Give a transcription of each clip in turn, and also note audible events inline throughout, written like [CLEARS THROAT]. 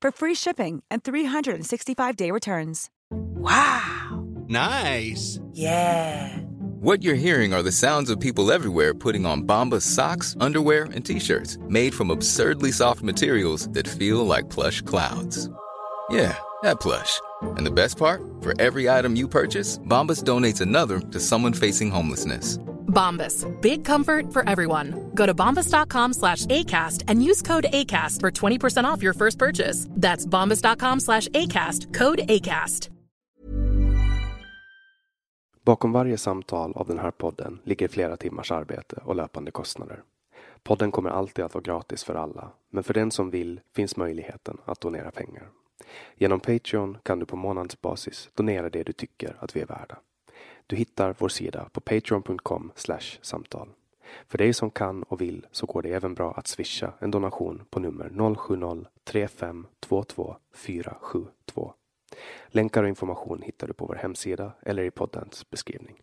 for free shipping and 365-day returns. Wow. Nice. Yeah. What you're hearing are the sounds of people everywhere putting on Bombas socks, underwear, and t-shirts made from absurdly soft materials that feel like plush clouds. Yeah, that plush. And the best part? For every item you purchase, Bombas donates another to someone facing homelessness. Bombas. Big comfort for everyone. Go to bombas.com slash ACAST and use code ACAST for 20% off your first purchase. That's bombas.com slash ACAST. Code ACAST. Bakom varje samtal av den här podden ligger flera timmars arbete och löpande kostnader. Podden kommer alltid att vara gratis för alla, men för den som vill finns möjligheten att donera pengar. Genom Patreon kan du på månadsbasis donera det du tycker att vi är värda. Du hittar vår sida på patreon.com samtal. För dig som kan och vill så går det även bra att swisha en donation på nummer 070-3522 472. Länkar och information hittar du på vår hemsida eller i poddens beskrivning.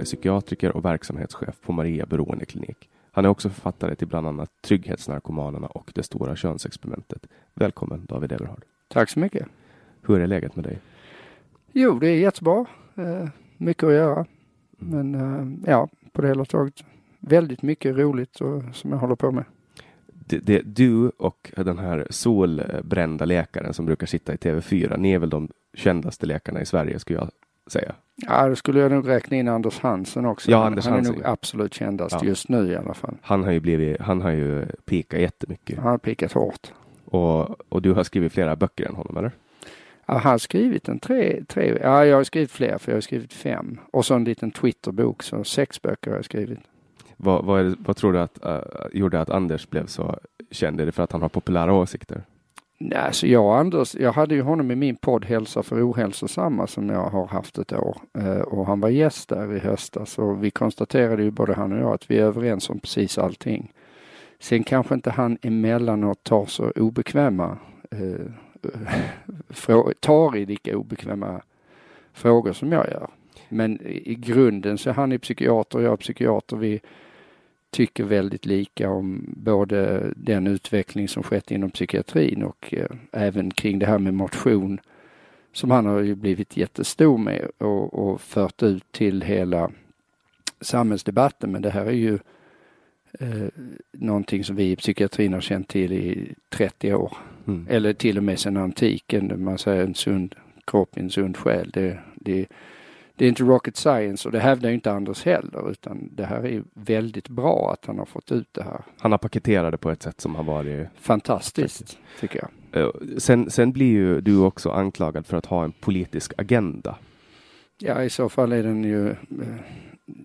Eberhard är psykiatriker och verksamhetschef på Maria beroendeklinik. Han är också författare till bland annat Trygghetsnarkomanerna och Det stora könsexperimentet. Välkommen David Eberhard. Tack så mycket. Hur är läget med dig? Jo, det är jättebra. Eh, mycket att göra. Men eh, ja, på det hela taget väldigt mycket roligt och, som jag håller på med. Det, det, du och den här solbrända läkaren som brukar sitta i TV4, ni är väl de kändaste läkarna i Sverige skulle jag säga. Ja, då skulle jag nog räkna in Anders Hansen också. Ja, Anders han är Hansen, nog ja. absolut kändast Ja. just nu i alla fall. Han har ju blivit, han har ju pikat jättemycket. Han har pikat hårt. Och, och du har skrivit flera böcker än honom, eller? Ja, han har skrivit en tre, tre, ja jag har skrivit fler för jag har skrivit fem. Och så en liten Twitterbok, så sex böcker har jag skrivit. Vad, vad, är vad tror du att, uh, gjorde att Anders blev så känd? Är det för att han har populära åsikter? Nej, så jag och Anders, jag hade ju honom i min podd Hälsa för ohälsosamma som jag har haft ett år. Eh, och han var gäst där i höstas och vi konstaterade ju både han och jag att vi är överens om precis allting. Sen kanske inte han emellanåt tar så obekväma, eh, [LAUGHS] tar i lika obekväma frågor som jag gör. Men i grunden så är han är psykiater och jag är psykiater. Vi tycker väldigt lika om både den utveckling som skett inom psykiatrin och eh, även kring det här med motion som han har ju blivit jättestor med och, och fört ut till hela samhällsdebatten. Men det här är ju eh, någonting som vi i psykiatrin har känt till i 30 år. Mm. Eller till och med sedan antiken. Man säger en sund kropp, en sund själ. Det, det, det är inte rocket science och det hävdar ju inte Anders heller utan det här är väldigt bra att han har fått ut det här. Han har paketerat det på ett sätt som har varit fantastiskt, tycker jag. Eh, sen, sen blir ju du också anklagad för att ha en politisk agenda. Ja, i så fall är den ju... Eh,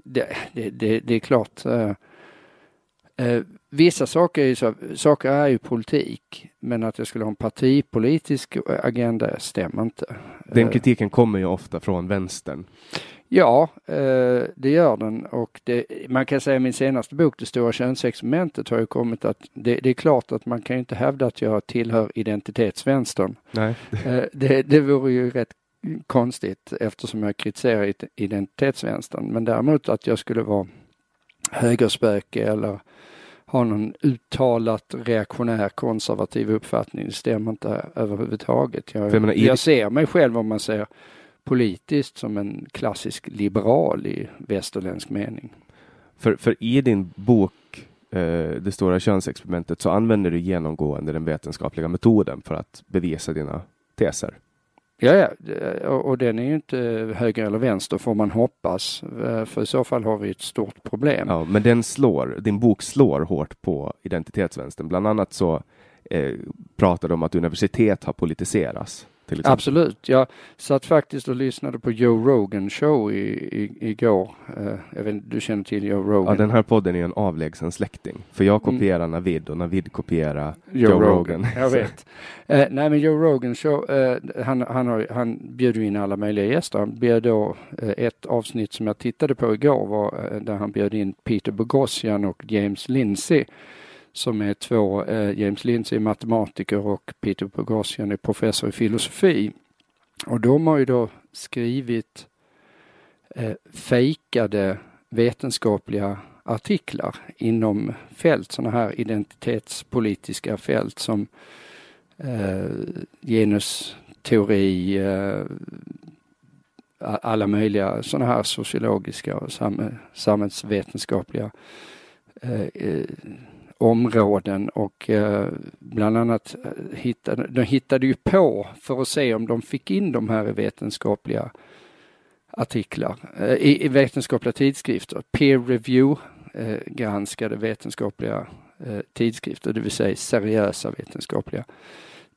det, det, det, det är klart. Uh, uh, vissa saker är, ju så, saker är ju politik, men att jag skulle ha en partipolitisk agenda stämmer inte. Den kritiken kommer ju ofta från vänstern. Ja, det gör den och det, man kan säga min senaste bok, Det stora könsexperimentet, har ju kommit att det, det, är klart att man kan inte hävda att jag tillhör identitetsvänstern. Nej. Det, det vore ju rätt konstigt eftersom jag kritiserar identitetsvänstern. Men däremot att jag skulle vara högerspöke eller ha någon uttalat reaktionär konservativ uppfattning. Det stämmer inte överhuvudtaget. Jag, jag, menar, jag ser mig själv om man ser politiskt som en klassisk liberal i västerländsk mening. För, för i din bok eh, Det stora könsexperimentet så använder du genomgående den vetenskapliga metoden för att bevisa dina teser. Ja, ja, eh, och den är ju inte eh, höger eller vänster får man hoppas. Eh, för i så fall har vi ett stort problem. Ja, men den slår, din bok slår hårt på identitetsvänstern. Bland annat så eh, pratar du om att universitet har politiserats. Absolut. Jag satt faktiskt och lyssnade på Joe Rogan show i, i, igår. Uh, jag vet, du känner till Joe Rogan? Ja, den här podden är en avlägsen släkting. För jag mm. kopierar mm. Navid och Navid kopierar Joe, Joe Rogan. Rogan. [LAUGHS] Jag vet. uh, nej, men Joe Rogan show, uh, han, han, har, han bjuder in alla möjliga gäster. Han bjöd då, ett avsnitt som jag tittade på igår var där han bjöd in Peter Boghossian och James Lindsay som är två, eh, James Lindsay är matematiker och Peter Boghossian är professor i filosofi. Och de har ju då skrivit eh, fejkade vetenskapliga artiklar inom fält, sådana här identitetspolitiska fält som eh, genusteori, eh, alla möjliga sådana här sociologiska och samhällsvetenskapliga eh, eh områden och eh, bland annat eh, hittade, de hittade ju på för att se om de fick in de här i vetenskapliga artiklar, eh, i, i vetenskapliga tidskrifter, peer review eh, granskade vetenskapliga eh, tidskrifter, det vill säga seriösa vetenskapliga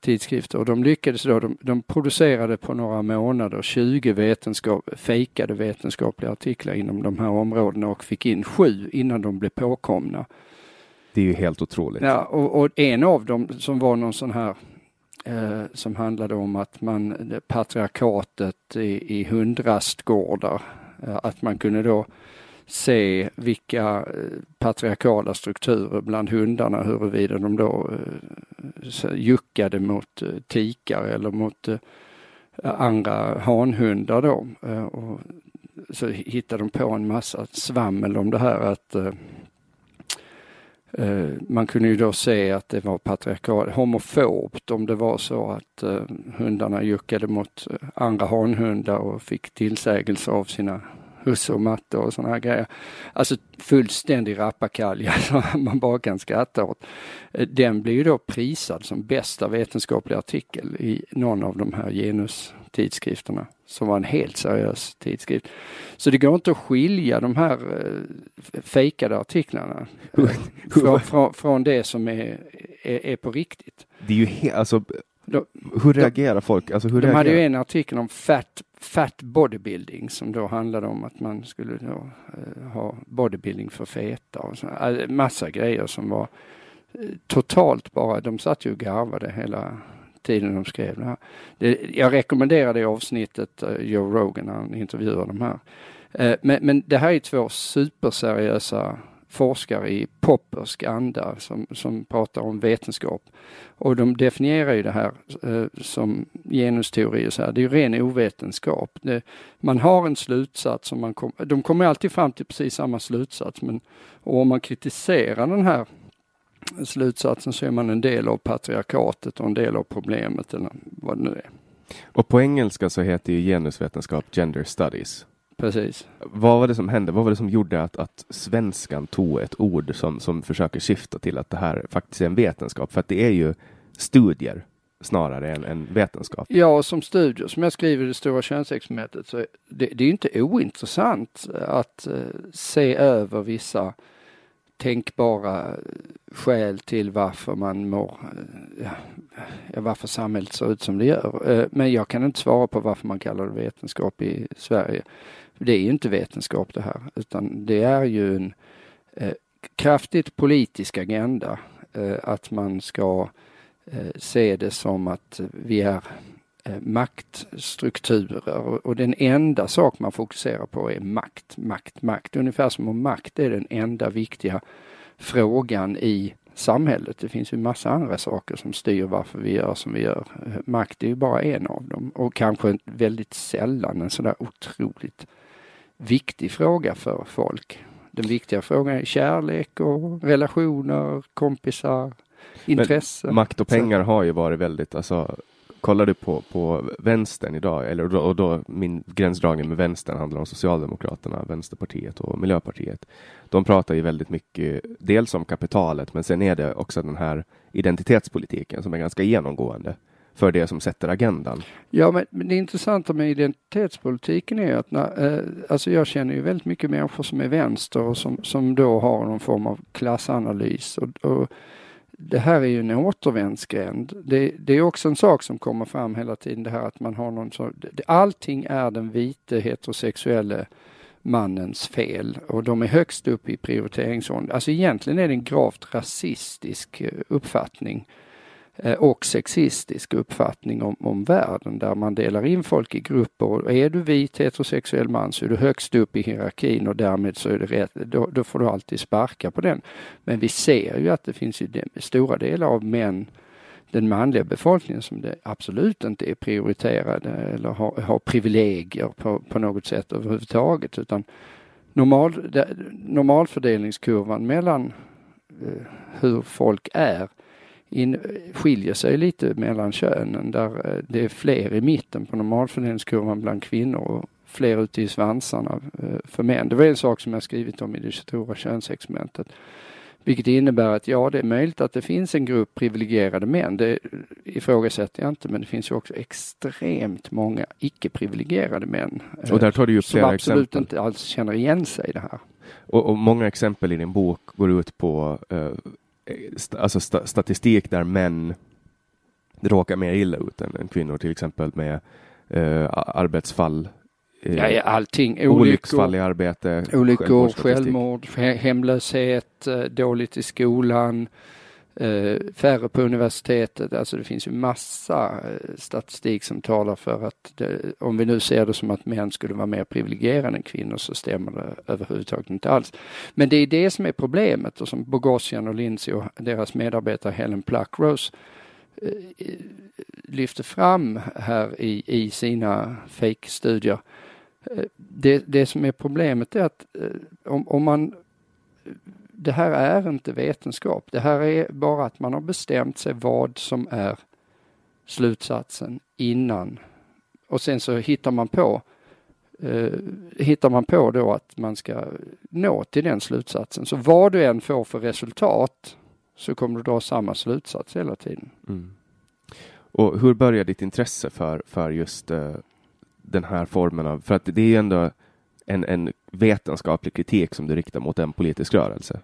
tidskrifter. Och de lyckades då, de, de producerade på några månader 20 vetenskap, fejkade vetenskapliga artiklar inom de här områdena och fick in sju innan de blev påkomna. Det är ju helt otroligt. Ja, och, och en av dem som var någon sån här eh, som handlade om att man, patriarkatet i, i hundrastgårdar, eh, att man kunde då se vilka eh, patriarkala strukturer bland hundarna, huruvida de då eh, juckade mot eh, tikar eller mot eh, andra hanhundar då. Eh, och så hittade de på en massa svammel om det här att Eh, Eh, man kunde ju då se att det var patriarkalt homofobt om det var så att eh, hundarna juckade mot eh, andra hanhundar och fick tillsägelse av sina husse och matte och sådana här grejer. Alltså fullständig rappakalja som [LAUGHS] man bara kan skratta åt. Den blir ju då prisad som bästa vetenskapliga artikel i någon av de här genustidskrifterna som var en helt seriös tidskrift. Så det går inte att skilja de här eh, fejkade artiklarna eh, [LAUGHS] från, från, från, det som är, är, är, på riktigt. Det är ju alltså, då, hur reagerar de, folk? Alltså, hur de reagerar? hade ju en artikel om fat, fat bodybuilding som då handlade om att man skulle då, uh, ha bodybuilding för feta och så, massa grejer som var uh, totalt bara, de satt ju och garvade hela tiden de skrev det här. Det, jag rekommenderar det avsnittet, uh, Joe Rogan, när han intervjuar de här. Uh, men, men det här är två superseriösa forskare i Poppersk anda som, som pratar om vetenskap. Och de definierar ju det här eh, som genusteori och så här. Det är ju ren ovetenskap. Det, man har en slutsats som man kom, de kommer alltid fram till precis samma slutsats men och om man kritiserar den här slutsatsen så är man en del av patriarkatet och en del av problemet eller vad det nu är. Och på engelska så heter ju genusvetenskap gender studies. Precis. Vad var det som hände? Vad var det som gjorde att, att svenskan tog ett ord som, som försöker syfta till att det här faktiskt är en vetenskap? För att det är ju studier snarare än, än vetenskap. Ja, som studier, som jag skriver i det stora könsexperimentet, så det, det är inte ointressant att uh, se över vissa tänkbara skäl till varför man mår, ja, varför samhället ser ut som det gör. Eh, men jag kan inte svara på varför man kallar det vetenskap i Sverige. Det är ju inte vetenskap det här, utan det är ju en eh, kraftigt politisk agenda. Eh, att man ska eh, se det som att vi är eh, maktstrukturer och den enda sak man fokuserar på är makt, makt, makt. Ungefär som om makt är den enda viktiga frågan i samhället. Det finns ju massa andra saker som styr varför vi gör som vi gör. Eh, makt är ju bara en av dem och kanske väldigt sällan en sådär otroligt viktig fråga för folk. Den viktiga frågan är kärlek och relationer, kompisar, intresse. Men makt och pengar har ju varit väldigt, alltså kollar du på, på vänstern idag, eller och då min gränsdragning med vänstern handlar om Socialdemokraterna, Vänsterpartiet och Miljöpartiet. De pratar ju väldigt mycket, dels om kapitalet, men sen är det också den här identitetspolitiken som är ganska genomgående för det som sätter agendan. Ja, men, men det intressanta med identitetspolitiken är att när, eh, alltså jag känner ju väldigt mycket människor som är vänster och som, som då har någon form av klassanalys och, och det här är ju en återvändsgränd. Det, det, är också en sak som kommer fram hela tiden, det här att man har någon så, allting är den vite heterosexuelle mannens fel och de är högst upp i prioriteringsordningen. Alltså egentligen är det en gravt rasistisk eh, uppfattning Eh, och sexistisk uppfattning om, om världen där man delar in folk i grupper. Och är du vit heterosexuell man så är du högst upp i hierarkin och därmed så är det rätt, då, då får du alltid sparka på den. Men vi ser ju att det finns ju stora delar av män den manliga befolkningen som det absolut inte är prioriterade eller har, har privilegier på, på något sätt överhuvudtaget utan normal, normalfördelningskurvan mellan eh, hur folk är in, skiljer sig lite mellan könen där eh, det är fler i mitten på normalfördelningskurvan bland kvinnor och fler ute i svansarna eh, för män. Det var en sak som jag skrivit om i det stora könsexperimentet. Vilket innebär att ja, det är möjligt att det finns en grupp privilegierade män. Det ifrågasätter jag inte, men det finns ju också extremt många icke-privilegierade män. Och där tar du ju som absolut exempel. inte alls känner igen sig i det här. Och, och, många exempel i din bok går ut på uh, alltså st statistik där män råkar mer illa ut än, än kvinnor, till exempel med eh, arbetsfall. Eh, ja, allting. Olyckor, olycksfall i arbete. Olyckor, självmord, hemlöshet, eh, dåligt i skolan, Eh, färre på universitetet. Alltså det finns ju massa eh, statistik som talar för att det, om vi nu ser det som att män skulle vara mer privilegierade än kvinnor så stämmer det överhuvudtaget inte alls. Men det är det som är problemet och som Bogosian och Lindsay och deras medarbetare Helen Pluckrose eh, lyfter fram här i, i sina fake-studier. Eh, det, det som är problemet är att om, om man det här är inte vetenskap. Det här är bara att man har bestämt sig vad som är slutsatsen innan. Och sen så hittar man på eh, hittar man på då att man ska nå till den slutsatsen. Så vad du än får för resultat så kommer du dra samma slutsats hela tiden. Mm. Och hur började ditt intresse för, för just uh, den här formen av, för att det är ju ändå en, en vetenskaplig kritik som du riktar mot en politisk rörelse?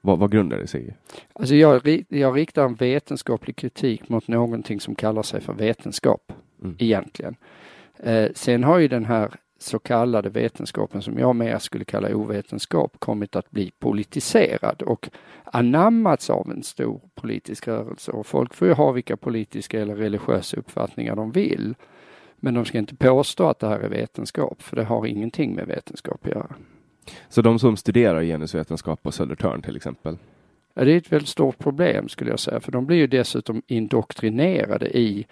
Vad, vad grundar det sig i? Alltså jag, jag riktar en vetenskaplig kritik mot någonting som kallar sig för vetenskap, mm. egentligen. Eh, sen har ju den här så kallade vetenskapen som jag mer skulle kalla ovetenskap kommit att bli politiserad och anammats av en stor politisk rörelse och folk får ju ha vilka politiska eller religiösa uppfattningar de vill. Men de ska inte påstå att det här är vetenskap, för det har ingenting med vetenskap att göra. Så de som studerar genusvetenskap på Södertörn till exempel? Ja, det är ett väldigt stort problem skulle jag säga, för de blir ju dessutom indoktrinerade i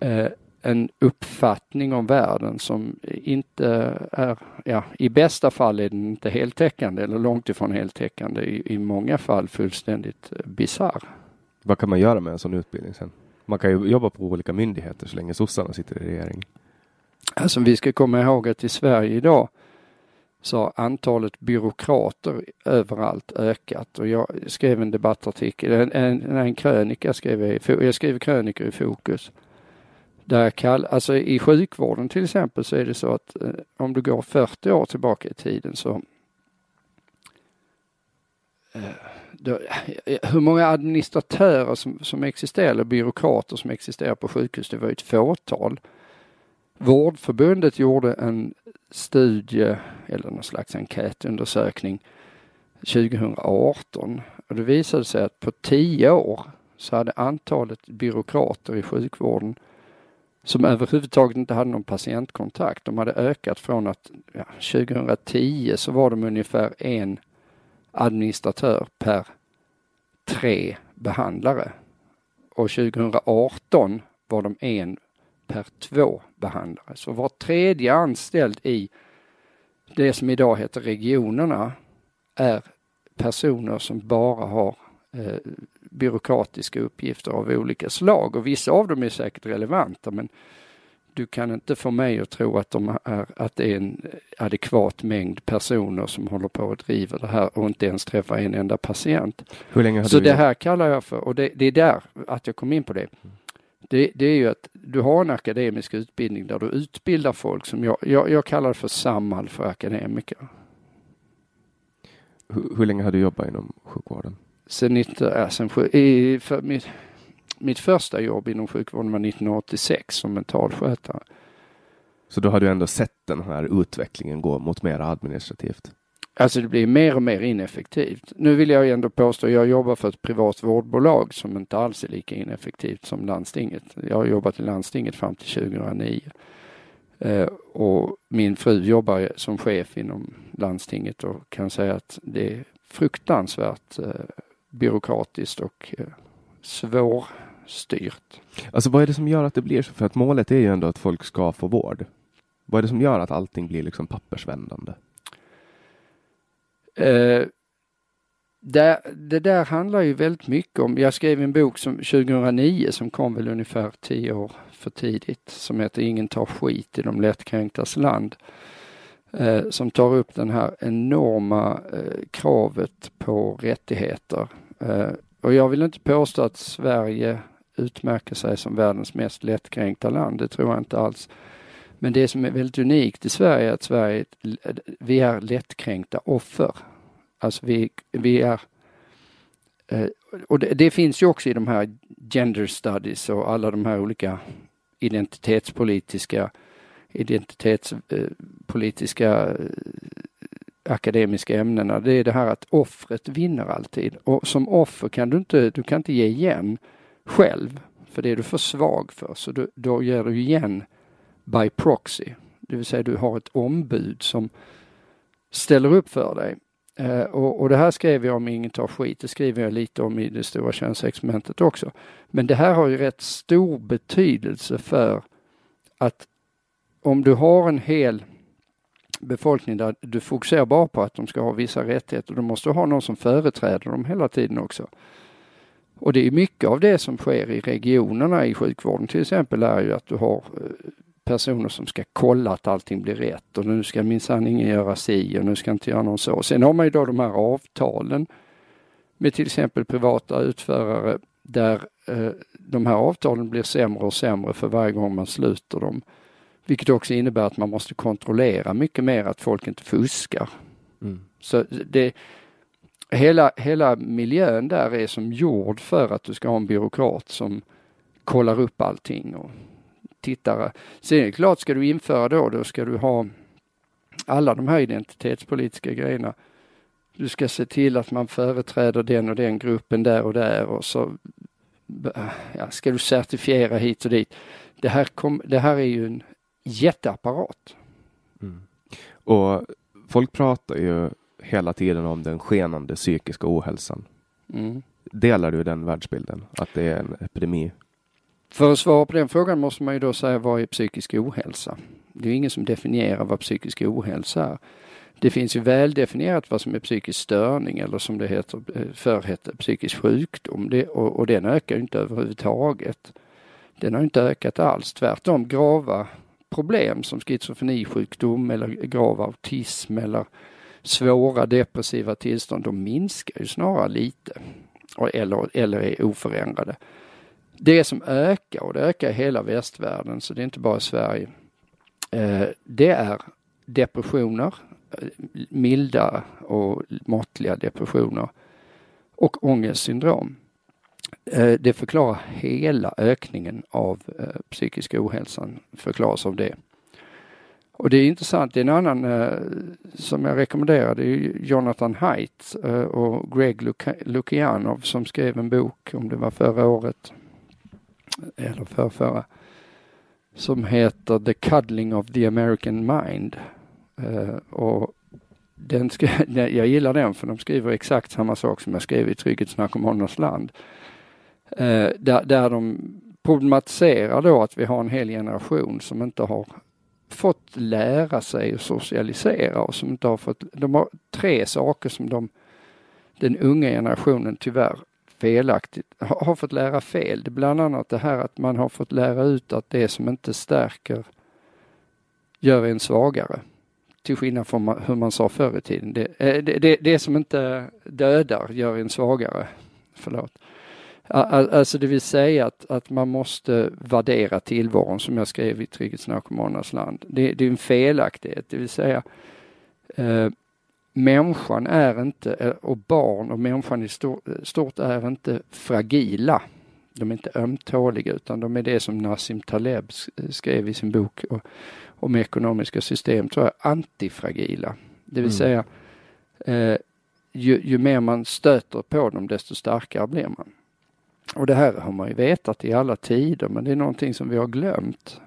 eh, en uppfattning om världen som inte är, ja, i bästa fall är den inte heltäckande eller långt ifrån heltäckande, i, i många fall fullständigt eh, bisarr. Vad kan man göra med en sån utbildning sen? Man kan ju jobba på olika myndigheter så länge sossarna sitter i regering. Alltså vi ska komma ihåg att i Sverige idag så har antalet byråkrater överallt ökat och jag skrev en debattartikel, en, en, en krönika skrev jag, jag skrev krönikor i Fokus. Där jag kall, alltså i sjukvården till exempel så är det så att eh, om du går 40 år tillbaka i tiden så eh, hur många administratörer som, som existerar, eller byråkrater som existerar på sjukhus, det var ju ett fåtal. Vårdförbundet gjorde en studie, eller någon slags enkätundersökning 2018 och det visade sig att på tio år så hade antalet byråkrater i sjukvården som överhuvudtaget inte hade någon patientkontakt, de hade ökat från att ja, 2010 så var de ungefär en administratör per tre behandlare. Och 2018 var de en per två behandlare. Så var tredje anställd i det som idag heter regionerna är personer som bara har eh, byråkratiska uppgifter av olika slag och vissa av dem är säkert relevanta men du kan inte få mig att tro att, de är, att det är en adekvat mängd personer som håller på och driver det här och inte ens träffar en enda patient. Hur länge har Så du det här kallar jag för, och det, det är där att jag kom in på det. det. Det är ju att du har en akademisk utbildning där du utbildar folk som jag, jag, jag kallar för Samhall för akademiker. Hur, hur länge har du jobbat inom sjukvården? Sen, 19, äh, sen, i, för mitt första jobb inom sjukvården var 1986 som mentalskötare. Så då har du ändå sett den här utvecklingen gå mot mer administrativt? Alltså det blir mer och mer ineffektivt. Nu vill jag ändå påstå, jag jobbar för ett privat vårdbolag som inte alls är lika ineffektivt som landstinget. Jag har jobbat i landstinget fram till 2009. Eh, och min fru jobbar som chef inom landstinget och kan säga att det är fruktansvärt eh, byråkratiskt och eh, svårstyrt. Alltså vad är det som gör att det blir så? För att målet är ju ändå att folk ska få vård. Vad är det som gör att allting blir liksom pappersvändande? Eh, det, det där handlar ju väldigt mycket om, jag skrev en bok som 2009 som kom väl ungefär tio år för tidigt som heter Ingen tar skit i de lättkränktas land. Eh, som tar upp den här enorma eh, kravet på rättigheter. Eh, och jag vill inte påstå att Sverige utmärker sig som världens mest lättkränkta land, det tror jag inte alls. Men det som är väldigt unikt i Sverige är att Sverige, vi är lättkränkta offer. Alltså vi, vi är, eh, och det, det finns ju också i de här gender studies och alla de här olika identitetspolitiska, identitetspolitiska eh, akademiska ämnena. Det är det här att offret vinner alltid. Och som offer kan du inte, du kan inte ge igen själv, för det är du för svag för. Så du, då ger du igen by proxy. Det vill säga du har ett ombud som ställer upp för dig. Eh, och, och det här skrev jag om Ingen tar skit, det skriver jag lite om i det stora könsexperimentet också. Men det här har ju rätt stor betydelse för att om du har en hel befolkning där du fokuserar bara på att de ska ha vissa rättigheter, då måste du ha någon som företräder dem hela tiden också. Och det är mycket av det som sker i regionerna i sjukvården till exempel är ju att du har eh, personer som ska kolla att allting blir rätt och nu ska minsann ingen göra si och nu ska inte göra någon så. Sen har man ju då de här avtalen med till exempel privata utförare där eh, de här avtalen blir sämre och sämre för varje gång man sluter dem. Vilket också innebär att man måste kontrollera mycket mer att folk inte fuskar. Mm. Så det, hela, hela miljön där är som gjord för att du ska ha en byråkrat som kollar upp allting och tittar. Sen är det klart, ska du införa då, då ska du ha alla de här identitetspolitiska grejerna. Du ska se till att man företräder den och den gruppen där och där och så ja, ska du certifiera hit och dit. Det här, kom, det här är ju en jätteapparat. Mm. Och folk pratar ju hela tiden om den skenande psykiska ohälsan. Mm. Delar du den världsbilden? Att det är en epidemi? För att svara på den frågan måste man ju då säga vad är psykisk ohälsa? Det är ingen som definierar vad psykisk ohälsa är. Det finns ju väl definierat vad som är psykisk störning eller som det heter, eh, förr hette psykisk sjukdom det, och, och den ökar ju inte överhuvudtaget. Den har inte ökat alls, tvärtom grava problem som schizofrenisjukdom eller grav autism eller svåra depressiva tillstånd, de minskar ju snarare lite eller, eller är oförändrade. Det som ökar, och det ökar i hela västvärlden, så det är inte bara Sverige, eh, det är depressioner, eh, milda och måttliga depressioner och ångestsyndrom. Eh, det förklarar hela ökningen av psykisk ohälsan, förklaras av det. Och det är intressant, det är en annan eh, som jag rekommenderar, det är Jonathan Haidt eh, och Greg Lukianov som skrev en bok, om det var förra året, eller förrförra, som heter The Cuddling of the American Mind. Eh, och den ska, [LAUGHS] jag gillar den för de skriver exakt samma sak som jag skrev i Trygghetsnarkomanernas land. Eh, där, där de problematiserar då att vi har en hel generation som inte har fått lära sig att socialisera och som inte har fått, de har tre saker som de, den unga generationen tyvärr felaktigt har, har fått lära fel. Det är bland annat det här att man har fått lära ut att det som inte stärker gör en svagare. Till skillnad från hur man sa förr i tiden. Det, eh, det, det, det som inte dödar gör en svagare. Förlåt. Alltså det vill säga att, att man måste värdera tillvaron som jag skrev i Trygghetsnarkomanernas land. Det, det, är en felaktighet, det vill säga eh, människan är inte, eh, och barn och människan i stort är inte fragila. De är inte ömtåliga utan de är det som Nassim Taleb skrev i sin bok om ekonomiska system, tror jag, antifragila. Det vill mm. säga eh, ju, ju mer man stöter på dem desto starkare blir man. Och det här har man ju vetat i alla tider, men det är någonting som vi har glömt.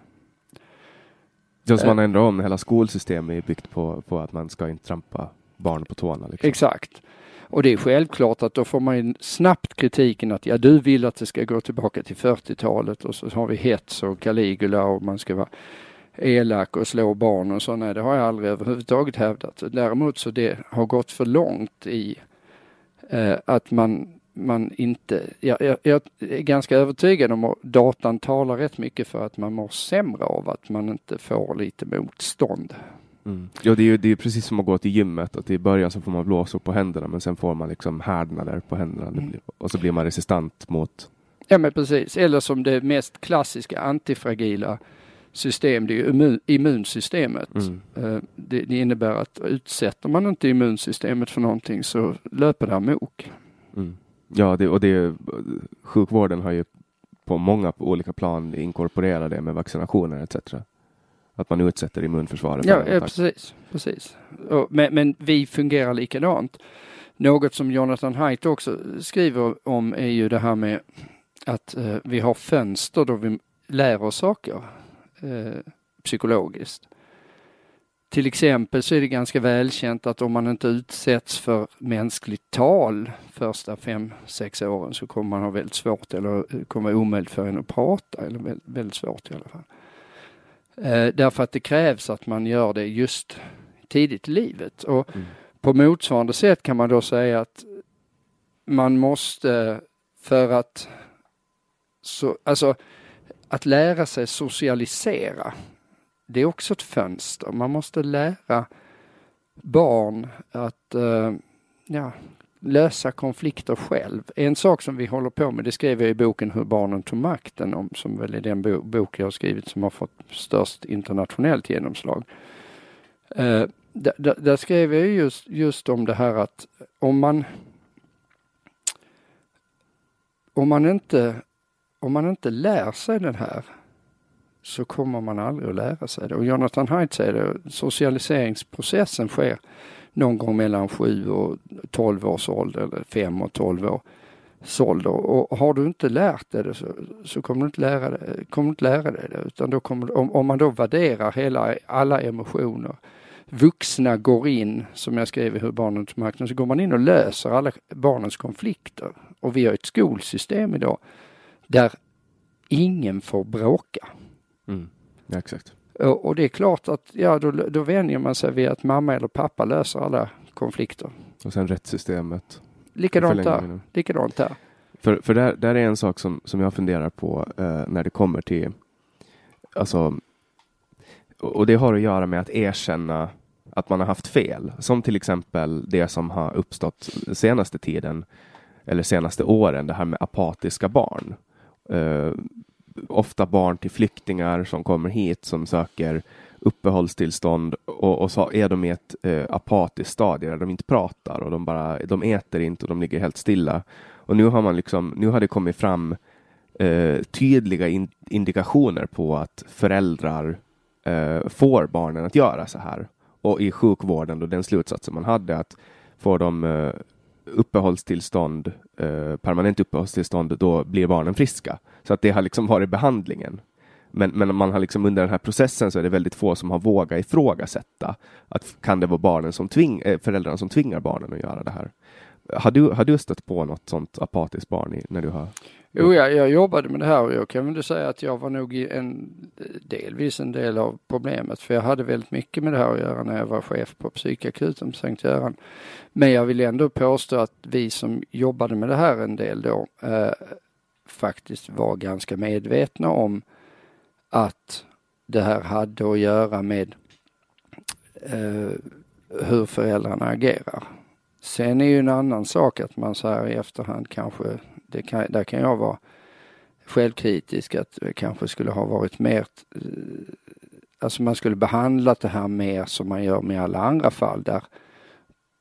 Det som man ändrar om, hela skolsystemet är byggt på, på att man ska inte trampa barn på tårna. Liksom. Exakt. Och det är självklart att då får man ju snabbt kritiken att ja, du vill att det ska gå tillbaka till 40-talet och så har vi hets och Caligula och man ska vara elak och slå barn och så. Nej, det har jag aldrig överhuvudtaget hävdat. Däremot så det har gått för långt i eh, att man man inte, jag, jag, jag, är ganska övertygad om att datan talar rätt mycket för att man mår sämre av att man inte får lite motstånd. Mm. Ja, det är ju det är precis som att gå till gymmet, att i början så får man blåsor på händerna men sen får man liksom härdnader på händerna mm. och så blir man resistent mot... Ja men precis, eller som det mest klassiska antifragila system, det är immun, immunsystemet. Mm. Eh, det, det, innebär att utsätter man inte immunsystemet för någonting så löper det amok. Mm. Ja, det, och det, sjukvården har ju på många olika plan inkorporerat det med vaccinationer etc. Att man utsätter immunförsvaret. Ja, ja precis. precis. Och, men, men, vi fungerar likadant. Något som Jonathan Haidt också skriver om är ju det här med att eh, vi har fönster då vi lär oss saker eh, psykologiskt. Till exempel så är det ganska välkänt att om man inte utsätts för mänskligt tal första fem, sex åren så kommer man ha väldigt svårt eller kommer omöjligt för en att prata eller väldigt, väldigt svårt i alla fall. Eh, därför att det krävs att man gör det just tidigt i livet och mm. på motsvarande sätt kan man då säga att man måste för att så, alltså att lära sig socialisera det är också ett fönster. Man måste lära barn att eh, ja, lösa konflikter själv. En sak som vi håller på med, det skrev jag i boken Hur barnen tog makten, om, som väl är den bo bok jag har skrivit som har fått störst internationellt genomslag. Eh, där, där, skrev jag just, just om det här att om man om man inte om man inte lär sig den här så kommer man aldrig att lära sig det. Och Jonathan Haidt säger det, socialiseringsprocessen sker någon gång mellan 7 och 12 års ålder eller 5 och 12 års ålder. Och har du inte lärt dig det så, så kommer, du inte lära dig, kommer du inte lära dig det. Utan då kommer, om, om man då värderar hela, alla emotioner vuxna går in, som jag skrev i Hur barnen till makten, så går man in och löser alla barnens konflikter. Och vi har ett skolsystem idag där ingen får bråka. Mm. Ja, exakt. Och, och det är klart att ja, då, då vänjer man sig vid att mamma eller pappa löser alla konflikter. Och sen rättssystemet. Likadant där. Likadant där. För, för där, där är en sak som, som jag funderar på eh, när det kommer till, alltså, och och det har att göra med att erkänna att man har haft fel. Som till exempel det som har uppstått senaste tiden, eller senaste åren, det här med apatiska barn. Eh, ofta barn till flyktingar som kommer hit som söker uppehållstillstånd och, och så är de i ett eh, apatiskt stadie där de inte pratar och de bara, de äter inte och de ligger helt stilla. Och nu har man liksom, nu har det kommit fram eh, tydliga in, indikationer på att föräldrar eh, får barnen att göra så här. Och i sjukvården, då den slutsatsen man hade att får de eh, uppehållstillstånd, eh, permanent uppehållstillstånd, då blir barnen friska. Så att det har liksom varit behandlingen. Men, men man har liksom under den här processen så är det väldigt få som har vågat ifrågasätta att kan det vara barnen som tving, eh, föräldrarna som tvingar barnen att göra det här. Har du, har du stött på något sånt apatiskt barn i, när du har? Jo, jag, jag jobbade med det här och jag kan väl säga att jag var nog en, delvis en del av problemet för jag hade väldigt mycket med det här att göra när jag var chef på psykakuten på Sankt Göran. Men jag vill ändå påstå att vi som jobbade med det här en del då eh, faktiskt var ganska medvetna om att det här hade att göra med eh, hur föräldrarna agerar. Sen är ju en annan sak att man så här i efterhand kanske, det kan, där kan jag vara självkritisk att det kanske skulle ha varit mer, eh, alltså man skulle behandlat det här mer som man gör med alla andra fall där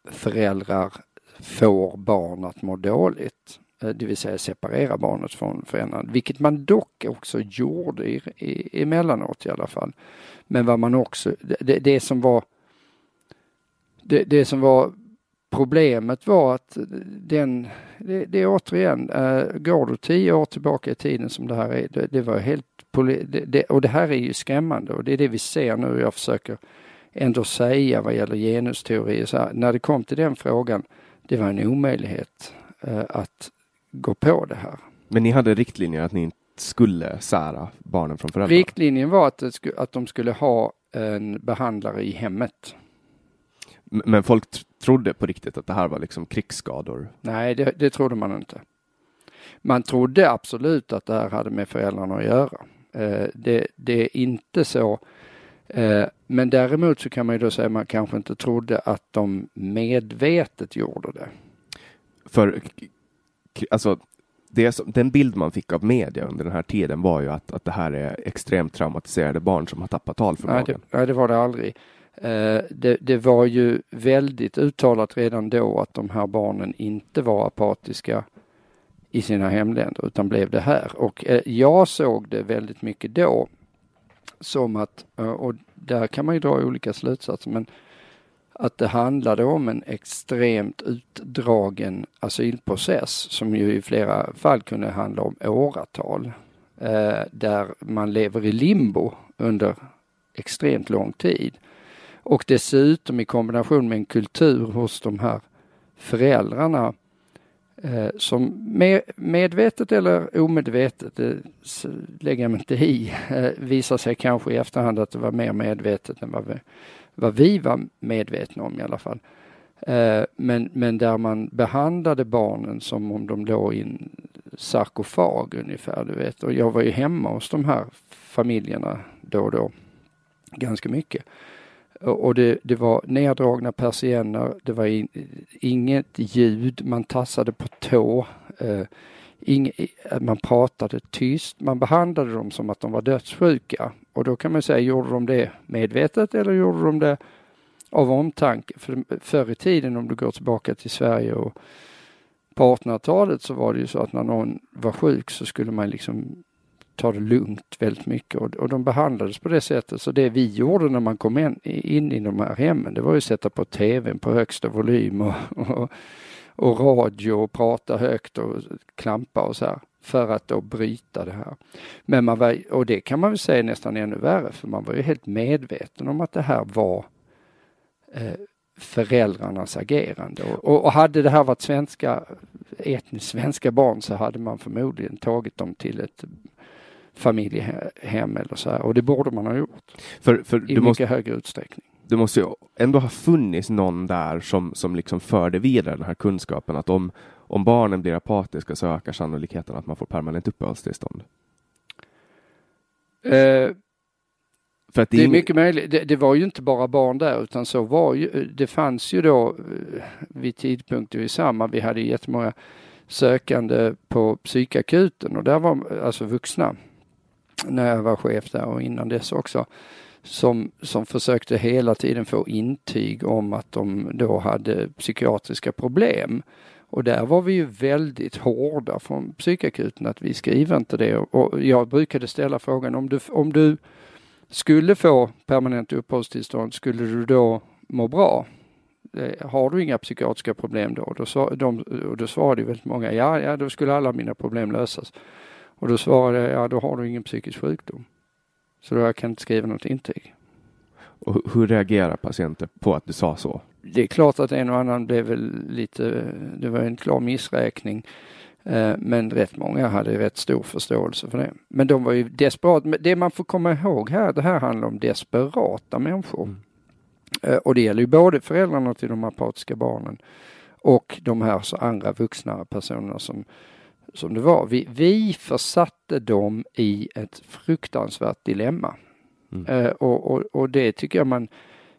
föräldrar får barn att må dåligt. Eh, det vill säga separera barnet från föräldrarna, vilket man dock också gjorde i, i, emellanåt i alla fall. Men vad man också, det, det som var det, det som var problemet var att den, det, det är återigen, äh, går du tio år tillbaka i tiden som det här är, det, det var helt, det, det, och det här är ju skrämmande och det är det vi ser nu, jag försöker ändå säga vad gäller genusteorier, så här, när det kom till den frågan, det var en omöjlighet äh, att gå på det här. Men ni hade riktlinjer att ni inte skulle sära barnen från föräldrarna? Riktlinjen var att, att de skulle ha en behandlare i hemmet. Men folk tr- trodde på riktigt att det här var liksom krigsskador? Nej, det, det trodde man inte. Man trodde absolut att det här hade med föräldrarna att göra. Eh, det, det är inte så. Eh, men däremot så kan man ju då säga att man kanske inte trodde att de medvetet gjorde det. För alltså, det som, den bild man fick av media under den här tiden var ju att, att det här är extremt traumatiserade barn som har tappat Nej, talförmågan. det, nej, det var det aldrig. Eh, det, det var ju väldigt uttalat redan då att de här barnen inte var apatiska i sina hemländer utan blev det här. Och eh, jag såg det väldigt mycket då som att, eh, och där kan man ju dra olika slutsatser, men att det handlade om en extremt utdragen asylprocess som ju i flera fall kunde handla om åratal. Eh, där man lever i limbo under extremt lång tid. Och dessutom i kombination med en kultur hos de här föräldrarna eh, som med, medvetet eller omedvetet, det lägger jag mig inte i, eh, visar sig kanske i efterhand att det var mer medvetet än vad vi, vad vi var medvetna om i alla fall. Eh, men, men där man behandlade barnen som om de låg i en sarkofag ungefär, du vet. Och jag var ju hemma hos de här familjerna då och då, ganska mycket. Och och det, det var neddragna persienner, det var in, inget ljud, man tassade på tå, eh, Inge, man pratade tyst, man behandlade dem som att de var dödssjuka. Och då kan man säga, gjorde de det medvetet eller gjorde de det av omtanke? För förr i tiden om du går tillbaka till Sverige och på 1800-talet så var det ju så att när någon var sjuk så skulle man liksom ta det lugnt väldigt mycket och, och de behandlades på det sättet. Så det vi gjorde när man kom in, in i de här hemmen, det var ju att sätta på tvn på högsta volym och, och, och radio och prata högt och klampa och så här för att då bryta det här. Men man var, och det kan man väl säga nästan ännu värre, för man var ju helt medveten om att det här var eh, föräldrarnas agerande. Och, och hade det här varit svenska, etniskt svenska barn så hade man förmodligen tagit dem till ett familjehem eller så här. Och det borde man ha gjort. För, för I mycket måste, högre utsträckning. Det måste ju ändå ha funnits någon där som, som liksom förde vidare den här kunskapen att om, om barnen blir apatiska så ökar sannolikheten att man får permanent uppehållstillstånd. Eh, För att Det är ing- mycket möjligt. Det, det var ju inte bara barn där utan så var ju, det fanns ju då eh, vid tidpunkter i samma, vi hade jättemånga sökande på psykakuten och där var alltså vuxna när jag var chef där och innan dess också som, som försökte hela tiden få intyg om att de då hade psykiatriska problem. Och där var vi ju väldigt hårda från psykakuten att vi skriver inte det. Och jag brukade ställa frågan om du, om du skulle få permanent uppehållstillstånd, skulle du då må bra? Eh, har du inga psykiatriska problem då? Då, sa, de, och då svarade väldigt många, ja, ja, då skulle alla mina problem lösas. Och då svarade jag, ja, då har du ingen psykisk sjukdom. Så då kan jag inte skriva något intyg. Och hu- hur reagerar patienter på att du sa så? Det är klart att en och annan blev väl lite, det var en klar missräkning. Eh, Men rätt många hade rätt stor förståelse för det. Men de var ju desperat. Det man får komma ihåg här, det här handlar om desperata människor. Mm. Eh, Och det gäller ju både föräldrarna till de apatiska barnen och de här så andra vuxna personerna som, som det var. Vi, vi försatte dem i ett fruktansvärt dilemma. Mm. Eh, och, och, och det tycker jag man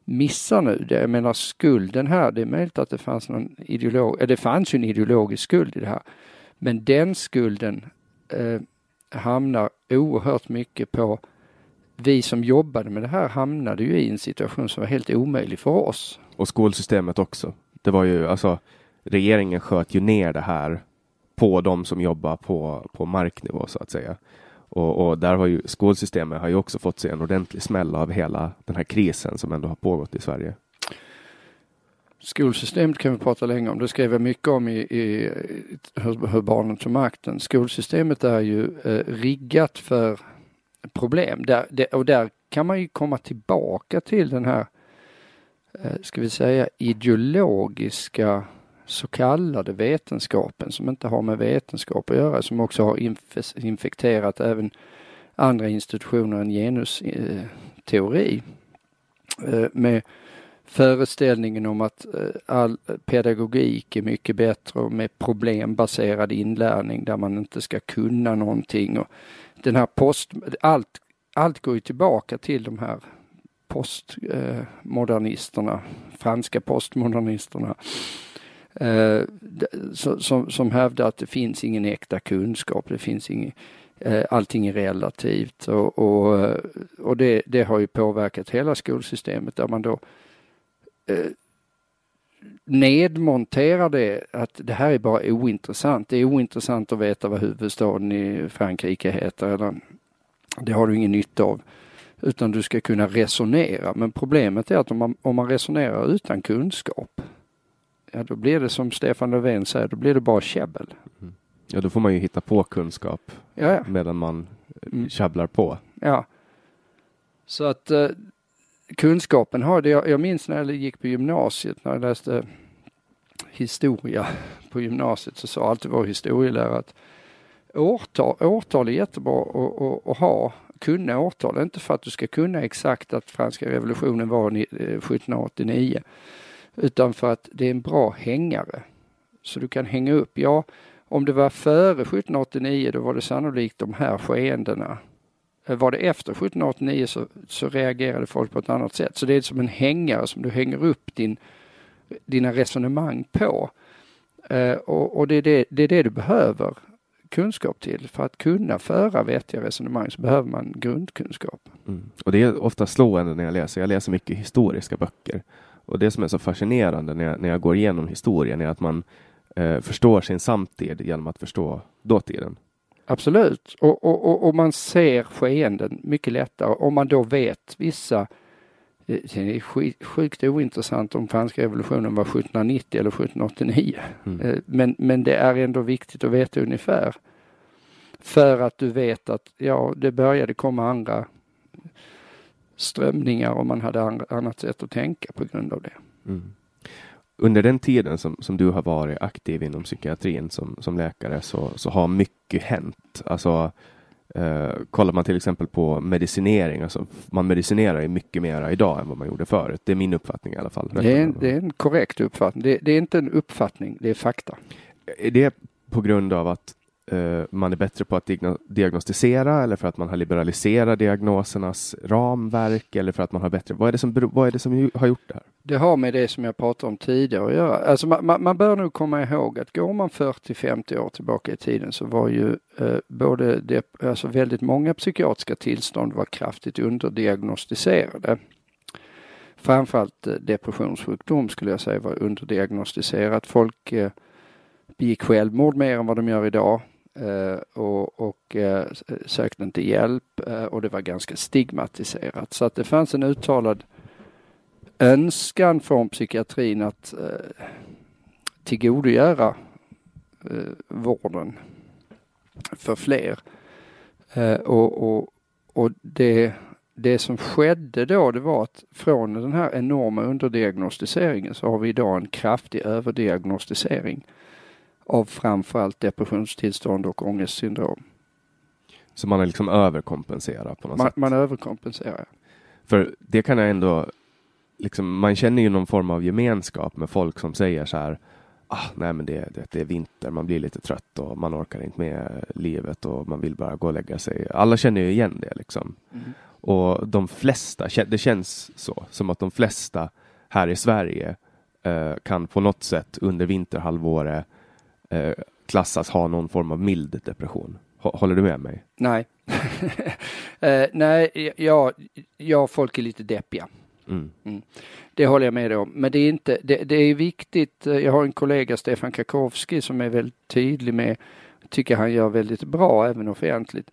missar nu. Det, jag menar skulden här, det är möjligt att det fanns någon ideolog, eh, det fanns ju en ideologisk skuld i det här. Men den skulden eh, hamnar oerhört mycket på vi som jobbade med det här hamnade ju i en situation som var helt omöjlig för oss. Och skolsystemet också. Det var ju alltså regeringen sköt ju ner det här på de som jobbar på, på marknivå så att säga. Och, och där har ju skolsystemet har ju också fått sig en ordentlig smäll av hela den här krisen som ändå har pågått i Sverige. Skolsystemet kan vi prata länge om. Det skrev jag mycket om i, i hur, hur barnen tog makten. Skolsystemet är ju eh, riggat för problem. Där, det, och där kan man ju komma tillbaka till den här, eh, ska vi säga, ideologiska så kallade vetenskapen som inte har med vetenskap att göra, som också har inf- infekterat även andra institutioner än genusteori. Eh, eh, med föreställningen om att eh, all pedagogik är mycket bättre och med problembaserad inlärning där man inte ska kunna någonting. Och den här post, allt, allt går ju tillbaka till de här postmodernisterna, eh, franska postmodernisterna. Eh, som, som hävdar att det finns ingen äkta kunskap, det finns ingen, eh, allting är relativt och, och, eh, och det, det har ju påverkat hela skolsystemet där man då eh, nedmonterar det att det här är bara ointressant. Det är ointressant att veta vad huvudstaden i Frankrike heter eller det har du ingen nytta av. Utan du ska kunna resonera. Men problemet är att om man, om man resonerar utan kunskap ja då blir det som Stefan Löfven säger, då blir det bara käbbel. Ja, då får man ju hitta på kunskap Ja, ja. medan man eh, Mm. tjabblar på. Ja. Så att eh, kunskapen har det. Jag, jag minns när jag gick på gymnasiet, när jag läste historia på gymnasiet, så sa alltid vår historielärare att årtal, årtal är jättebra att, att, ha, kunna årtal, inte för att du ska kunna exakt att franska revolutionen var ni- eh, 1789, utan för att det är en bra hängare. Så du kan hänga upp, ja, om det var före 1789 då var det sannolikt de här skeendena eh, var det efter 1789 så, så reagerade folk på ett annat sätt. Så det är som en hängare som du hänger upp din, dina resonemang på. Eh, och och det, är det, det är det du behöver kunskap till. För att kunna föra vettiga resonemang så behöver man grundkunskap. Mm. Och det är ofta slående när jag läser. Jag läser mycket historiska böcker. Och det som är så fascinerande när jag, när jag går igenom historien är att man eh, förstår sin samtid genom att förstå dåtiden. Absolut. Och, och, och, och man ser skeenden mycket lättare om man då vet vissa eh, det är skit- sjukt ointressant om franska revolutionen var 1790 eller 1789. Mm. Eh, Men, men det är ändå viktigt att veta ungefär. För att du vet att ja, det började komma andra strömningar och man hade an, annat sätt att tänka på grund av det. Mm. Under den tiden som, som du har varit aktiv inom psykiatrin som, som läkare så, så har mycket hänt. Alltså, eh, kollar man till exempel på medicinering, alltså man medicinerar ju mycket mer idag än vad man gjorde förut. Det är min uppfattning i alla fall. Det är, en, det är en korrekt uppfattning. Det, det är inte en uppfattning, det är fakta. Är det på grund av att Eh, man är bättre på att diagnostisera eller för att man har liberaliserat diagnosernas ramverk eller för att man har bättre, vad är det som, vad är det som har gjort det här? Det har med det som jag pratade om tidigare att göra. Alltså man, man bör nog komma ihåg att går man 40-50 år tillbaka i tiden så var ju eh, både det, alltså väldigt många psykiatriska tillstånd var kraftigt underdiagnostiserade. Framförallt eh, depressionssjukdom skulle jag säga var underdiagnostiserat. Folk eh, begick självmord mer än vad de gör idag Eh, och, och eh, sökte inte hjälp eh, och det var ganska stigmatiserat. Så att det fanns en uttalad önskan från psykiatrin att eh, tillgodogöra eh, vården för fler. Eh, och, och, och det, det som skedde då det var att från den här enorma underdiagnostiseringen så har vi idag en kraftig överdiagnostisering av framförallt depressionstillstånd och ångestsyndrom. Så man är liksom överkompenserat på något man, sätt? Man överkompenserar. För det kan jag ändå, liksom, man känner ju någon form av gemenskap med folk som säger så här, ah, nej men det, det, det, är vinter, man blir lite trött och man orkar inte med livet och man vill bara gå och lägga sig. Alla känner ju igen det liksom. Mm. Och de flesta, det känns så, som att de flesta här i Sverige eh, kan på något sätt under vinterhalvåret eh, klassas ha någon form av mild depression. Håller du med mig? Nej. [LAUGHS] eh, nej, ja, ja, folk är lite deppiga. Mm. Mm. Det håller jag med om. Men det är inte, det, det, är viktigt. Eh, jag har en kollega, Stefan Kakowski, som är väldigt tydlig med, tycker han gör väldigt bra även offentligt.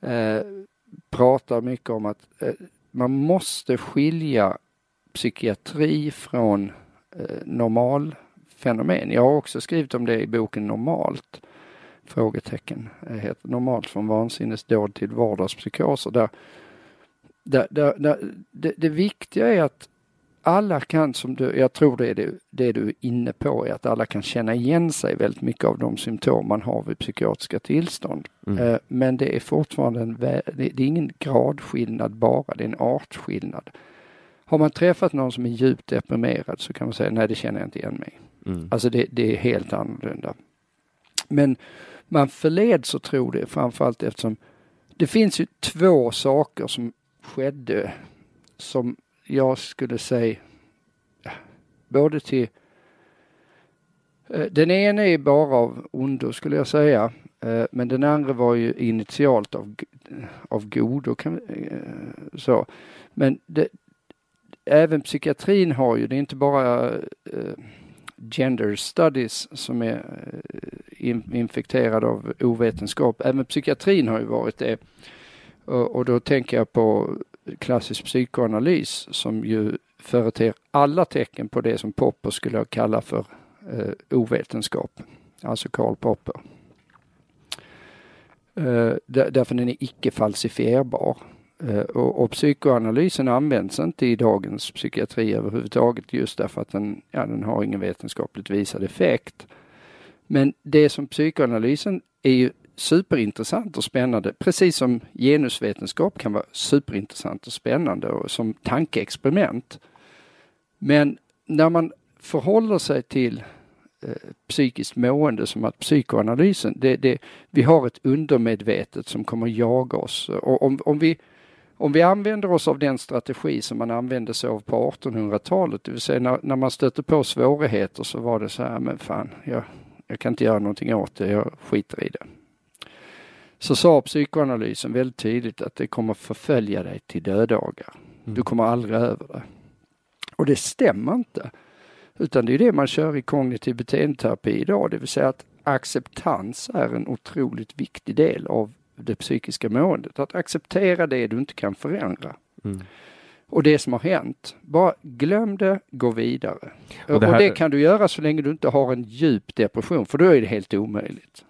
Eh, pratar mycket om att eh, man måste skilja psykiatri från eh, normal fenomen. Jag har också skrivit om det i boken Normalt. Frågetecken. Heter Normalt från vansinnesdåd till vardagspsykoser. Där, där, där, där det, det, viktiga är att alla kan, som du, jag tror det är det, det du är inne på, är att alla kan känna igen sig väldigt mycket av de symptom man har vid psykiatriska tillstånd. Mm. Eh, men det är fortfarande en, det är ingen gradskillnad bara, det är en artskillnad. Har man träffat någon som är djupt deprimerad så kan man säga nej det känner jag inte igen mig Mm. Alltså det, det, är helt annorlunda. Men man förleds att tro det framförallt eftersom det finns ju två saker som skedde som jag skulle säga både till eh, den ena är bara av ondo skulle jag säga. Eh, men den andra var ju initialt av, av godo. Eh, så. Men det, även psykiatrin har ju, det är inte bara eh, gender studies som är eh, infekterad av ovetenskap. Även psykiatrin har ju varit det. Och, då tänker jag på klassisk psykoanalys som ju företer alla tecken på det som Popper skulle kalla för eh, ovetenskap. Alltså Karl Popper. Eh, därför den är icke falsifierbar. Eh, och, och, psykoanalysen används inte i dagens psykiatri överhuvudtaget just därför att den, ja, den har ingen vetenskapligt visad effekt. Men det som psykoanalysen är ju superintressant och spännande, precis som genusvetenskap kan vara superintressant och spännande och som tankeexperiment. Men när man förhåller sig till eh, psykiskt mående som att psykoanalysen, det, det, vi har ett undermedvetet som kommer jaga oss. Och om, om vi om vi använder oss av den strategi som man använde sig av på 1800-talet, det vill säga när, när, man stötte på svårigheter så var det så här, men fan, jag, jag kan inte göra någonting åt det, jag skiter i det. Så sa psykoanalysen väldigt tydligt att det kommer förfölja dig till dödagar. Mm. Du kommer aldrig över det. Och det stämmer inte. Utan det är det man kör i kognitiv beteendeterapi idag, det vill säga att acceptans är en otroligt viktig del av det psykiska måendet. Att acceptera det du inte kan förändra. Mm. Och det som har hänt, bara glöm det, gå vidare. Och det, här... och det, kan du göra så länge du inte har en djup depression, för då är det helt omöjligt.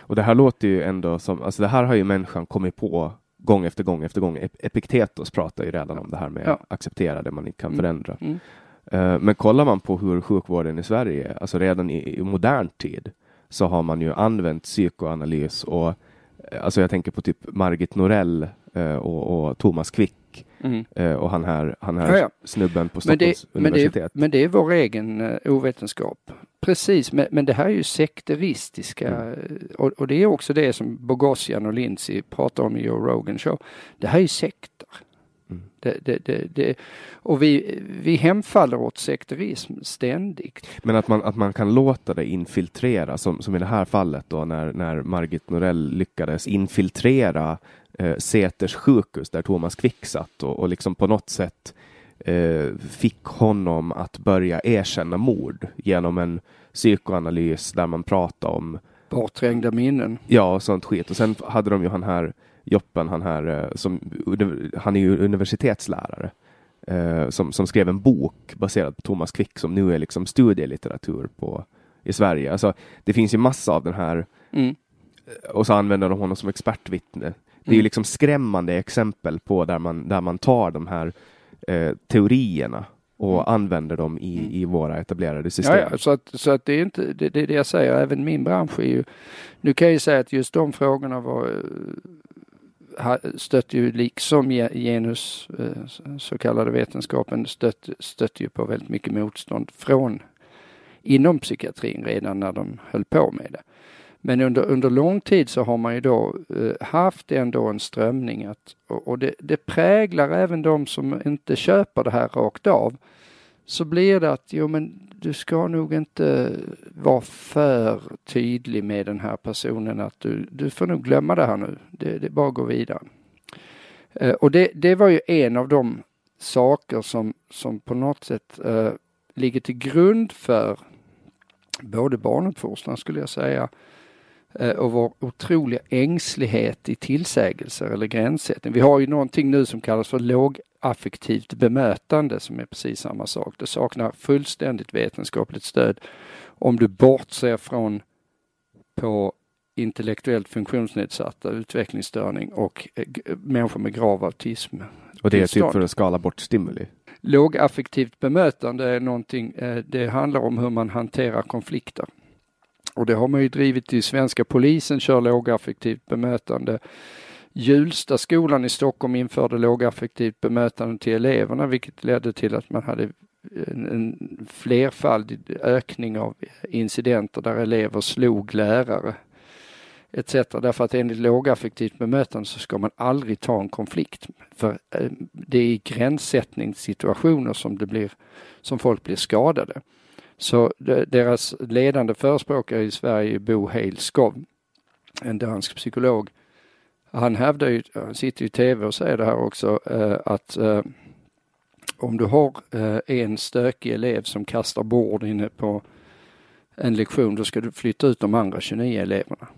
Och det här låter ju ändå som, alltså det här har ju människan kommit på gång efter gång efter gång. Epiktetos pratar ju redan om det här med Ja. acceptera det man inte kan Mm. förändra. Mm. Eh, Men kollar man på hur sjukvården i Sverige, alltså redan i, i modern tid, så har man ju använt psykoanalys och alltså jag tänker på typ Margit Norell eh, och, och Thomas Quick Mm. eh, och han här, han här Ja, ja. snubben på Men Stockholms det, men, det universitet. är, men det är vår egen uh, ovetenskap. Precis, men, men det här är ju sekteristiska Mm. och, och det är också det som Bogosian och Lindsay pratar om i Joe Rogan show. Det här är ju sekter. Mm. Det, det, det, det, och vi, vi hemfaller åt sekterism ständigt. Men att man, att man kan låta det infiltrera, som, som i det här fallet då när, när Margit Norell lyckades infiltrera eh, Säters sjukhus där Thomas Quick satt och, och liksom på något sätt eh, fick honom att börja erkänna mord genom en psykoanalys där man pratar om Bortträngda minnen. Ja, och sånt skit. Och sen hade de ju han här Joppen, han här eh, som, han är ju universitetslärare. Eh, som, som skrev en bok baserad på Thomas Quick som nu är liksom studielitteratur på, i Sverige. Alltså, det finns ju massa av den här Mm. och så använder de honom som expertvittne. Det är ju Mm. liksom skrämmande exempel på där man, där man tar de här eh, teorierna och använder dem i, i våra etablerade system. Mm. Ja, ja, så att, så att det är inte det, det, är det jag säger, även min bransch är ju, nu kan jag ju säga att just de frågorna var, eh, stötte ju liksom genus, eh, så kallade vetenskapen, stött, stötte ju på väldigt mycket motstånd från inom psykiatrin redan när de höll på med det. Men under, under lång tid så har man ju då eh, haft ändå en strömning att, och, och det, det präglar även de som inte köper det här rakt av. Så blir det att, jo men du ska nog inte vara för tydlig med den här personen att du, du får nog glömma det här nu. Det, det är bara att gå vidare. Eh, och det, det var ju en av de saker som, som på något sätt eh, ligger till grund för både barnuppfostran skulle jag säga eh, och vår otroliga ängslighet i tillsägelser eller gränssättning. Vi har ju någonting nu som kallas för lågaffektivt bemötande som är precis samma sak. Det saknar fullständigt vetenskapligt stöd om du bortser från på intellektuellt funktionsnedsatta, utvecklingsstörning och eh, människor med grav autism. och det är typ för att skala bort stimuli. Lågaffektivt bemötande är någonting, eh, det handlar om hur man hanterar konflikter. Och det har man ju drivit i svenska polisen kör lågaffektivt bemötande. Hjulstaskolan i Stockholm införde lågaffektivt bemötande till eleverna vilket ledde till att man hade en, en flerfaldig ökning av incidenter där elever slog lärare etc. Därför att enligt lågaffektivt bemötande så ska man aldrig ta en konflikt. För eh, det är i gränssättningssituationer som, det blir, som folk blir skadade. Så deras ledande förespråkare i Sverige Bo Heilskov, en dansk psykolog. Han hävdar ju, han sitter i tv och säger det här också, eh, att eh, om du har eh, en stökig elev som kastar bord inne på en lektion, då ska du flytta ut de andra 29 eleverna.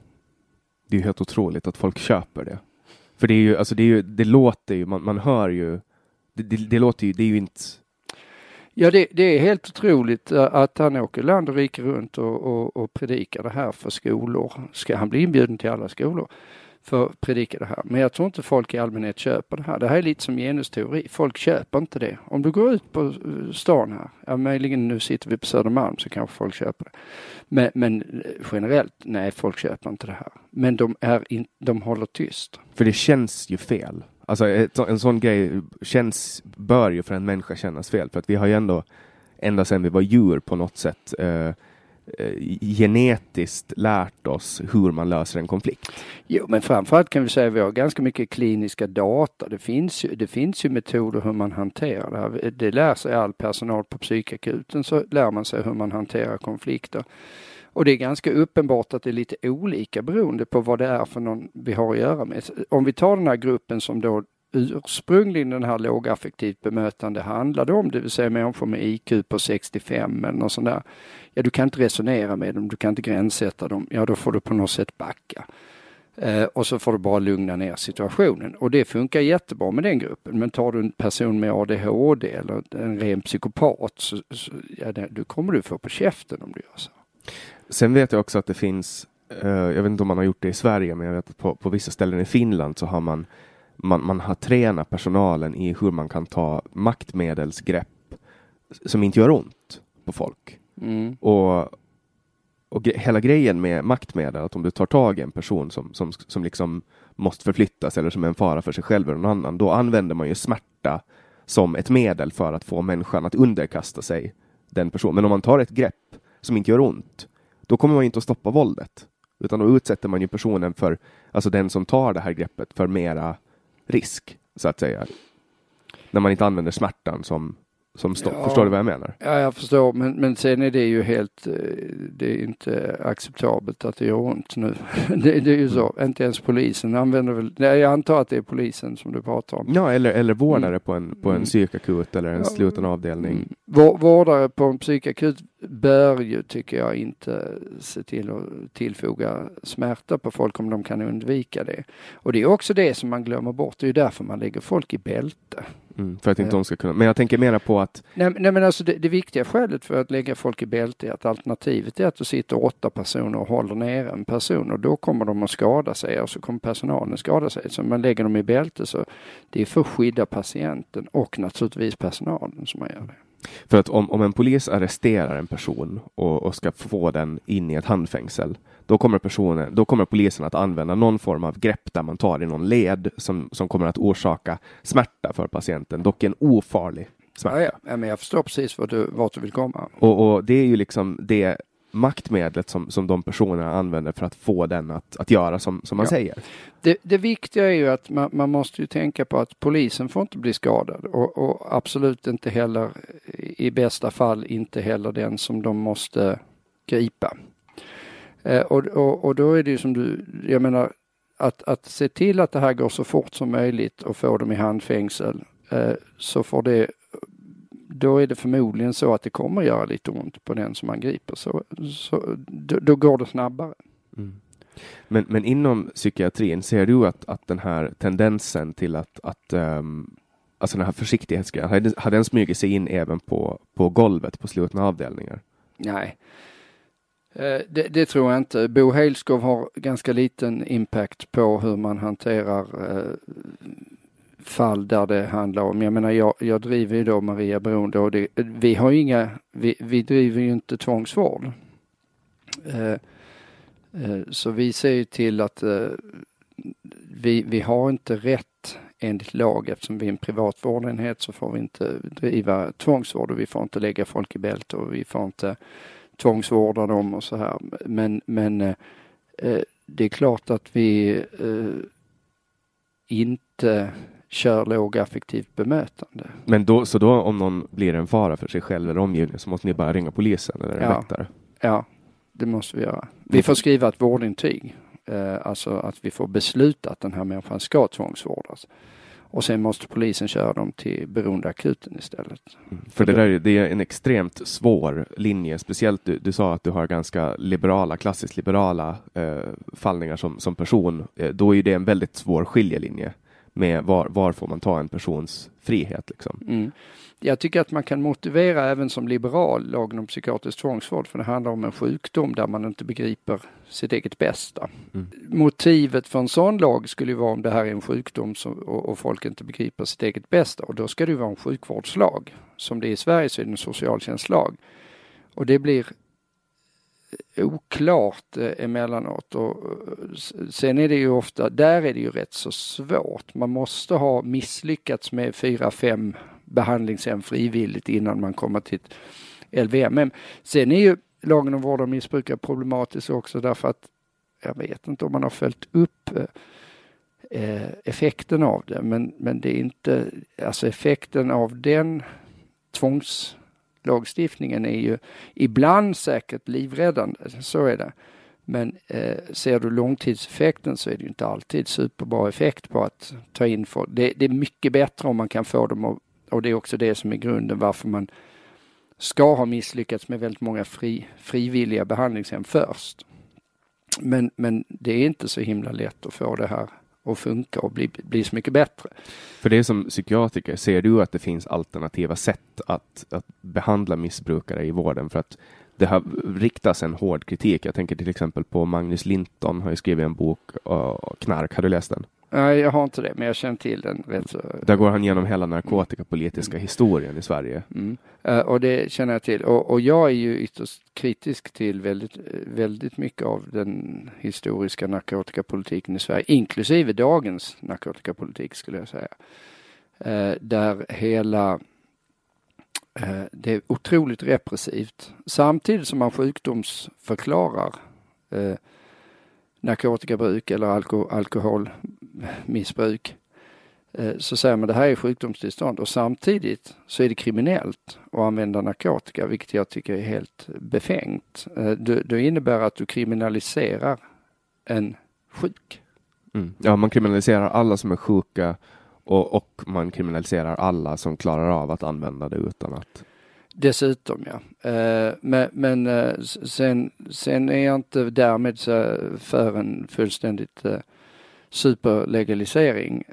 Det är helt otroligt att folk köper det. För det är ju, alltså det är ju, det låter ju, man, man hör ju, det, det, det låter ju, det är ju inte, Ja, det, det är helt otroligt eh, att han åker land och rike runt och, och, och predikar det här för skolor. Ska han bli inbjuden till alla skolor för att predika det här? Men jag tror inte folk i allmänhet köper det här. Det här är lite som genusteori. Folk köper inte det. Om du går ut på eh, stan här, ja, möjligen nu sitter vi på Södermalm så kanske folk köper det. Men, men eh, generellt, nej, folk köper inte det här. Men de, är in, de håller tyst. för det känns ju fel. Alltså ett, en sån grej känns, bör ju för en människa kännas fel. För att vi har ju ändå, ända sedan vi var djur på något sätt, eh, eh, genetiskt lärt oss hur man löser en konflikt. Jo, men framförallt kan vi säga att vi har ganska mycket kliniska data. Det finns ju, det finns ju metoder hur man hanterar det här. Det lär sig all personal på psykakuten så lär man sig hur man hanterar konflikter. Och det är ganska uppenbart att det är lite olika beroende på vad det är för någon vi har att göra med. Om vi tar den här gruppen som då ursprungligen den här lågaffektivt bemötande handlade om, det vill säga människor med IQ på 65 eller något sånt där. Ja, du kan inte resonera med dem, du kan inte gränssätta dem. Ja, då får du på något sätt backa. Eh, och så får du bara lugna ner situationen. Och det funkar jättebra med den gruppen. Men tar du en person med ADHD eller en ren psykopat så, så ja, det, kommer du få på käften om du gör så. Sen vet jag också att det finns, eh, jag vet inte om man har gjort det i Sverige, men jag vet att på, på vissa ställen i Finland så har man man, man har tränat personalen i hur man kan ta maktmedelsgrepp som inte gör ont på folk. Mm. Och, och gre- hela grejen med maktmedel, att om du tar tag i en person som, som, som liksom måste förflyttas eller som är en fara för sig själv eller någon annan, då använder man ju smärta som ett medel för att få människan att underkasta sig den personen. Men om man tar ett grepp som inte gör ont, då kommer man inte att stoppa våldet. Utan då utsätter man ju personen för, alltså den som tar det här greppet, för mera risk, så att säga. När man inte använder smärtan som, som stopp. Ja. Förstår du vad jag menar? Ja, jag förstår, men, men sen är det ju helt, eh, det är inte acceptabelt att det gör ont nu. [LAUGHS] Det, det är ju så, inte ens polisen använder väl, nej, jag antar att det är polisen som du pratar om. Ja, eller, eller vårdare Mm. på en, på en Mm. psykakut eller en Ja. sluten avdelning. Mm. Vår- Vårdare på en psykakut bör ju, tycker jag, inte se till att tillfoga smärta på folk om de kan undvika det. Och det är också det som man glömmer bort, det är ju därför man lägger folk i bälte. Mm, för att inte Ja. de ska kunna. Men jag tänker mera på att Nej, nej men alltså det, det viktiga skälet för att lägga folk i bälte är att alternativet är att det sitter åtta personer och håller ner en person och då kommer de att skada sig och så kommer personalen skada sig. Så man lägger dem i bälte så det är för att skydda patienten och naturligtvis personalen som man gör det. För att om, om en polis arresterar en person och, och ska få den in i ett handfängsel, då kommer, personen, då kommer polisen att använda någon form av grepp där man tar i någon led som, som kommer att orsaka smärta för patienten, dock en ofarlig smärta. Ja, ja. men jag förstår precis vart du, vart du vill komma. Och, och det är ju liksom det maktmedlet som, som de personerna använder för att få den att, att göra som, som man Ja. säger. Det, det viktiga är ju att man, man måste ju tänka på att polisen får inte bli skadad och, och absolut inte heller i bästa fall inte heller den som de måste gripa. Eh, och, och, och då är det ju som du, jag menar att, att se till att det här går så fort som möjligt och få dem i handfängsel eh, så får det då är det förmodligen så att det kommer göra lite ont på den som man griper. Så, så, då, då går det snabbare. Men, men inom psykiatrin, ser du att, att den här tendensen till att, att um, alltså den här försiktighetsgrejen, har den, har den smugit sig in även på, på golvet på slutna avdelningar? Nej. Eh, Det, det tror jag inte. Bo Heilskov har ganska liten impact på hur man hanterar eh, fall där det handlar om, jag menar jag, jag driver ju då Maria Beroende och det, vi har ju inga, vi, vi driver ju inte tvångsvård. Eh, eh, så vi ser ju till att eh, vi, vi har inte rätt enligt lag eftersom vi är en privat vårdenhet så får vi inte driva tvångsvård och vi får inte lägga folk i bälte och vi får inte tvångsvårda dem och så här. Men, men eh, eh det är klart att vi eh, inte kör lågaffektivt bemötande. Men då, så då om någon blir en fara för sig själv eller omgivningen så måste ni bara ringa polisen eller en Ja. väktare? Ja, det måste vi göra. Vi får skriva ett vårdintyg. Eh, alltså att vi får besluta att den här människan ska tvångsvårdas. Och sen måste polisen köra dem till beroendeakuten istället. För det där är- det är en extremt svår linje, speciellt du, du sa att du har ganska liberala, klassiskt liberala eh, fallningar som, som person. Eh, då är det en väldigt svår skiljelinje med var, var får man ta en persons frihet liksom. Mm. Jag tycker att man kan motivera även som liberal lagen om psykiatrisk tvångsvård för det handlar om en sjukdom där man inte begriper sitt eget bästa. Mm. Motivet för en sån lag skulle ju vara om det här är en sjukdom som, och, och folk inte begriper sitt eget bästa och då ska det vara en sjukvårdslag. Som det är i Sverige så är det en socialtjänstlag. Och det blir oklart eh, emellanåt och eh, sen är det ju ofta, där är det ju rätt så svårt. Man måste ha misslyckats med fyra, fem behandlingshem frivilligt innan man kommer till ett LVM. Men sen är ju lagen om vård av missbrukare problematisk också därför att jag vet inte om man har följt upp eh, eh effekten av det men, men det är inte, alltså effekten av den tvångs Lagstiftningen är ju ibland säkert livräddande, så är det. Men eh, ser du långtidseffekten så är det ju inte alltid superbra effekt på att ta in folk. Det, det är mycket bättre om man kan få dem och, och det är också det som är grunden varför man ska ha misslyckats med väldigt många fri, frivilliga behandlingshem först. Men, men det är inte så himla lätt att få det här och funka och bli, bli så mycket bättre. För det som psykiatriker, ser du att det finns alternativa sätt att, att behandla missbrukare i vården? För att det har riktats en hård kritik. Jag tänker till exempel på Magnus Linton har ju skrivit en bok, uh, Knark, har du läst den? Nej, jag har inte det, men jag känner till den rätt så. Där går han igenom hela narkotikapolitiska historien i Sverige. Mm. Uh, och det känner jag till. Och, och, jag är ju ytterst kritisk till väldigt, väldigt mycket av den historiska narkotikapolitiken i Sverige, inklusive dagens narkotikapolitik skulle jag säga. Uh, där hela uh, det är otroligt repressivt. Samtidigt som man sjukdomsförklarar narkotikabruk eller alko alkoholmissbruk eh, så säger man det här är sjukdomstillstånd och samtidigt så är det kriminellt att använda narkotika, vilket jag tycker är helt befängt. Eh, det innebär att du kriminaliserar en sjuk. Mm. Ja, man kriminaliserar alla som är sjuka och, och man kriminaliserar alla som klarar av att använda det utan att Dessutom ja. Eh, men, men sen, sen är jag inte därmed för en fullständigt eh, superlegalisering.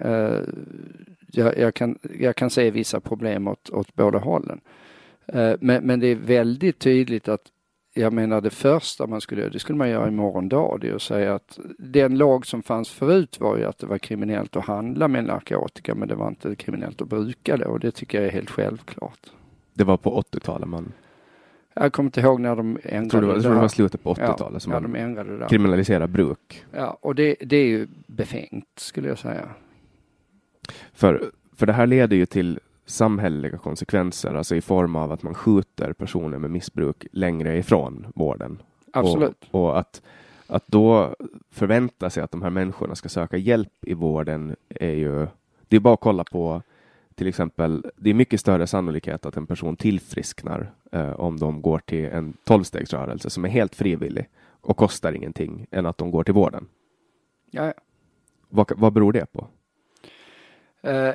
Jag, jag, kan, jag kan se vissa problem åt, åt båda hållen. Eh, men, men det är väldigt tydligt att jag menar det första man skulle göra, det skulle man göra imorgon dag, det är att säga att den lag som fanns förut var ju att det var kriminellt att handla med narkotika men det var inte kriminellt att bruka det och det tycker jag är helt självklart. Det var på 80-talet man... Jag kommer inte ihåg när de ändrade jag tror det. Var, jag tror det var slutet på 80-talet ja, som ja, de ändrade det kriminaliserade bruk. Ja, och det, det är ju befängt skulle jag säga. För, för det här leder ju till samhälleliga konsekvenser, alltså i form av att man skjuter personer med missbruk längre ifrån vården. Absolut. Och, och att, att då förvänta sig att de här människorna ska söka hjälp i vården är ju, det är bara att kolla på till exempel, det är mycket större sannolikhet att en person tillfrisknar eh, om de går till en tolvstegsrörelse som är helt frivillig och kostar ingenting än att de går till vården. Ja. Vad, vad beror det på? Eh,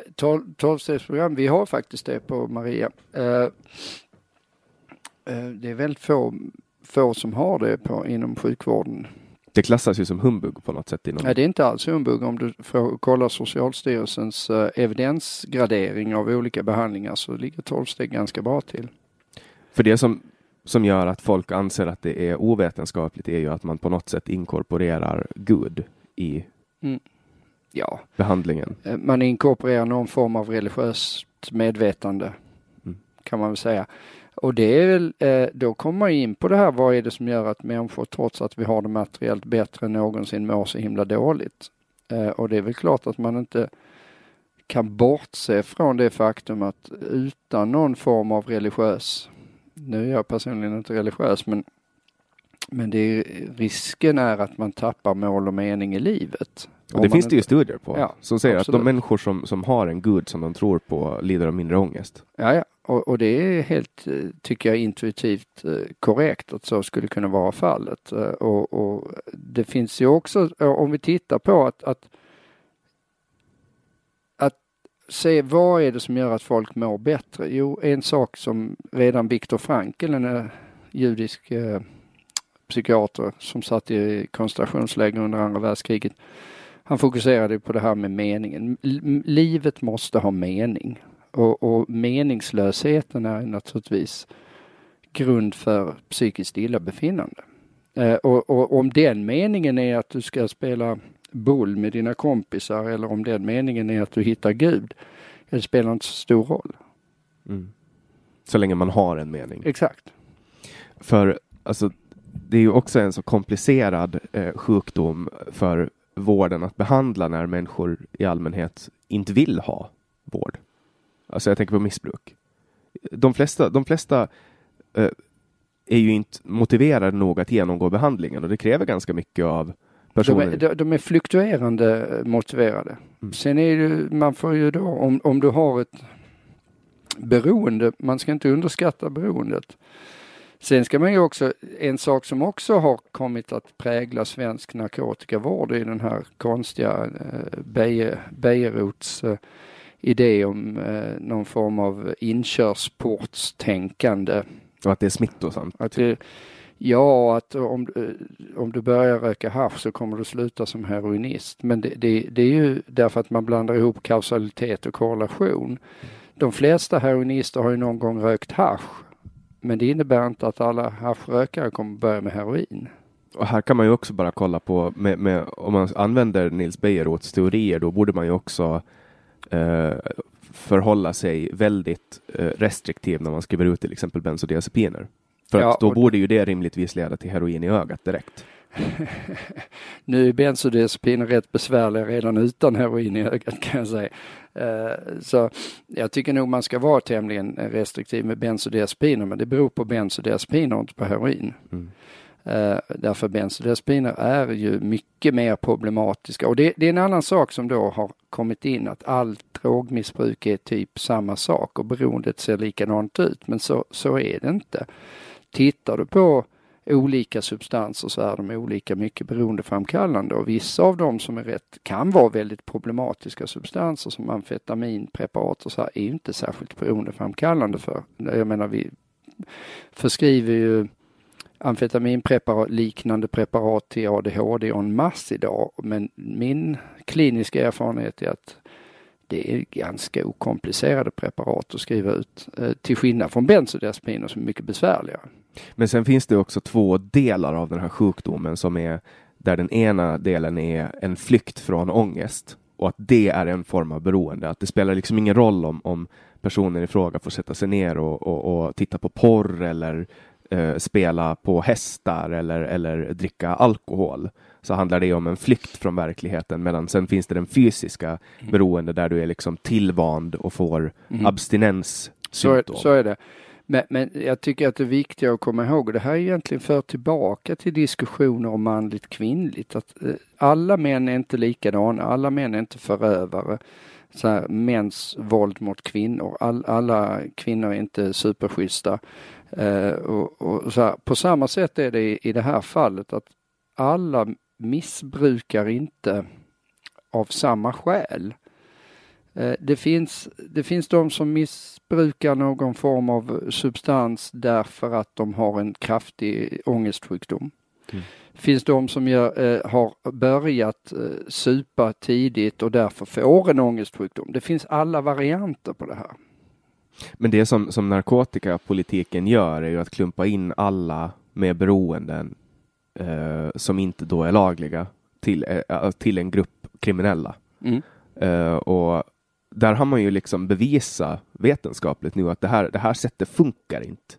tolvstegsprogram, vi har faktiskt det på Maria. Eh, eh, det är väldigt få, få som har det på, inom sjukvården det klassas ju som humbug på något sätt. Inom... Nej, det är inte alls humbug om du får kolla Socialstyrelsens uh, evidensgradering av olika behandlingar så ligger 12 steg ganska bra till. För det som, som gör att folk anser att det är ovetenskapligt är ju att man på något sätt inkorporerar Gud i mm. ja. behandlingen. Eh, man inkorporerar någon form av religiöst medvetande mm. kan man väl säga. Och det är väl, eh, då kommer man in på det här, vad är det som gör att människor trots att vi har det materiellt bättre än någonsin mår så himla dåligt? Eh, och det är väl klart att man inte kan bortse från det faktum att utan någon form av religiös, nu är jag personligen inte religiös, men, men det är, risken är att man tappar mål och mening i livet. Och det finns inte, det ju studier på ja, som säger absolut. att de människor som, som har en gud som de tror på lider av mindre ångest. Ja, ja. Och, och, det är helt, tycker jag, intuitivt eh, korrekt att så skulle kunna vara fallet. Eh, och, och det finns ju också, eh, om vi tittar på att, att, att se vad är det som gör att folk mår bättre? Jo, en sak som redan Viktor Frankl, en judisk eh, psykiater som satt i koncentrationsläger under andra världskriget, han fokuserade på det här med meningen. Livet måste ha mening. Och, och meningslösheten är naturligtvis grund för psykiskt illabefinnande. Eh, och, och, om den meningen är att du ska spela boll med dina kompisar eller om den meningen är att du hittar Gud, det spelar inte så stor roll. Mm. Så länge man har en mening. Exakt. För alltså, det är ju också en så komplicerad eh, sjukdom för vården att behandla när människor i allmänhet inte vill ha vård. Alltså jag tänker på missbruk. De flesta, de flesta eh, är ju inte motiverade nog att genomgå behandlingen och det kräver ganska mycket av personer. De är, de är fluktuerande motiverade. Mm. Sen är det, man får ju då, om, om du har ett beroende, man ska inte underskatta beroendet. Sen ska man ju också, en sak som också har kommit att prägla svensk narkotikavård är den här konstiga eh, Bejerots eh, idé om eh, någon form av inkörsportstänkande. Och att det är smittosamt? Att det, ja, att om, eh, om du börjar röka hasch så kommer du sluta som heroinist. Men det, det, det är ju därför att man blandar ihop kausalitet och korrelation. De flesta heroinister har ju någon gång rökt hasch. Men det innebär inte att alla haschrökare kommer börja med heroin. och här kan man ju också bara kolla på, med, med, om man använder Nils Bejerots teorier, då borde man ju också eh, förhålla sig väldigt eh, restriktiv när man skriver ut till exempel bensodiazepiner. För Ja, att då borde ju det rimligtvis leda till heroin i ögat direkt. [LAUGHS] Nu är bensodiazepiner rätt besvärliga redan utan heroin i ögat kan jag säga. Eh, Så jag tycker nog man ska vara tämligen restriktiv med bensodiazepiner men det beror på bensodiazepiner och inte på heroin. Mm. Eh, Därför bensodiazepiner är ju mycket mer problematiska och det, det är en annan sak som då har kommit in att allt drogmissbruk är typ samma sak och beroendet ser likadant ut men så, så är det inte. Tittar du på olika substanser så är de olika mycket beroendeframkallande och vissa av dem som är rätt kan vara väldigt problematiska substanser som amfetaminpreparat och så här är ju inte särskilt beroendeframkallande för. Jag menar vi förskriver ju amfetaminpreparat, liknande preparat till ADHD och en mass idag men min kliniska erfarenhet är att det är ganska okomplicerade preparat att skriva ut eh, till skillnad från bensodiazepiner som är mycket besvärligare. Men sen finns det också två delar av den här sjukdomen som är där den ena delen är en flykt från ångest och att det är en form av beroende. Att det spelar liksom ingen roll om, om personen i fråga får sätta sig ner och, och, och titta på porr eller eh, spela på hästar eller, eller dricka alkohol. Så handlar det om en flykt från verkligheten medan sen finns det den fysiska beroende där du är liksom tillvand och får Mm. abstinens Så är, så är det. Men, men jag tycker att det är viktigt att komma ihåg, och det här är egentligen för tillbaka till diskussioner om manligt kvinnligt, att eh, alla män är inte likadana, alla män är inte förövare. Så här, mäns våld mot kvinnor, All, alla kvinnor är inte superschyssta. Eh, och, och så här, på samma sätt är det i, i det här fallet att alla missbrukar inte av samma skäl. Eh, Det finns, det finns de som missbrukar någon form av substans därför att de har en kraftig ångestsjukdom. Mm. Finns de som gör, eh, har börjat eh, supa tidigt och därför får en ångestsjukdom. Det finns alla varianter på det här. Men det som, som narkotikapolitiken gör är ju att klumpa in alla med beroenden eh, som inte då är lagliga till, eh, till en grupp kriminella. Mm. Eh, och där har man ju liksom bevisa vetenskapligt nu att det här, det här sättet funkar inte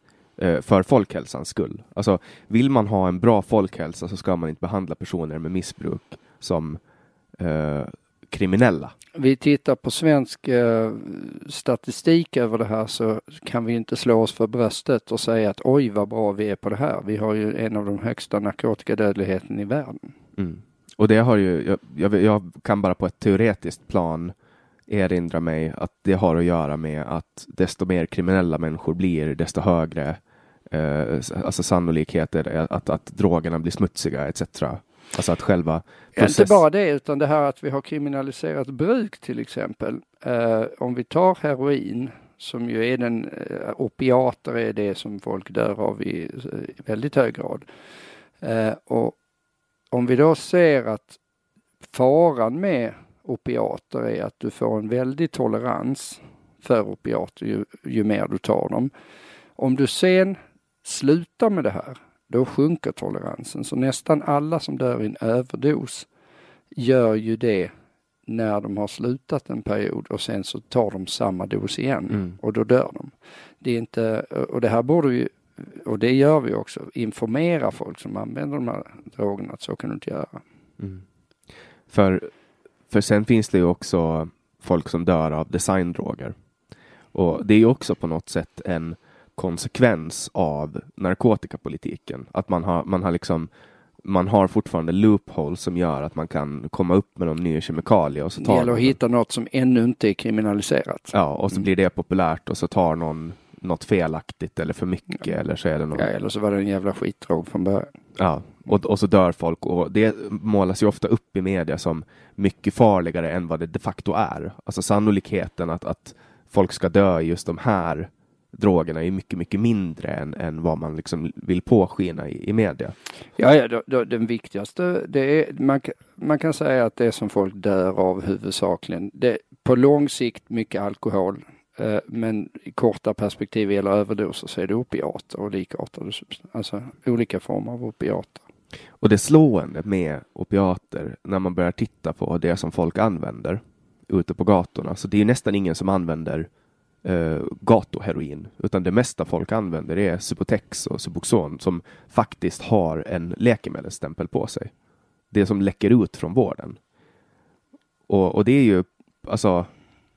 för folkhälsans skull. Alltså, vill man ha en bra folkhälsa så ska man inte behandla personer med missbruk som eh, kriminella. Vi tittar på svensk eh, statistik över det här så kan vi inte slå oss för bröstet och säga att oj vad bra vi är på det här. Vi har ju en av de högsta narkotikadödligheten i världen. Mm. Och det har ju, jag, jag, jag kan bara på ett teoretiskt plan erinra mig att det har att göra med att desto mer kriminella människor blir, desto högre eh, alltså sannolikheter att, att drogerna blir smutsiga etc. Alltså att själva Ja, Inte bara det utan det här att vi har kriminaliserat bruk till exempel. Eh, om vi tar heroin som ju är den, eh, opiater är det som folk dör av i, i väldigt hög grad. Eh, och om vi då ser att faran med opiater är att du får en väldig tolerans för opiater ju, ju mer du tar dem. Om du sen slutar med det här, då sjunker toleransen. Så nästan alla som dör i en överdos gör ju det när de har slutat en period och sen så tar de samma dos igen Mm. och då dör de. Det är inte, och det här borde vi, och det gör vi också, informera folk som använder de här drogerna att så kan du inte göra. Mm. För, för sen finns det ju också folk som dör av designdroger. Och det är ju också på något sätt en konsekvens av narkotikapolitiken. Att man har, man har liksom man har fortfarande loopholes som gör att man kan komma upp med någon ny kemikalie och så Det tar gäller att hitta något som ännu inte är kriminaliserat. Ja, och så Mm. blir det populärt och så tar någon något felaktigt eller för mycket eller så är det någon Ja, eller så var det en jävla skitdrog från början. Ja, och, och så dör folk och det målas ju ofta upp i media som mycket farligare än vad det de facto är. Alltså sannolikheten att, att folk ska dö i just de här drogerna är mycket, mycket mindre än, än vad man liksom vill påskina i, i media. Ja, ja då, då, den viktigaste, det är, man, man kan säga att det som folk dör av huvudsakligen, det, på lång sikt mycket alkohol, eh, men i korta perspektiv eller överdoser så är det opiater och likartade substanser, alltså olika former av opiater. Och det slående med opiater när man börjar titta på det som folk använder ute på gatorna, så det är nästan ingen som använder eh, gatuheroin, utan det mesta folk använder är Subutex och Subuxon som faktiskt har en läkemedelsstämpel på sig. Det som läcker ut från vården. Och, och det är ju alltså,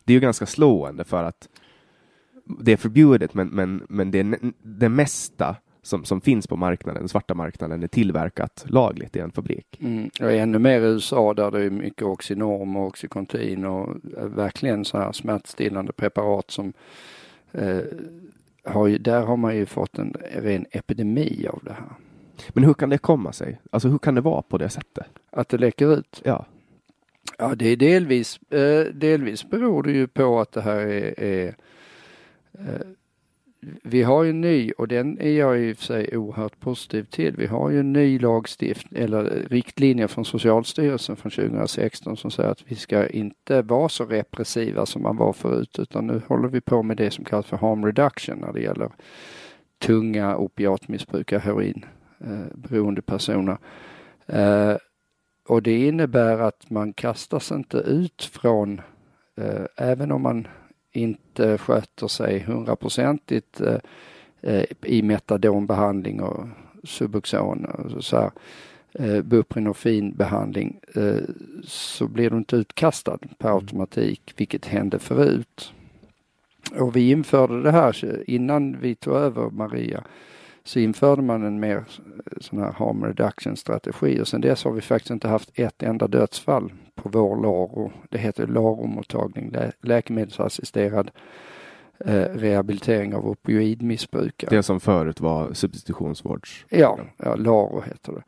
det är ju ganska slående för att det är förbjudet, men, men, men det, det mesta som, som finns på marknaden, den svarta marknaden, är tillverkat lagligt i en fabrik. Mm. Och ännu mer i USA där det är mycket Oxynorm och Oxycontin och verkligen så här smärtstillande preparat som eh, har ju, där har man ju fått en ren epidemi av det här. Men hur kan det komma sig? Alltså hur kan det vara på det sättet? Att det läcker ut? Ja. Ja, det är delvis, eh, delvis beror det ju på att det här är, är eh, vi har ju en ny och den är jag i och för sig oerhört positiv till. Vi har ju en ny lagstiftning eller riktlinjer från Socialstyrelsen från 2016 som säger att vi ska inte vara så repressiva som man var förut utan nu håller vi på med det som kallas för harm reduction när det gäller tunga opiatmissbrukare, heroinberoende eh, personer. Eh, och det innebär att man kastas inte ut från, eh, även om man inte sköter sig hundraprocentigt eh, eh, i metadonbehandling och Subuxon och så här, eh, buprenorfinbehandling eh, så blir du inte utkastad per mm. automatik, vilket hände förut. Och vi införde det här innan vi tog över Maria så införde man en mer sån här harm reduction strategi och sen dess har vi faktiskt inte haft ett enda dödsfall på vår LARO. Det heter LARO-mottagning, lä läkemedelsassisterad eh, rehabilitering av opioidmissbrukare. Det som förut var substitutionsvårds... Ja, ja LARO heter det.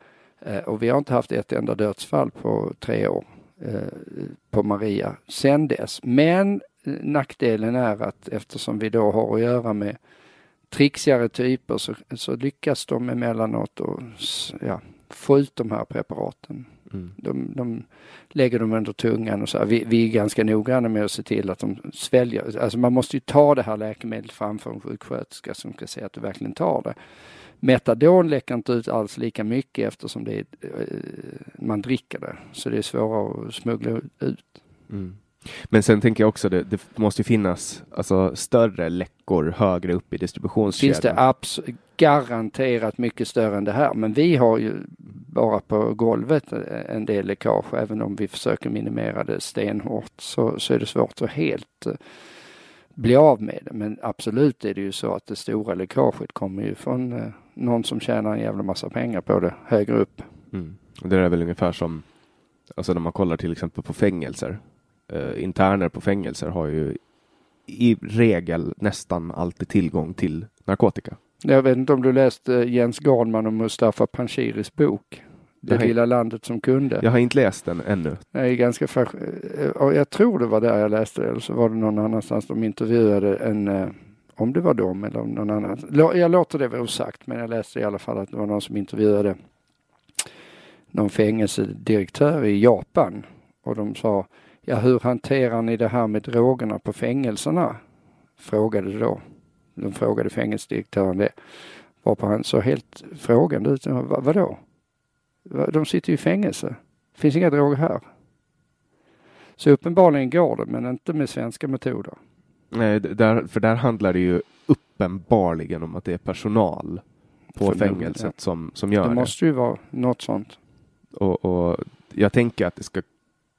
Eh, och vi har inte haft ett enda dödsfall på tre år eh, på Maria sen dess. Men eh, nackdelen är att eftersom vi då har att göra med trixigare typer så, så lyckas de emellanåt och, ja, få ut de här preparaten. Mm. De, de lägger dem under tungan och så. Vi, vi är ganska noggranna med att se till att de sväljer. Alltså man måste ju ta det här läkemedlet framför en sjuksköterska som ska se att du verkligen tar det. Metadon läcker inte ut alls lika mycket eftersom det är, eh, man dricker det. Så det är svårare att smuggla ut. Mm. Men sen tänker jag också det, det måste finnas alltså, större läckor högre upp i distributionskedjan. Finns det abs garanterat mycket större än det här. Men vi har ju bara på golvet en del läckage. Även om vi försöker minimera det stenhårt så, så är det svårt att helt uh, bli av med det. Men absolut är det ju så att det stora läckaget kommer ju från uh, någon som tjänar en jävla massa pengar på det högre upp. Mm. Det är väl ungefär som Alltså när man kollar till exempel på fängelser eh, interner på fängelser har ju i regel nästan alltid tillgång till narkotika. Jag vet inte om du läste Jens Garnman och Mustafa Panshiris bok Det lilla landet som kunde. Jag har inte läst den ännu. Jag är ganska fräsch. Jag tror det var där jag läste det, eller så var det någon annanstans de intervjuade en eh, om det var dem eller någon annan. Jag låter det vara osagt, men jag läste i alla fall att det var någon som intervjuade någon fängelsedirektör i Japan och de sa Ja, hur hanterar ni det här med drogerna på fängelserna? Frågade då. De frågade fängelsedirektören det. Varpå han så helt frågande ut. Vad, vadå? De sitter ju i fängelse. Finns inga droger här. Så uppenbarligen går det, men inte med svenska metoder. Nej, där, för där handlar det ju uppenbarligen om att det är personal på för fängelset ja. som, som gör det. Det måste ju vara något sånt. Och, och jag tänker att det ska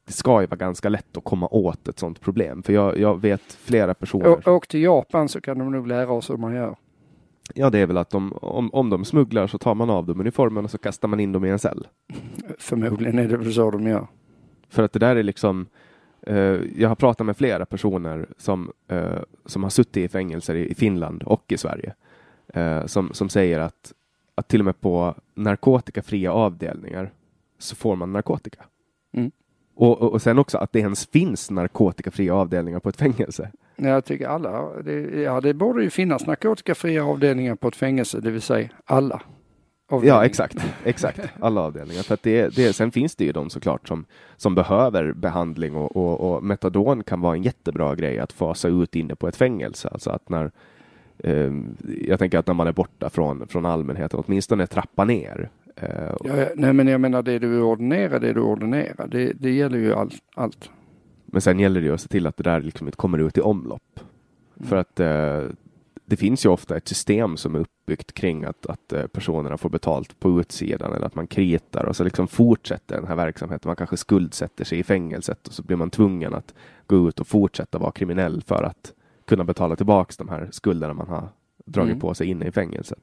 det ska ju vara ganska lätt att komma åt ett sådant problem. För jag, jag vet flera personer. Å, åk till Japan så kan de nog lära oss hur man gör. Ja, det är väl att de, om, om de smugglar så tar man av dem uniformen och så kastar man in dem i en cell. Förmodligen är det väl så de gör. För att det där är liksom eh, jag har pratat med flera personer som, eh, som har suttit i fängelser i, Finland och i Sverige. Eh, som, som säger att, att till och med på narkotikafria avdelningar så får man narkotika. Mm. Och, och, och, sen också att det ens finns narkotikafria avdelningar på ett fängelse. Jag tycker alla, det, ja det borde ju finnas narkotikafria avdelningar på ett fängelse, det vill säga alla. Ja exakt, exakt, alla avdelningar. För det, det, sen finns det ju de såklart som, som behöver behandling och, och, och metadon kan vara en jättebra grej att fasa ut inne på ett fängelse. Alltså att när, eh, jag tänker att när man är borta från, från allmänheten, åtminstone trappa ner Ja, ja, nej men jag menar det du ordinerar, det du ordinerar. Det, det gäller ju all, allt. Men sen gäller det ju att se till att det där liksom inte kommer ut i omlopp. För att eh, det finns ju ofta ett system som är uppbyggt kring att, att eh, personerna får betalt på utsidan eller att man kritar och så liksom fortsätter den här verksamheten. Man kanske skuldsätter sig i fängelset och så blir man tvungen att gå ut och fortsätta vara kriminell för att kunna betala tillbaks de här skulderna man har dragit Mm. på sig inne i fängelset.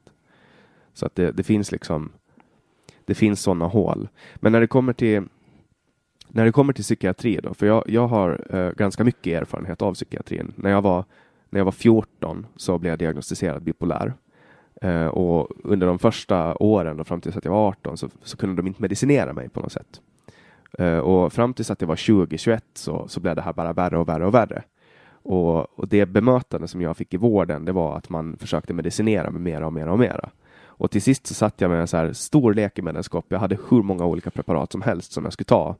Så att det, det finns liksom det finns sådana hål. Men när det kommer till när det kommer till psykiatri då, för jag, jag har eh, ganska mycket erfarenhet av psykiatrin. När jag var, när jag var 14 så blev jag diagnostiserad bipolär. Eh, och under de första åren då, fram tills att jag var 18 så, så kunde de inte medicinera mig på något sätt. Eh, och fram tills att jag var 20-21 så, så blev det här bara värre och värre och värre. Och, och det bemötande som jag fick i vården, det var att man försökte medicinera mig mera och mera och mera. Och till sist så satt jag med en så här stor läkemedelskopp. Jag hade hur många olika preparat som helst som jag skulle ta.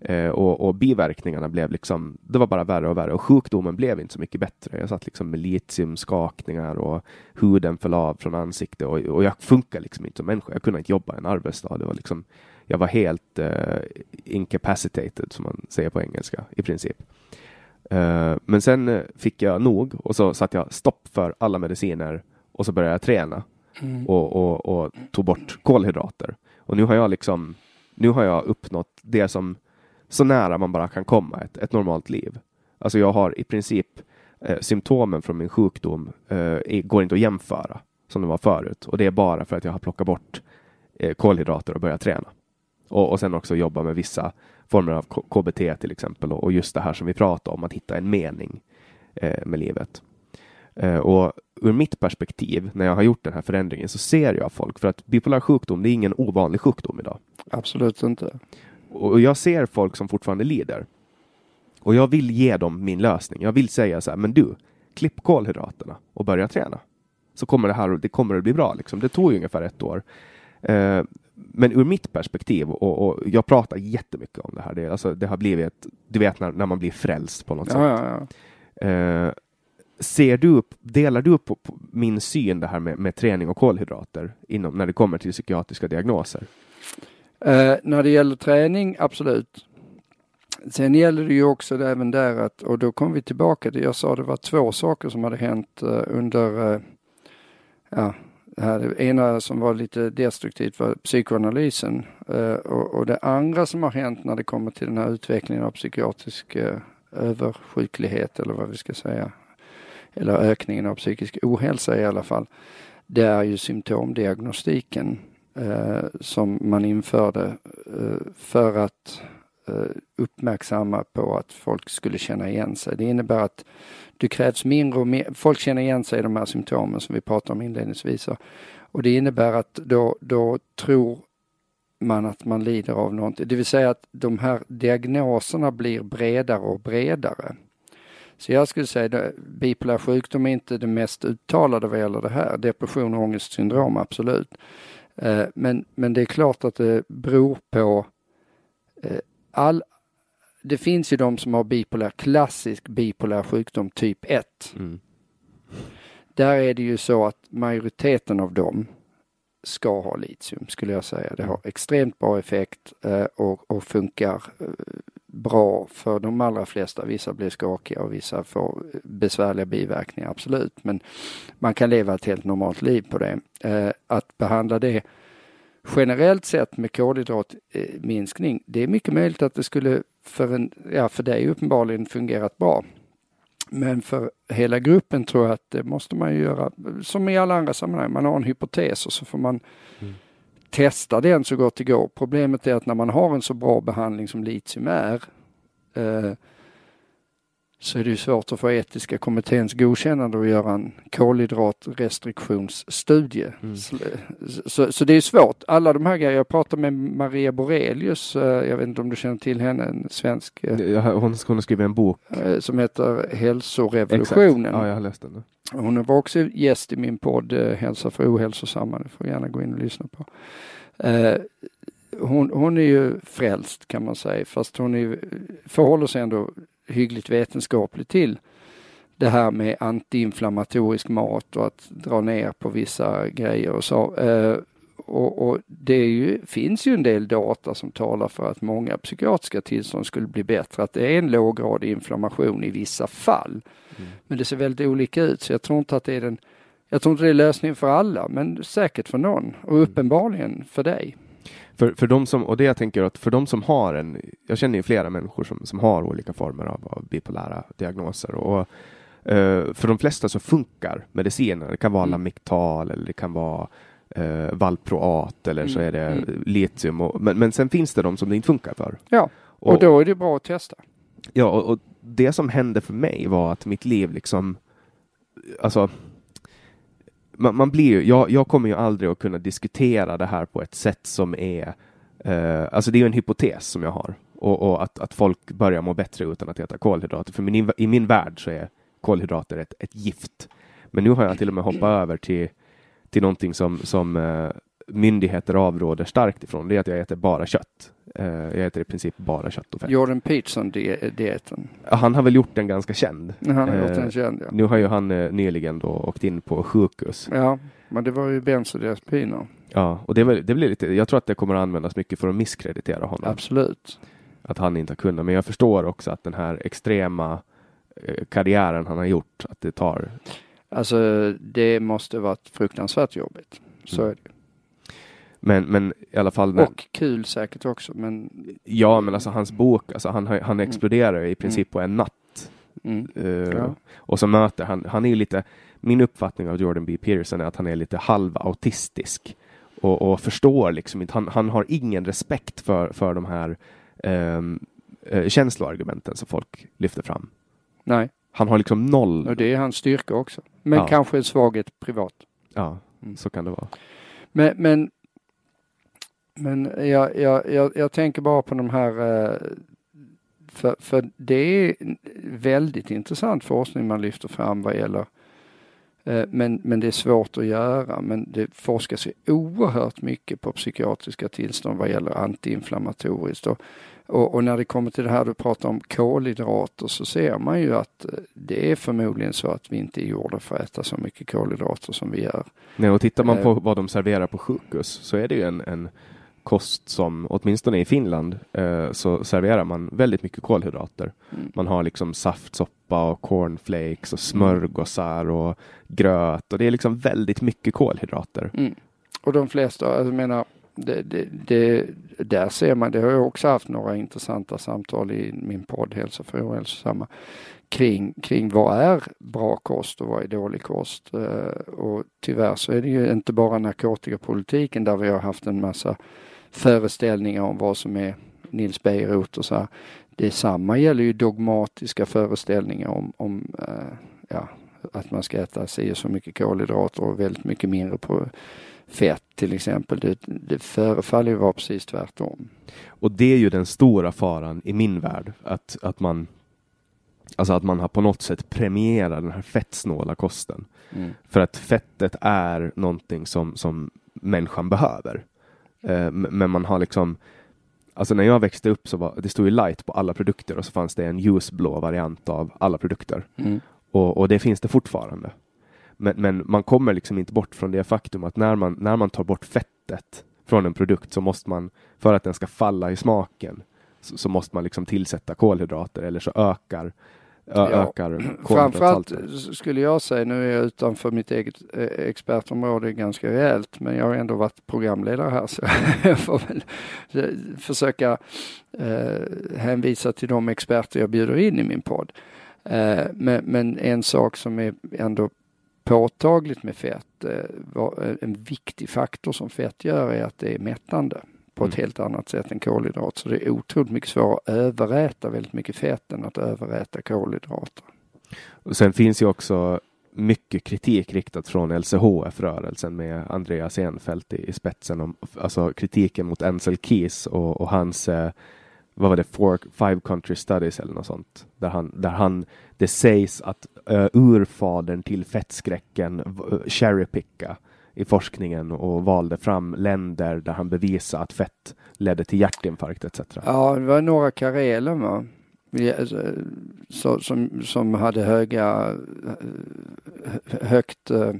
Eh, och, och biverkningarna blev liksom, det var bara värre och värre och sjukdomen blev inte så mycket bättre. Jag satt liksom med litiumskakningar och huden föll av från ansiktet och, och jag funkar liksom inte som människa. Jag kunde inte jobba en arbetsdag. Det var liksom, jag var helt eh, incapacitated som man säger på engelska i princip. Eh, men sen eh, fick jag nog och så satte jag stopp för alla mediciner och så började jag träna Mm. och, och, och tog bort kolhydrater. Och nu har jag liksom, nu har jag uppnått det som så nära man bara kan komma ett, ett normalt liv. Alltså jag har i princip eh, symptomen från min sjukdom eh, går inte att jämföra som det var förut och det är bara för att jag har plockat bort eh, kolhydrater och börjat träna. Och, och sen också jobba med vissa former av KBT till exempel och, och just det här som vi pratar om, att hitta en mening eh, med livet. Eh, och ur mitt perspektiv, när jag har gjort den här förändringen, så ser jag folk, för att bipolär sjukdom, det är ingen ovanlig sjukdom idag. Absolut inte. Och jag ser folk som fortfarande lider. Och jag vill ge dem min lösning. Jag vill säga så här, men du, klipp kolhydraterna och börja träna. Så kommer det här det kommer att bli bra. Liksom. Det tog ju ungefär ett år. Eh, men ur mitt perspektiv, och, och jag pratar jättemycket om det här, det, alltså, det har blivit, du vet när, när man blir frälst på något sätt. Ja, ja, ja. Eh, ser du upp, delar du på, på min syn det här med, med träning och kolhydrater inom, när det kommer till psykiatriska diagnoser? Eh, när det gäller träning, absolut. Sen gäller det ju också det även där att, och då kommer vi tillbaka till, jag sa det var två saker som hade hänt eh, under, eh, ja, det här, det ena som var lite destruktivt var psykoanalysen eh, och, och det andra som har hänt när det kommer till den här utvecklingen av psykiatrisk eh, översjuklighet eller vad vi ska säga, eller ökningen av psykisk ohälsa i alla fall, det är ju symptomdiagnostiken eh, som man införde eh, för att eh, uppmärksamma på att folk skulle känna igen sig. Det innebär att det krävs mindre och mer, folk känner igen sig i de här symptomen som vi pratade om inledningsvis. Och det innebär att då, då tror man att man lider av någonting. Det vill säga att de här diagnoserna blir bredare och bredare. Så jag skulle säga att bipolär sjukdom är inte det mest uttalade vad gäller det här. Depression och ångestsyndrom, absolut. Eh, Men, men det är klart att det beror på eh, all... Det finns ju de som har bipolär, klassisk bipolär sjukdom typ 1. Mm. Där är det ju så att majoriteten av dem ska ha litium skulle jag säga. Det har extremt bra effekt eh, och, och funkar bra för de allra flesta. Vissa blir skakiga och vissa får besvärliga biverkningar, absolut. Men man kan leva ett helt normalt liv på det. Eh, att behandla det generellt sett med kolhydratminskning, det är mycket möjligt att det skulle för, en, ja, för dig uppenbarligen fungerat bra. Men för hela gruppen tror jag att det måste man ju göra som i alla andra sammanhang. Man har en hypotes och så får man mm testa den så gott det går. Problemet är att när man har en så bra behandling som litium är eh, så är det ju svårt att få etiska kommitténs godkännande att göra en kolhydratrestriktionsstudie. Så, så, så det är svårt. Alla de här grejerna, jag pratade med Maria Borelius, eh, jag vet inte om du känner till henne, en svensk eh, Hon, hon har skrivit en bok. eh, som heter Exakt. Hälsorevolutionen. Ja, jag har läst den. Hon var också gäst i min podd Hälsa för ohälsosamma. Det får gärna gå in och lyssna på. Hon, hon är ju frälst kan man säga, fast hon är, förhåller sig ändå hyggligt vetenskapligt till det här med antiinflammatorisk mat och att dra ner på vissa grejer och så. Eh, och, och det ju, finns ju en del data som talar för att många psykiatriska tillstånd skulle bli bättre. Att det är en låggradig inflammation i vissa fall. Mm. Men det ser väldigt olika ut så jag tror inte att det är den jag tror inte det är lösningen för alla, men säkert för någon och mm. uppenbarligen för dig. För, för de som, och det jag tänker att för de som har en, jag känner ju flera människor som, som har olika former av, av bipolära diagnoser och uh, för de flesta så funkar mediciner. Det kan vara mm. Lamictal eller det kan vara uh, Valproat eller mm. så är det mm. litium. Och, men, men sen finns det de som det inte funkar för. Ja, och, och då är det bra att testa. Ja, och, och det som hände för mig var att mitt liv liksom, alltså man, man blir ju, jag, jag, kommer ju aldrig att kunna diskutera det här på ett sätt som är, eh, alltså det är ju en hypotes som jag har och, och, att, att folk börjar må bättre utan att äta kolhydrater. För min, i min värld så är kolhydrater ett, ett gift. Men nu har jag till och med hoppat över till, till någonting som, som eh, myndigheter avråder starkt ifrån. Det är att jag äter bara kött. Eh, jag äter i princip bara kött och fett. Jordan Peterson-dieten? Han har väl gjort den ganska känd. Han har gjort den eh, känd, ja. Nu har ju han eh, nyligen då åkt in på sjukhus. Ja, men det var ju bensodiazepiner. Ja, och det, väl, det blir lite, jag tror att det kommer att användas mycket för att misskreditera honom. Absolut. Att han inte har kunnat, men jag förstår också att den här extrema karriären han har gjort, att det tar... Alltså det måste varit fruktansvärt jobbigt. Så mm. är det men, men i alla fall. När... Och kul säkert också. Men... Ja, men alltså hans bok, alltså han, han mm. exploderar i princip på en natt. Mm. Uh, ja. Och så möter han, han är lite, min uppfattning av Jordan B. Peterson är att han är lite halvautistisk och, och förstår liksom inte, han, han har ingen respekt för, för de här um, uh, känsloargumenten som folk lyfter fram. Nej. Han har liksom noll. Och det är hans styrka också. Men ja. kanske en svaghet privat. Ja, mm. så kan det vara. Men, men men jag, jag, jag, jag tänker bara på de här eh, för, för det är väldigt intressant forskning man lyfter fram vad gäller eh, men, men det är svårt att göra. Men det forskas ju oerhört mycket på psykiatriska tillstånd vad gäller antiinflammatoriskt. Och, och, och, när det kommer till det här du pratar om kolhydrater så ser man ju att eh, det är förmodligen så att vi inte är gjorda för att äta så mycket kolhydrater som vi gör. Nej, och tittar man på vad de serverar på sjukhus så är det ju en, en kost som, åtminstone i Finland, eh, så serverar man väldigt mycket kolhydrater. Mm. Man har liksom saftsoppa och cornflakes och smörgåsar och gröt och det är liksom väldigt mycket kolhydrater. Mm. Och de flesta, jag menar, det, det, det, där ser man, det har jag också haft några intressanta samtal i min podd Hälsa för ohälsosamma kring, kring vad är bra kost och vad är dålig kost. Eh, och tyvärr så är det ju inte bara narkotikapolitiken där vi har haft en massa föreställningar om vad som är Nils Bejerot och så här. Detsamma gäller ju dogmatiska föreställningar om, om uh, ja, att man ska äta sig så mycket kolhydrater och väldigt mycket mindre på fett till exempel. Det, det förefaller ju vara precis tvärtom. Och det är ju den stora faran i min värld, att, att man Alltså att man har på något sätt premierat den här fettsnåla kosten. Mm. För att fettet är någonting som, som människan behöver. Eh, men man har liksom Alltså när jag växte upp så var det stod ju light på alla produkter och så fanns det en ljusblå variant av alla produkter. Mm. Och, och, det finns det fortfarande. Men, men, man kommer liksom inte bort från det faktum att när man, när man tar bort fettet från en produkt så måste man, för att den ska falla i smaken, så, så måste man liksom tillsätta kolhydrater eller så ökar ja, ökar [CLEARS THROAT] Framförallt skulle jag säga, nu är jag utanför mitt eget eh, expertområde ganska rejält, men jag har ändå varit programledare här så [LAUGHS] jag får väl eh, försöka eh, hänvisa till de experter jag bjuder in i min podd. Eh, men, men, en sak som är ändå påtagligt med fett, eh, en viktig faktor som fett gör är att det är mättande på ett mm. helt annat sätt än kolhydrat. Så det är otroligt mycket svårare att överäta väldigt mycket fett än att överäta kolhydrater. Och sen finns ju också mycket kritik riktat från LCHF-rörelsen med Andreas Enfeldt i, i spetsen. Om, alltså kritiken mot Ansel Keys och, och hans eh, vad var det, Four, Five Country Studies eller något sånt. Där han, där han, det sägs att uh, urfadern till fettskräcken uh, cherrypicka i forskningen och valde fram länder där han bevisade att fett ledde till hjärtinfarkt etc. Ja, det var några kareler va? Eh, så, som, som hade höga, eh, högt, eh,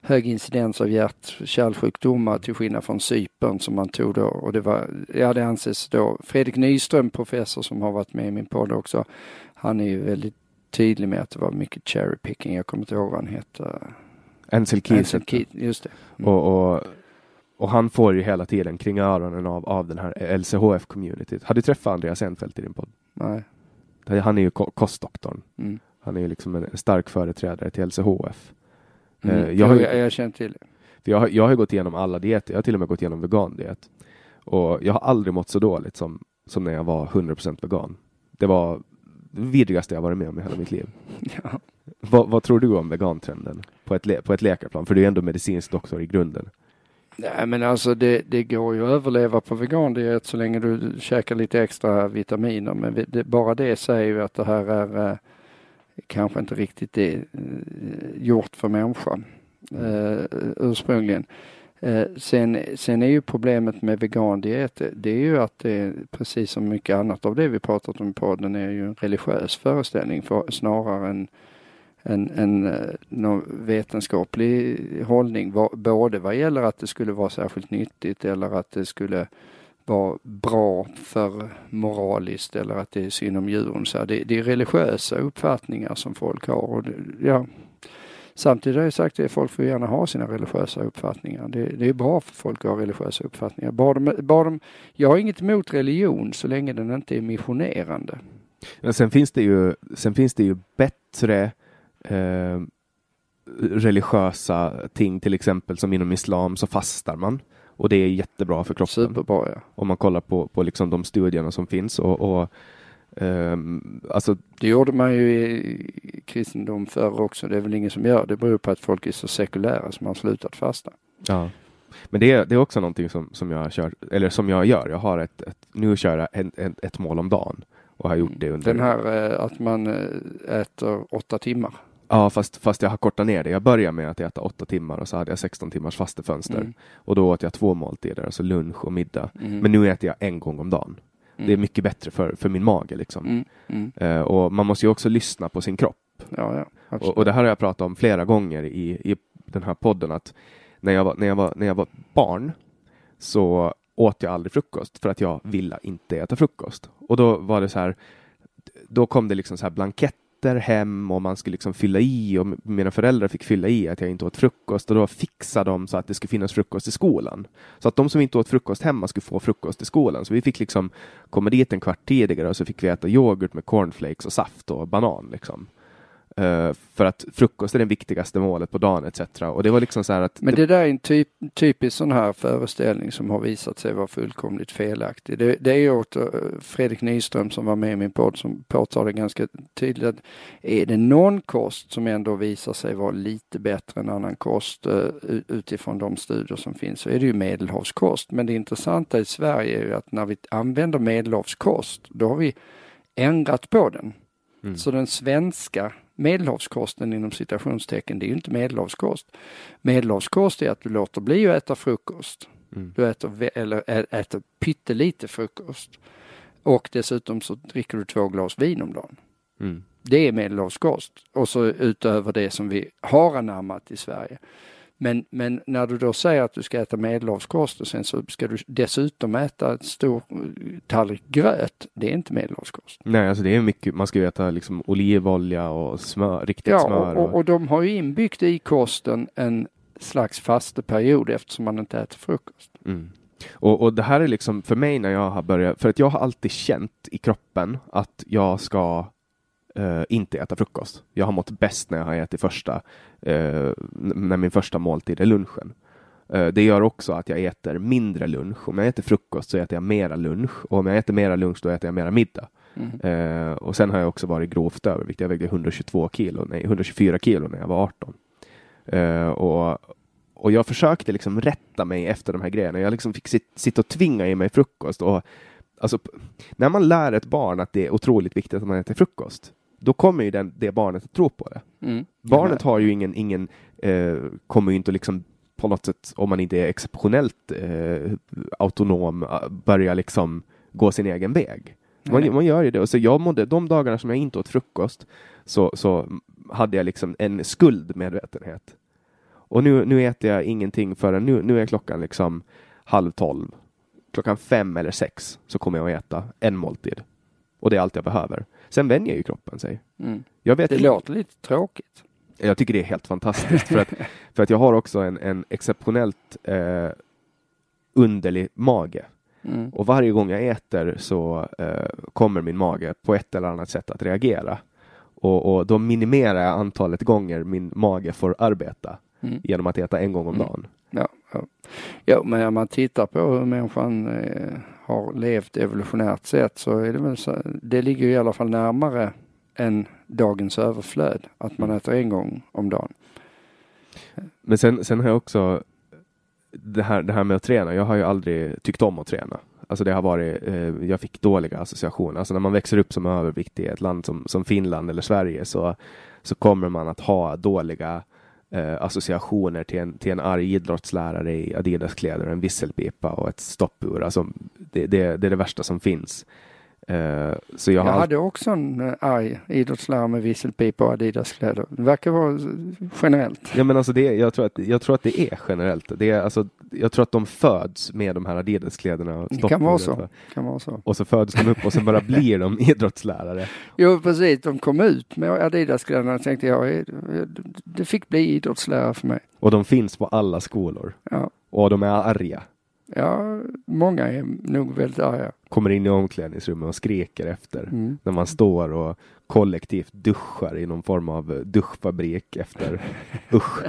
hög incidens av hjärt-kärlsjukdomar till skillnad från Cypern som man tog då. Och det var, ja det anses då, Fredrik Nyström, professor som har varit med i min podd också, han är ju väldigt tydlig med att det var mycket cherry picking. Jag kommer inte ihåg vad han heter. Ansel Keys. Ansel Keys, just det. Mm. Och, och, och, han får ju hela tiden kring öronen av, av den här LCHF-communityt. Har du träffat Andreas Enfeldt i din podd? Nej. Han är ju kostdoktorn. Mm. Han är ju liksom en stark företrädare till LCHF. Mm. Eh, jag, har, jag, jag känner till det. För jag, jag har gått igenom alla dieter. Jag har till och med gått igenom vegandiet. Och jag har aldrig mått så dåligt som, som när jag var 100% vegan. Det var det vidrigaste jag varit med om i hela mitt liv. [LAUGHS] Ja. Vad, vad, tror du om vegantrenden på ett, på ett läkarplan? För du är ändå medicinsk doktor i grunden. Nej men alltså det, det går ju att överleva på vegandiet så länge du käkar lite extra vitaminer. Men det, bara det säger ju att det här är eh, kanske inte riktigt det eh, gjort för människan eh, ursprungligen. Eh, sen, sen är ju problemet med vegandiet, det är ju att det precis som mycket annat av det vi pratat om i podden är ju en religiös föreställning för, snarare än en, en, eh, någon vetenskaplig hållning, både vad gäller att det skulle vara särskilt nyttigt eller att det skulle vara bra för moraliskt eller att det är synd om djuren. Så det, det är religiösa uppfattningar som folk har. Och det, ja, Samtidigt har jag sagt att folk får gärna ha sina religiösa uppfattningar. Det, det är bra för folk att ha religiösa uppfattningar. Bara de, bara de, jag har inget emot religion så länge den inte är missionerande. Men sen finns det ju, sen finns det ju bättre eh, religiösa ting, till exempel som inom islam så fastar man. Och det är jättebra för kroppen. Superbra, ja. Om man kollar på, på liksom de studierna som finns. Och, och um, alltså... Det gjorde man ju i kristendom förr också. Det är väl ingen som gör. Det beror på att folk är så sekulära som har slutat fasta. Ja. Men det är, det är också någonting som, som jag kör, eller som jag gör. Jag har ett, ett nu kör jag ett, ett, ett mål om dagen och har gjort det under. Den här eh, att man eh, äter åtta timmar. Ja, fast, fast jag har kortat ner det. Jag började med att äta åtta timmar och så hade jag 16 timmars fastefönster. Mm. Och då åt jag två måltider, alltså lunch och middag. Mm. Men nu äter jag en gång om dagen. Mm. Det är mycket bättre för, för min mage. Liksom. Uh, och man måste ju också lyssna på sin kropp. Ja, ja, och, och, det här har jag pratat om flera gånger i, i den här podden. att när jag, var, när, jag var, när jag var barn så åt jag aldrig frukost för att jag ville inte äta frukost. Och då var det så här, då kom det liksom så här blankett rätter hem och man skulle liksom fylla i och mina föräldrar fick fylla i att jag inte åt frukost och då fixade de så att det skulle finnas frukost i skolan. Så att de som inte åt frukost hemma skulle få frukost i skolan. Så vi fick liksom komma dit en kvart tidigare och så fick vi äta yoghurt med cornflakes och saft och banan liksom. Uh, för att frukost är det viktigaste målet på dagen etc. Och det var liksom så här att... Men det, det där är en typ, typisk sån här föreställning som har visat sig vara fullkomligt felaktig. Det, det är ju åt uh, Fredrik Nyström som var med i min podd som påtalade ganska tydligt att är det någon kost som ändå visar sig vara lite bättre än annan kost uh, utifrån de studier som finns så är det ju medelhavskost. Men det intressanta i Sverige är ju att när vi använder medelhavskost då har vi ändrat på den. Mm. Så den svenska medelhavskosten inom citationstecken, det är ju inte medelhavskost. Medelhavskost är att du låter bli att äta frukost. Mm. Du äter, eller äter pyttelite frukost. Och dessutom så dricker du två glas vin om dagen. Mm. Det är medelhavskost. Och så utöver det som vi har anammat i Sverige. Men, men när du då säger att du ska äta medelhavskost och sen så ska du dessutom äta en stor tallrik gröt. Det är inte medelhavskost. Nej, alltså det är mycket. Man ska ju äta liksom olivolja och smör, riktigt ja, smör. Och, och, och de har ju inbyggt i kosten en slags fasteperiod eftersom man inte äter frukost. Mm. Och, och det här är liksom för mig när jag har börjat, för att jag har alltid känt i kroppen att jag ska uh, inte äta frukost. Jag har mått bäst när jag har ätit första, uh, när min första måltid är lunchen. Uh, det gör också att jag äter mindre lunch. Om jag äter frukost så äter jag mera lunch och om jag äter mera lunch då äter jag mera middag. Mm. och sen har jag också varit grovt överviktig. Jag vägde 122 kilo, nej 124 kilo när jag var 18. och, och jag försökte liksom rätta mig efter de här grejerna. Jag liksom fick sit, sitta och tvinga i mig frukost och Alltså, när man lär ett barn att det är otroligt viktigt att man äter frukost, då kommer ju den, det barnet att tro på det. Mm. Barnet har ju ingen, ingen eh, kommer ju inte liksom på något sätt, om man inte är exceptionellt eh, autonom, börja liksom gå sin egen väg. Man, man, gör ju det. Och så jag mådde, de dagarna som jag inte åt frukost så, så hade jag liksom en skuldmedvetenhet. Och nu, nu äter jag ingenting förrän nu, nu är klockan liksom halv tolv. Klockan fem eller sex så kommer jag att äta en måltid. Och det är allt jag behöver. Sen vänjer ju kroppen sig. Mm. Jag vet Det inte- låter lite tråkigt. jag tycker det är helt fantastiskt för att, [LAUGHS] för att jag har också en, en exceptionellt eh, underlig mage. Mm. Och varje gång jag äter så eh, kommer min mage på ett eller annat sätt att reagera. Och, och då minimerar jag antalet gånger min mage får arbeta Mm. genom att äta en gång om Mm. dagen. Ja, ja. ja, men om man tittar på hur människan eh, har levt evolutionärt sett så är det väl så, det ligger ju i alla fall närmare än dagens överflöd, att man äter en gång om dagen. Men sen, sen har jag också det här, det här med att träna. Jag har ju aldrig tyckt om att träna. Alltså det har varit, eh, jag fick dåliga associationer. Alltså när man växer upp som överviktig i ett land som, som Finland eller Sverige så, så kommer man att ha dåliga eh, associationer till en, till en arg idrottslärare i Adidas-kläder, en visselpipa och ett stoppur. Alltså det, det, det är det värsta som finns. Eh, så jag Jag, all- hade också en eh, arg idrottslärare med visselpipa och Adidas-kläder. Det verkar vara generellt. Ja men alltså det, jag, tror att, jag tror att det är generellt. Det är, alltså, jag tror att de föds med de här Adidas-kläderna. Det kan vara så. Kan vara så. Och så föds de upp och så bara blir de [LAUGHS] idrottslärare. Jo, precis. De kom ut med Adidas-kläderna och tänkte jag, det fick bli idrottslärare för mig. Och de finns på alla skolor. Ja, Och de är arga. Ja många är nog väldigt arga. Kommer in i omklädningsrummet och skriker efter. Mm. När man står och kollektivt duschar i någon form av duschfabrik efter [LAUGHS] usch.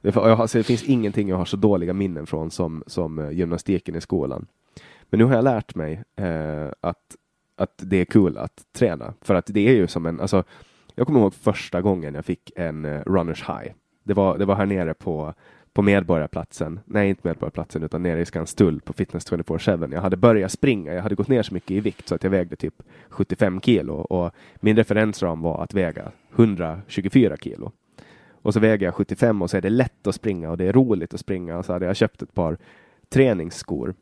Det, alltså, det finns ingenting jag har så dåliga minnen från som, som eh, gymnastiken i skolan. Men nu har jag lärt mig eh, att, att det är kul att träna. För att det är ju som en, alltså, jag kommer ihåg första gången jag fick en eh, runners high. Det var, det var här nere på, på Medborgarplatsen. Nej, inte Medborgarplatsen utan nere i Skanstull på Fitness 24-7. Jag hade börjat springa. Jag hade gått ner så mycket i vikt så att jag vägde typ 75 kilo och min referensram var att väga 124 kilo. Och så väger jag 75 och så är det lätt att springa och det är roligt att springa. Och så hade jag köpt ett par träningsskor.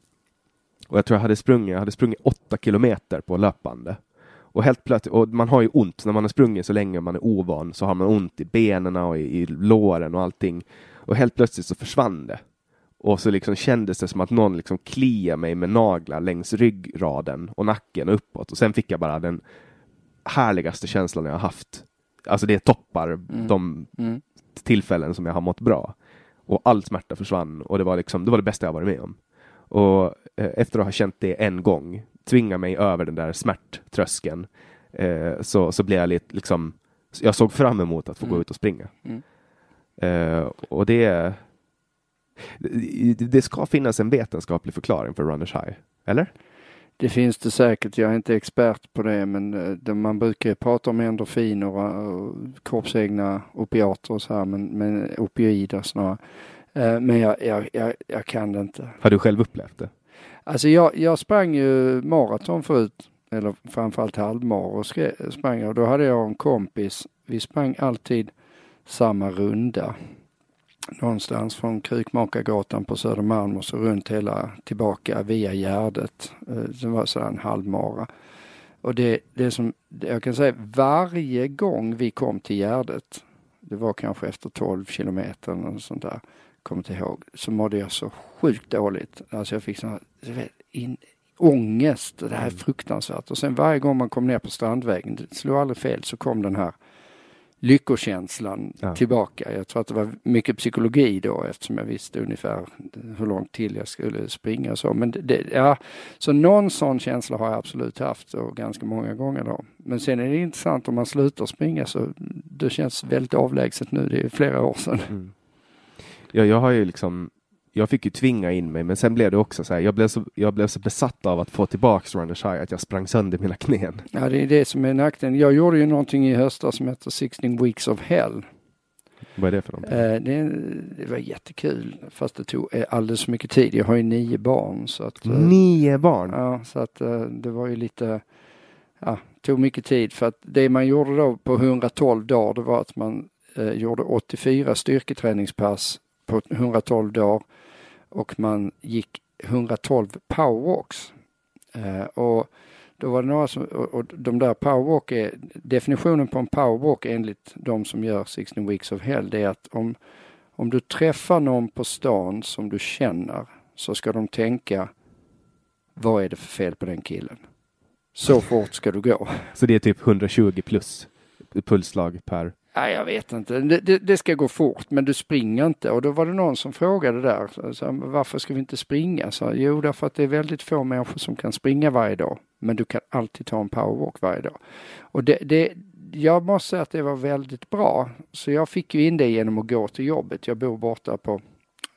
Och jag tror jag hade sprungit, jag hade sprungit 8 kilometer på löpande. Och helt plötsligt, och man har ju ont när man har sprungit så länge man är ovan så har man ont i benen och i, i låren och allting. Och helt plötsligt så försvann det. Och så liksom kändes det som att någon liksom kliade mig med naglar längs ryggraden och nacken och uppåt. Och sen fick jag bara den härligaste känslan jag har haft. Alltså det toppar de Mm. tillfällen som jag har mått bra. Och all smärta försvann och det var liksom, det var det bästa jag varit med om. Och eh, efter att ha känt det en gång, tvinga mig över den där smärttröskeln, eh, så, så blev jag lite liksom, jag såg fram emot att få gå ut och springa. Mm. Eh, och det, det, ska finnas en vetenskaplig förklaring för runners high, eller? Det finns det säkert. Jag är inte expert på det, men eh, man brukar prata om endorfiner och, kroppsegna opiater och så här, men, men opioider snarare. Eh, Men jag, jag, jag, jag kan det inte. Har du själv upplevt det? Alltså jag, jag sprang ju maraton förut, eller framförallt halvmar och skre- sprang och då hade jag en kompis. Vi sprang alltid samma runda. Någonstans från Krukmakargatan på Södermalm och så runt hela tillbaka via Gärdet. Eh, Det var så en halvmara. Och det, det som jag kan säga varje gång vi kom till Gärdet, det var kanske efter 12 kilometer eller sånt där, kommer inte ihåg, så mådde jag så sjukt dåligt. Alltså jag fick sån här, in, ångest, det här är fruktansvärt. Och sen varje gång man kom ner på Strandvägen, det slog aldrig fel, så kom den här lyckokänslan Ja. tillbaka. Jag tror att det var mycket psykologi då eftersom jag visste ungefär hur långt till jag skulle springa och så. Men det, ja, så någon sån känsla har jag absolut haft och ganska många gånger då. Men sen är det intressant om man slutar springa så det känns väldigt avlägset nu. Det är flera år sedan. Ja, jag har ju liksom jag fick ju tvinga in mig, men sen blev det också så här. Jag blev så, jag blev så besatt av att få tillbaks runners high att jag sprang sönder mina knän. Ja, det är det som är nackdelen. Jag gjorde ju någonting i höstas som heter 16 Weeks of Hell. Vad är det för någonting? Eh, det, det var jättekul, fast det tog eh, alldeles för mycket tid. Jag har ju nio barn. Så att, eh, Nio barn! Ja, så att eh, det var ju lite, ja, tog mycket tid för att det man gjorde då på 112 dagar det var att man eh, gjorde 84 styrketräningspass på 112 dagar och man gick 112 powerwalks. Eh, och då var det några som, och, och de där powerwalk är, definitionen på en powerwalk enligt de som gör 16 weeks of hell, det är att om, Om du träffar någon på stan som du känner så ska de tänka vad är det för fel på den killen? Så fort ska du gå. Så det är typ 120 plus pulsslag per... Nej, jag vet inte. Det, det, det, ska gå fort, men du springer inte. Och då var det någon som frågade där, så, varför ska vi inte springa? Så, jo, därför att det är väldigt få människor som kan springa varje dag. Men du kan alltid ta en powerwalk varje dag. Och det, det, jag måste säga att det var väldigt bra. Så jag fick ju in det genom att gå till jobbet. Jag bor borta på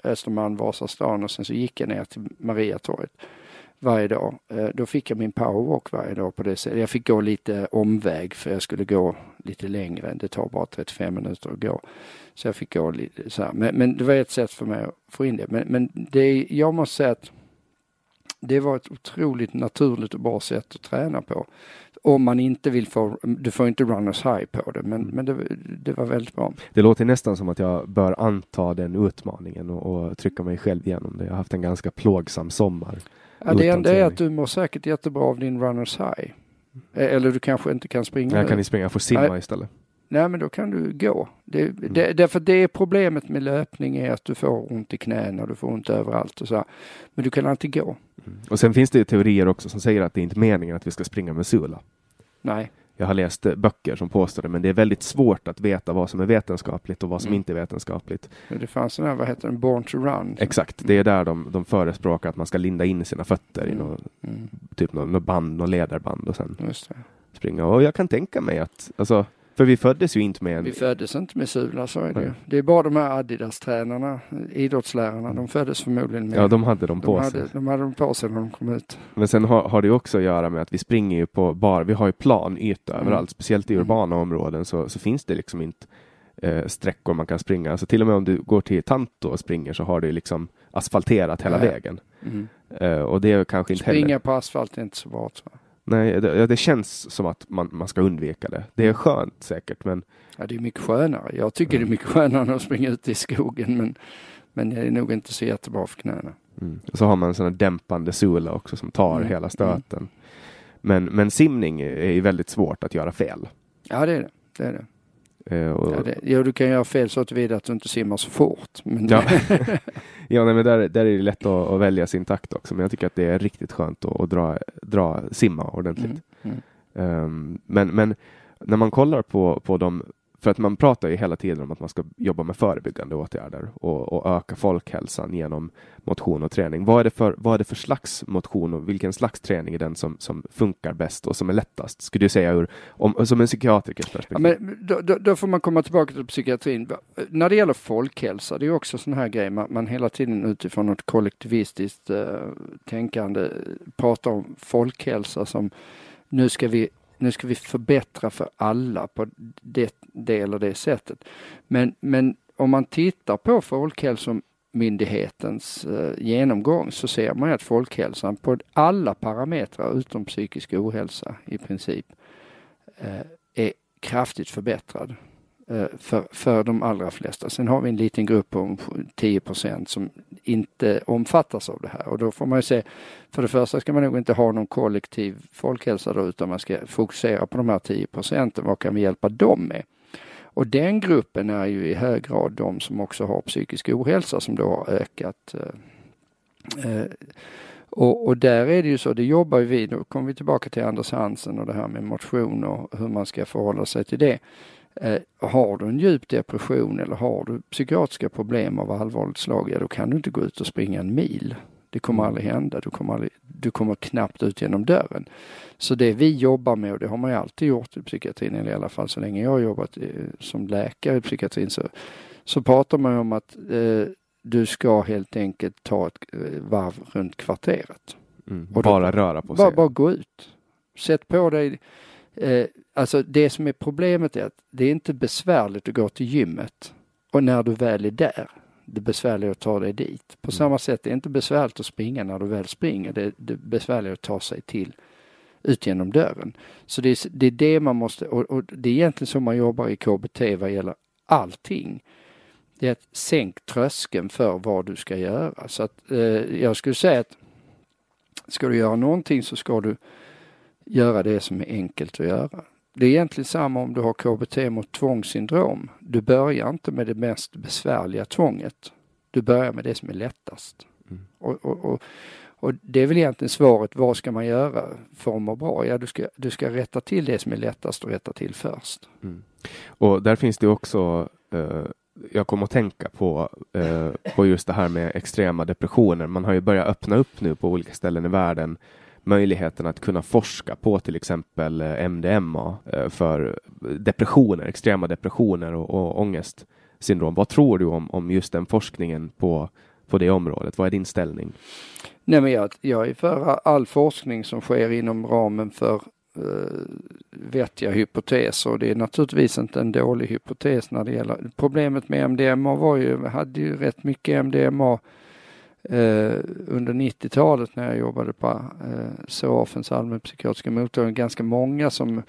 Östermalm, Vasastan och sen så gick jag ner till Mariatorget varje dag. Eh, då fick jag min powerwalk varje dag på det sättet. Jag fick gå lite omväg för jag skulle gå lite längre. Det tar bara 35 minuter att gå. Så jag fick gå lite så här. Men, men det var ett sätt för mig att få in det. Men, men det, jag måste säga att det var ett otroligt naturligt och bra sätt att träna på. Om man inte vill få, du får inte runners high på det, men, men det, det, var väldigt bra. Det låter nästan som att jag bör anta den utmaningen och, och trycka mig själv igenom det. Jag har haft en ganska plågsam sommar. Ja, det enda är att du mår säkert jättebra av din runners high. Eh, eller du kanske inte kan springa. Jag kan inte springa, jag får simma Nej. istället. Nej, men då kan du gå. Det, mm. det, därför det är problemet med löpning är att du får ont i knäna, du får ont överallt och så. Men du kan alltid gå. Mm. Och sen finns det teorier också som säger att det är inte meningen att vi ska springa med sula. Nej. Jag har läst böcker som påstår det, men det är väldigt svårt att veta vad som är vetenskapligt och vad som mm. inte är vetenskapligt. Det fanns en här, vad heter den, Born to Run? Exakt, det är där de, de förespråkar att man ska linda in sina fötter mm. i något, mm. typ något, band, något lederband och sen springa. Och jag kan tänka mig att, alltså, för vi föddes ju inte med en... Vi föddes inte med sula, så är det ju. Det är bara de här Adidas-tränarna, idrottslärarna, de föddes förmodligen med... Ja, de hade dem på de sig. Hade, de hade dem på sig när de kom ut. Men sen har, har det också att göra med att vi springer ju på bar, vi har ju plan yta mm. överallt, speciellt i mm. urbana områden så, så finns det liksom inte eh, sträckor man kan springa. Alltså till och med om du går till Tanto och springer så har du liksom asfalterat hela ja. vägen. Mm. Eh, och det är kanske inte Springa heller... på asfalt är inte så bra jag. Nej, det, det, känns som att man, man ska undvika det. Det är skönt säkert, men... Ja, det är mycket skönare. Jag tycker mm. det är mycket skönare att springa ute i skogen, men, men det är nog inte så jättebra för knäna. Mm. Och så har man en sån här dämpande sula också som tar mm. hela stöten. Mm. Men, men simning är ju väldigt svårt att göra fel. Ja, det är det. det, är det. Uh, och... ja, det, ja, du kan göra fel så tillvida att du inte simmar så fort. Men... Ja, [LAUGHS] ja nej, men där, där är det lätt att, att, välja sin takt också. Men jag tycker att det är riktigt skönt att, att dra, dra, simma ordentligt. Mm. Mm. Um, men, men när man kollar på, på de för att man pratar ju hela tiden om att man ska jobba med förebyggande åtgärder och, och, öka folkhälsan genom motion och träning. Vad är, det för, vad är det för slags motion och vilken slags träning är den som, som funkar bäst och som är lättast? Skulle du säga ur, om, som en psykiatrikers perspektiv? Ja, men då, då, då, får man komma tillbaka till psykiatrin. När det gäller folkhälsa, det är också sån här grej, man, man hela tiden utifrån något kollektivistiskt uh, tänkande pratar om folkhälsa som nu ska vi nu ska vi förbättra för alla på det, det eller det sättet. Men, men om man tittar på Folkhälsomyndighetens eh, genomgång så ser man att folkhälsan på alla parametrar utom psykisk ohälsa i princip eh, är kraftigt förbättrad. Eh, för, för de allra flesta. Sen har vi en liten grupp om 10% som inte omfattas av det här och då får man ju se, för det första ska man nog inte ha någon kollektiv folkhälsa då utan man ska fokusera på de här 10 procenten. Vad kan vi hjälpa dem med? Och den gruppen är ju i hög grad de som också har psykisk ohälsa som då har ökat. Eh, eh, och, och, där är det ju så, det jobbar ju vi, då kommer vi tillbaka till Anders Hansen och det här med motion och hur man ska förhålla sig till det. Eh, har du en djup depression eller har du psykiatriska problem av allvarligt slag, ja då kan du inte gå ut och springa en mil. Det kommer mm. aldrig hända. Du kommer, aldrig, du kommer knappt ut genom dörren. Så det vi jobbar med, och det har man ju alltid gjort i psykiatrin, eller i alla fall så länge jag har jobbat i, som läkare i psykiatrin, så, så pratar man om att eh, du ska helt enkelt ta ett eh, varv runt kvarteret. Mm, bara då, röra på sig? Bara, bara gå ut. Sätt på dig eh, Alltså det som är problemet är att det är inte besvärligt att gå till gymmet och när du väl är där, det är besvärligt att ta dig dit. På mm. samma sätt det är det inte besvärligt att springa när du väl springer, det är, det är besvärligt att ta sig till ut genom dörren. Så det är det, är det man måste, och, och, det är egentligen så man jobbar i KBT vad gäller allting. Det är att sänk tröskeln för vad du ska göra. Så att eh, jag skulle säga att ska du göra någonting så ska du göra det som är enkelt att göra det är egentligen samma om du har KBT mot tvångssyndrom. Du börjar inte med det mest besvärliga tvånget. Du börjar med det som är lättast. Mm. Och, och, och, och, det är väl egentligen svaret, vad ska man göra för att må bra? Ja, du ska, du ska rätta till det som är lättast och rätta till först. Mm. Och där finns det också uh jag kom att tänka på, eh, på just det här med extrema depressioner. Man har ju börjat öppna upp nu på olika ställen i världen möjligheten att kunna forska på till exempel eh, MDMA eh, för depressioner, extrema depressioner och, och ångestsyndrom. Vad tror du om, om just den forskningen på, på det området? Vad är din ställning? Nej, men jag, jag är för all forskning som sker inom ramen för uh, vettiga hypoteser och det är naturligtvis inte en dålig hypotes när det gäller problemet med MDMA var ju, hade ju rätt mycket MDMA eh, under 90-talet när jag jobbade på eh, SOAFens allmänpsykiatriska mottagning ganska många som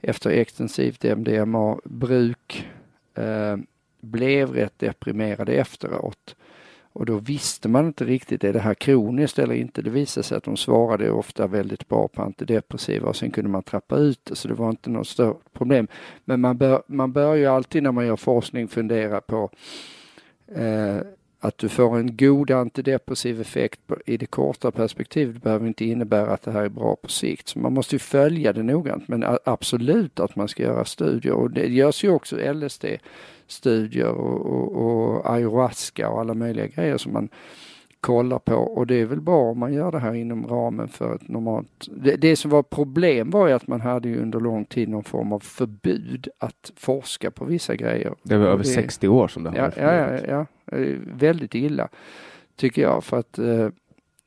efter extensivt MDMA-bruk eh, blev rätt deprimerade efteråt. Och då visste man inte riktigt, är det här kroniskt eller inte? Det visade sig att de svarade ofta väldigt bra på antidepressiva och sen kunde man trappa ut det så det var inte något stort problem. Men man bör, man bör ju alltid när man gör forskning fundera på eh, att du får en god antidepressiv effekt i det korta perspektivet behöver inte innebära att det här är bra på sikt. Så man måste ju följa det noggrant men absolut att man ska göra studier och det görs ju också LSD-studier och, och, och ayahuasca och alla möjliga grejer som man kollar på och det är väl bra om man gör det här inom ramen för ett normalt... Det, det som var problem var ju att man hade ju under lång tid någon form av förbud att forska på vissa grejer. Det var över det, 60 år som det har ja, ja, ja, ja, väldigt illa tycker jag för att eh,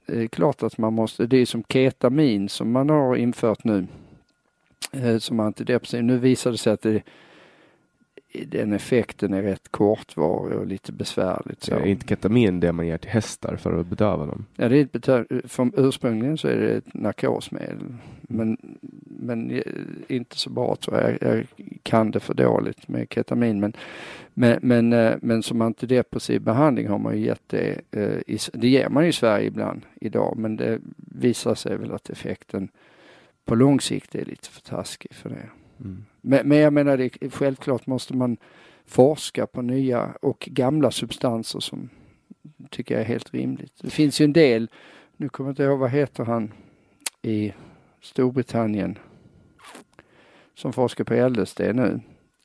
det är klart att man måste, det är som ketamin som man har infört nu eh, som antidepressiv. Nu visar det sig att det den effekten är rätt kortvarig och lite besvärligt. Så. Är inte ketamin det man ger till hästar för att bedöva dem? Ja, det är ett betö- från ursprungligen så är det ett narkosmedel. Men, men inte så bra tror jag. Jag kan det för dåligt med ketamin. Men, men, men, eh, men som antidepressiv behandling har man ju gett det. Eh, det ger man ju i Sverige ibland idag. Men det visar sig väl att effekten på lång sikt är lite för taskig för det. Mm. Men, men jag menar, det, självklart måste man forska på nya och gamla substanser som tycker jag är helt rimligt. Det finns ju en del, nu kommer jag inte ihåg vad heter han i Storbritannien som forskar på LSD nu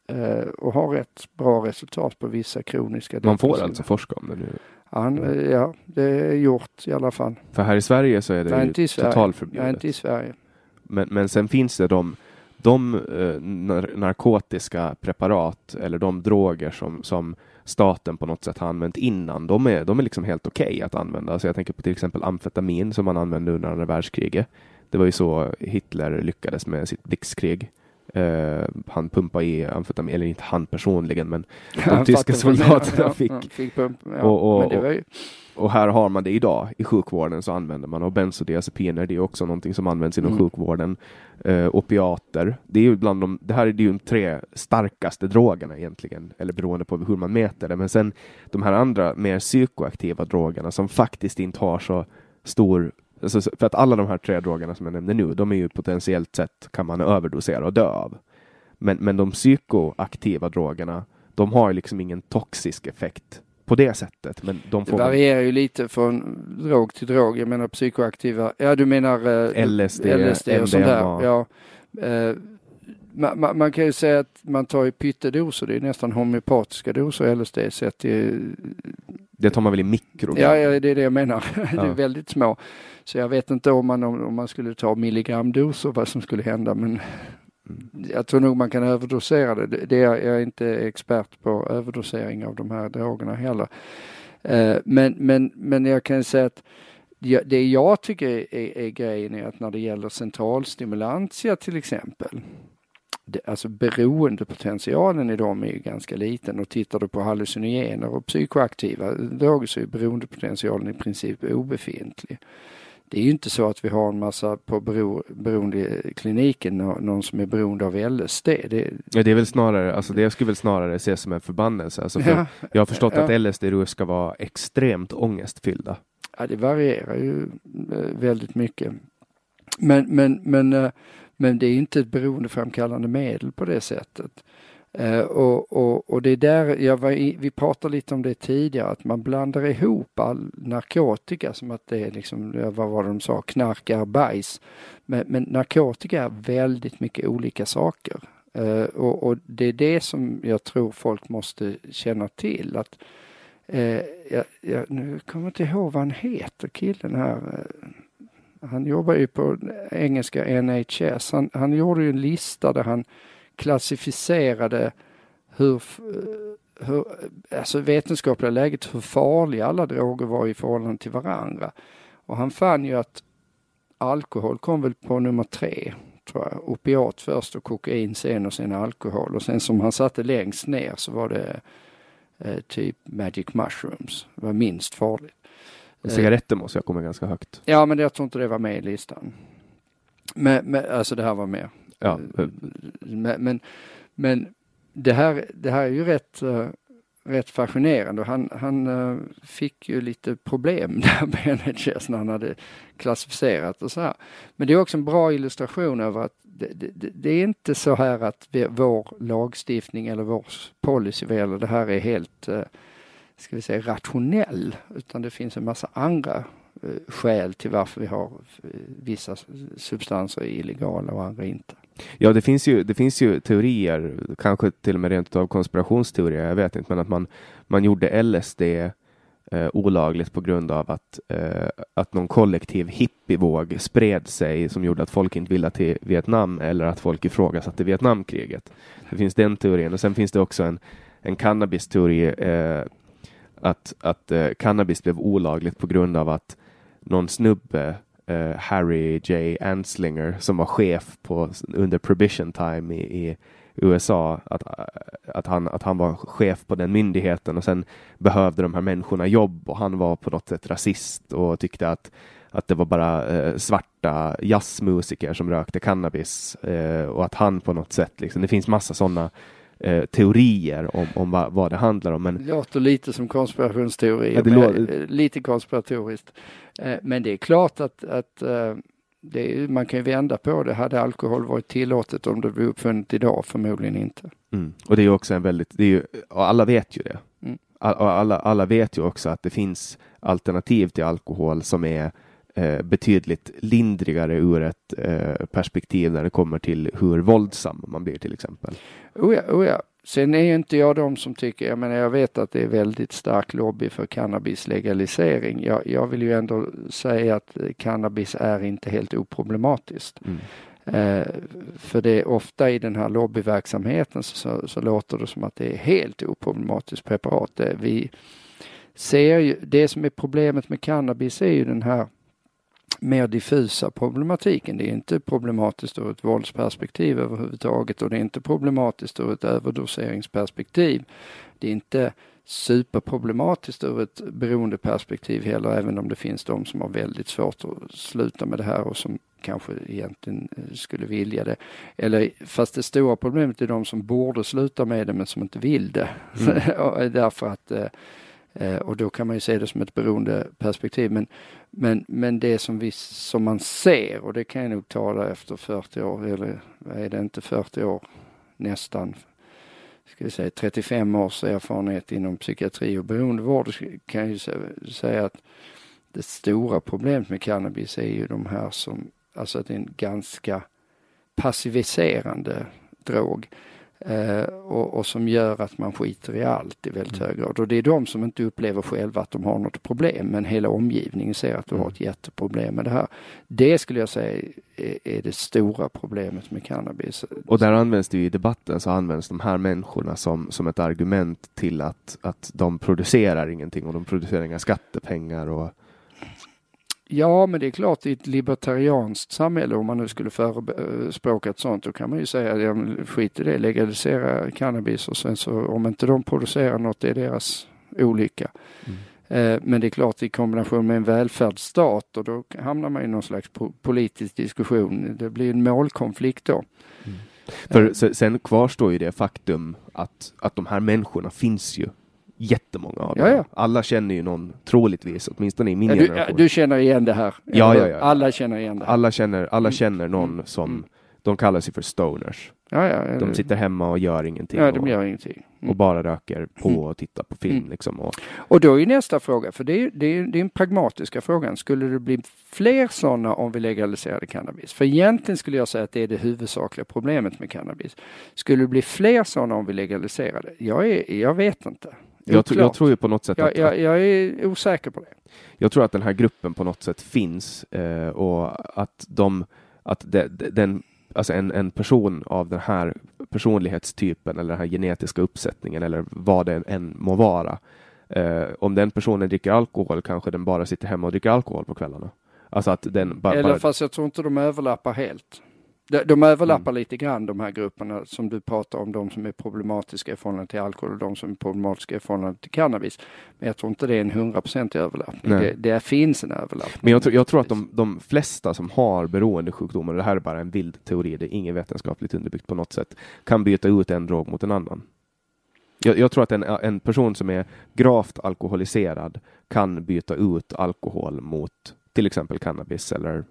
eh, och har rätt bra resultat på vissa kroniska Man får alltså forska om det nu? Han, eh, ja, det är gjort i alla fall. För här i Sverige så är det Nej, ju totalförbjudet? Nej, inte i Sverige. Men, men sen finns det de de eh, narkotiska preparat eller de droger som, som staten på något sätt har använt innan, de är, de är liksom helt okej okay att använda. Alltså jag tänker på till exempel amfetamin som man använde under andra världskriget. Det var ju så Hitler lyckades med sitt blixtkrig. Uh, han pumpade i amfetamin, eller inte han personligen, men [LAUGHS] de tyska soldaterna fick. Ja, fick pump, ja. och, och, ju... och, här har man det idag. I sjukvården så använder man och bensodiazepiner. Det är också någonting som används inom mm. sjukvården. Uh, opiater. Det är ju bland de, det här är ju de tre starkaste drogerna egentligen, eller beroende på hur man mäter det. Men sen de här andra mer psykoaktiva drogerna som faktiskt inte har så stor Alltså, för att alla de här tre drogerna som jag nämnde nu, de är ju potentiellt sett kan man överdosera och dö av. Men, men de psykoaktiva drogerna, de har liksom ingen toxisk effekt på det sättet. Men de får det varierar ju lite från drog till drog. Jag menar psykoaktiva, ja du menar eh, LSD, LSD och MDMA. sånt där. Ja. Eh, man, man, man, kan ju säga att man tar ju pyttedoser, det är nästan homeopatiska doser LSD sett i... Det tar man väl i mikro? Ja, ja, det är det jag menar. Ja. [LAUGHS] det är väldigt små. Så jag vet inte om man, om man skulle ta milligramdoser vad som skulle hända men mm. jag tror nog man kan överdosera det. det är, jag är inte expert på överdosering av de här drogerna heller. Eh, men, men, men jag kan säga att det jag tycker är, är, är grejen är att när det gäller centralstimulantia till exempel alltså beroendepotentialen i dem är ganska liten och tittar du på hallucinogener och psykoaktiva droger så är beroendepotentialen i princip obefintlig det är ju inte så att vi har en massa på bero, beroendekliniken, någon som är beroende av LSD. Det, ja, det är väl snarare, alltså det skulle väl snarare ses som en förbannelse. Alltså för ja, jag har förstått ja. att LSD ska vara extremt ångestfyllda. Ja, det varierar ju eh, väldigt mycket. Men, men, men eh, men det är inte ett beroendeframkallande medel på det sättet. Uh, och, och, och det är där, jag var i, vi pratade lite om det tidigare, att man blandar ihop all narkotika som att det är liksom, vad var det de sa, knark är bajs. Men, men narkotika är väldigt mycket olika saker. Uh, och, och, det är det som jag tror folk måste känna till. att eh, uh, jag, jag, Nu kommer jag inte ihåg vad han heter, killen här. Han jobbar ju på engelska NHS. Han, han gjorde ju en lista där han klassificerade hur, eh, hur alltså vetenskapliga läget, hur farliga alla droger var i förhållande till varandra. Och han fann ju att alkohol kom väl på nummer tre, tror jag. Opiat först och kokain sen och sen alkohol. Och sen som han satte längst ner så var det eh, typ magic mushrooms. Det var minst farligt. Cigaretter måste jag komma ganska högt. Ja, men jag tror inte det var med i listan. Men, men alltså det här var med. Ja. Men, men, men det, här, det här är ju rätt, uh, rätt fascinerande. Han, han fick ju lite problem [LAUGHS] där med NHS när han hade klassificerat och så här. Men det är också en bra illustration över att det, det, det är inte så här att vi, vår lagstiftning eller vår policy vad gäller det här är helt ska vi säga rationell, utan det finns en massa andra eh, skäl till varför vi har eh, vissa substanser illegala och andra inte. Ja, det finns ju, det finns ju teorier, kanske till och med rent av konspirationsteorier, jag vet inte, men att man, man gjorde LSD eh, olagligt på grund av att, eh, att någon kollektiv hippievåg spred sig som gjorde att folk inte ville till Vietnam eller att folk ifrågasatte Vietnamkriget. Det finns den teorin och sen finns det också en, en cannabisteori eh, att, att eh, cannabis blev olagligt på grund av att någon snubbe eh, Harry J. Anslinger som var chef på, under prohibition time i, i USA, att, att, han, att han var chef på den myndigheten och sen behövde de här människorna jobb och han var på något sätt rasist och tyckte att, att det var bara eh, svarta jazzmusiker som rökte cannabis eh, och att han på något sätt, liksom, det finns massa sådana eh, teorier om, om vad, vad, det handlar om. Men... Det låter lite som konspirationsteori, ja, låter... lite konspiratoriskt. Eh, men det är klart att, att eh, är, man kan ju vända på det. Hade alkohol varit tillåtet om det blev uppfunnet idag? Förmodligen inte. Mm. Och det är också en väldigt, det är ju, alla vet ju det. Mm. Alla, alla vet ju också att det finns alternativ till alkohol som är eh, betydligt lindrigare ur ett eh, perspektiv när det kommer till hur våldsam man blir till exempel. Oh ja, oh ja. Sen är inte jag de som tycker, jag menar jag vet att det är väldigt stark lobby för cannabis legalisering. Jag, jag vill ju ändå säga att cannabis är inte helt oproblematiskt. Mm. Eh, för det är ofta i den här lobbyverksamheten så, så, låter det som att det är helt oproblematiskt preparat. Det, vi ser ju, det som är problemet med cannabis är ju den här mer diffusa problematiken. Det är inte problematiskt ur ett våldsperspektiv överhuvudtaget och det är inte problematiskt ur ett överdoseringsperspektiv. Det är inte superproblematiskt ur ett beroendeperspektiv heller, även om det finns de som har väldigt svårt att sluta med det här och som kanske egentligen eh, skulle vilja det. Eller fast det stora problemet är de som borde sluta med det men som inte vill det. Mm. [LAUGHS] Därför att eh, Eh, och då kan man ju se det som ett beroendeperspektiv. Men, men, men det som, vi, som man ser, och det kan jag nog tala efter 40 år, eller är det inte 40 år, nästan, ska vi säga 35 års erfarenhet inom psykiatri och beroendevård, kan jag ju säga att det stora problemet med cannabis är ju de här som, alltså att det är en ganska passiviserande drog. Uh, och, och, som gör att man skiter i allt i väldigt mm. hög grad. Och det är de som inte upplever själva att de har något problem, men hela omgivningen ser att du mm. har ett jätteproblem med det här. Det skulle jag säga är, är, det stora problemet med cannabis. Och där används det ju i debatten så används de här människorna som, som ett argument till att, att de producerar ingenting och de producerar inga skattepengar och Ja, men det är klart i ett libertarianskt samhälle, om man nu skulle förespråka ett sånt, då kan man ju säga, ja, skit i det, legalisera cannabis och sen så om inte de producerar något, det är deras olycka. Mm. Eh, men det är klart i kombination med en välfärdsstat och då hamnar man i någon slags politisk diskussion. Det blir en målkonflikt då. Mm. För sen kvarstår ju det faktum att, att de här människorna finns ju jättemånga av. Ja, ja. Alla känner ju någon, troligtvis, åtminstone i min ja, generation. Du känner igen det här? Ja, ja, ja. Alla känner igen det? Alla känner, alla mm. känner någon mm. som mm. de kallar sig för stoners. Ja, ja, De sitter hemma och gör ingenting. ja, de och, gör ingenting. Mm. och bara röker på Mm. och tittar på film. Liksom, och, Och då är nästa fråga, för det är, det är, det är en pragmatiska frågan. Skulle det bli fler sådana om vi legaliserade cannabis? För egentligen skulle jag säga att det är det huvudsakliga problemet med cannabis. Skulle det bli fler sådana om vi legaliserade? Jag, är, jag vet inte. Jag, tr- jag tror ju på något sätt jag, att, jag, jag är osäker på det. jag tror att den här gruppen på något sätt finns eh, och att de, att de, de, den, alltså en, en person av den här personlighetstypen eller den här genetiska uppsättningen eller vad det än må vara. Eh, om den personen dricker alkohol kanske den bara sitter hemma och dricker alkohol på kvällarna. Alltså att den bara, Eller bara fast jag tror inte de överlappar helt. De, de överlappar Mm. lite grann de här grupperna som du pratar om, de som är problematiska i förhållande till alkohol och de som är problematiska i förhållande till cannabis. Men jag tror inte det är en hundraprocentig överlappning. Det, det finns en överlappning. Men jag, tror- jag tror att de, de flesta som har beroendesjukdomar, och det här är bara en vild teori, det är inget vetenskapligt underbyggt på något sätt, kan byta ut en drog mot en annan. Jag, jag tror att en, en person som är gravt alkoholiserad kan byta ut alkohol mot till exempel cannabis eller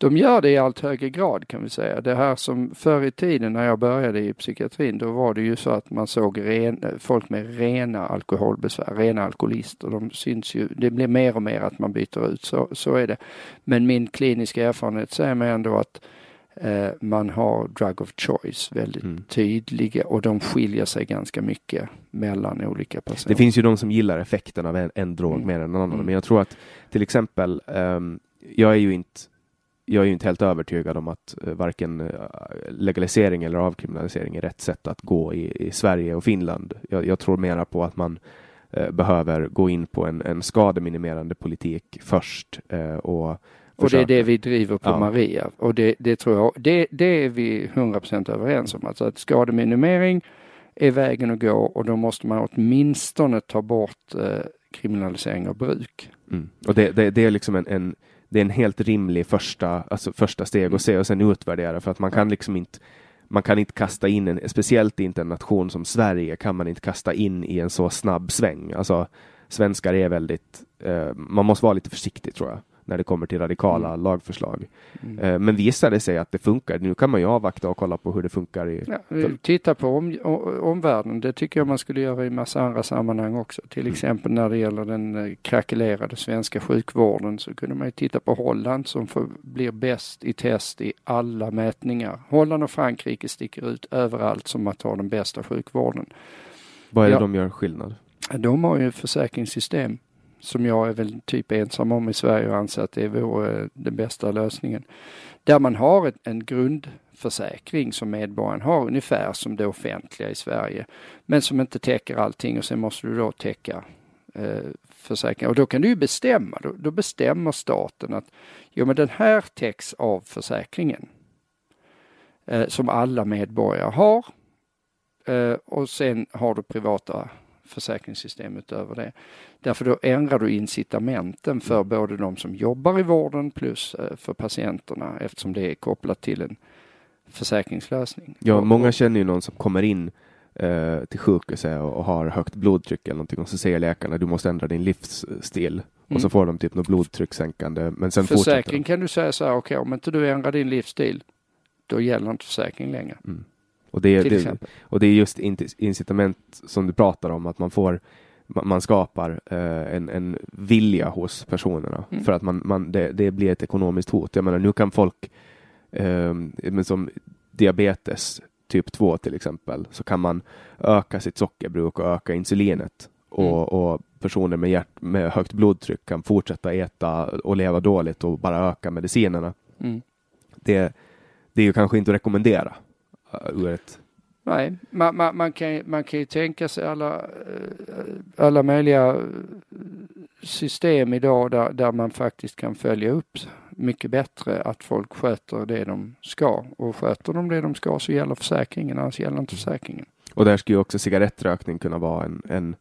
De gör det i allt högre grad kan vi säga. Det här som förr i tiden när jag började i psykiatrin, då var det ju så att man såg ren, folk med rena alkoholbesvär, rena alkoholister. De syns ju, det blir mer och mer att man byter ut, så, så är det. Men min kliniska erfarenhet säger mig ändå att eh, man har drug of choice väldigt Mm. tydliga och de skiljer sig ganska mycket mellan olika personer. Det finns ju de som gillar effekten av en, en drog Mm. mer än en annan, Mm. men jag tror att till exempel, ehm, jag är ju inte jag är ju inte helt övertygad om att uh, varken eh, legalisering eller avkriminalisering är rätt sätt att gå i, i Sverige och Finland. Jag, jag tror mera på att man eh, behöver gå in på en, en skademinimerande politik först eh, och Och det är det vi driver på Ja. Maria. Och det, det tror jag, det, det är vi 100% överens om. Alltså att skademinimering är vägen att gå och då måste man åtminstone ta bort eh, kriminalisering av bruk. Mm. Och det, det, det är liksom en, en, det är en helt rimlig första, alltså första steg Mm. att se och sen utvärdera för att man kan liksom inte man kan inte kasta in en, speciellt inte en nation som Sverige kan man inte kasta in i en så snabb sväng. Alltså svenskar är väldigt, eh, man måste vara lite försiktig tror jag när det kommer till radikala Mm. lagförslag. Eh, men det sig att det funkar, nu kan man ju avvakta och kolla på hur det funkar i Ja, titta på om, omvärlden. Det tycker jag man skulle göra i massa andra sammanhang också. Till Mm. exempel när det gäller den eh, krackelerade svenska sjukvården så kunde man ju titta på Holland som får, blir bäst i test i alla mätningar. Holland och Frankrike sticker ut överallt som att ha den bästa sjukvården. vad är det Ja. de gör skillnad? De har ju försäkringssystem som jag är väl typ ensam om i Sverige och anser att det vore eh, den bästa lösningen. Där man har ett, en grundförsäkring som medborgaren har ungefär som det offentliga i Sverige. Men som inte täcker allting och sen måste du då täcka eh, försäkringen. Och då kan du ju bestämma, då, då bestämmer staten att jo men den här täcks av försäkringen. Eh, som alla medborgare har. Eh, och sen har du privata försäkringssystem utöver det. Därför då ändrar du incitamenten för både de som jobbar i vården plus eh, för patienterna eftersom det är kopplat till en försäkringslösning. Ja, Och- många och- känner ju någon som kommer in eh, till sjukhuset och, och har högt blodtryck eller någonting och så säger läkarna du måste ändra din livsstil. Och Mm. så får de typ något blodtryckssänkande men sen Försäkring kan du säga så här, okej om inte du ändrar din livsstil då gäller inte försäkring längre. Mm. Och, det, det, och det är just incitament som du pratar om att man får ma- man skapar eh, en, en vilja hos personerna Mm. för att man, man, det, det blir ett ekonomiskt hot. Jag menar nu kan folk eh, men som diabetes typ 2 till exempel så kan man öka sitt sockerbruk och öka insulinet. Mm. Och, och personer med, hjärt, med högt blodtryck kan fortsätta äta och leva dåligt och bara öka medicinerna. Mm. Det, det är ju kanske inte att rekommendera ur ett Nej, man, man, man, kan, man kan ju tänka sig alla, eh, alla möjliga eh, system idag där, där man faktiskt kan följa upp mycket bättre att folk sköter det de ska. Och sköter de det de ska så gäller försäkringen, annars gäller inte försäkringen. Och där skulle ju också cigarettrökning kunna vara en, en,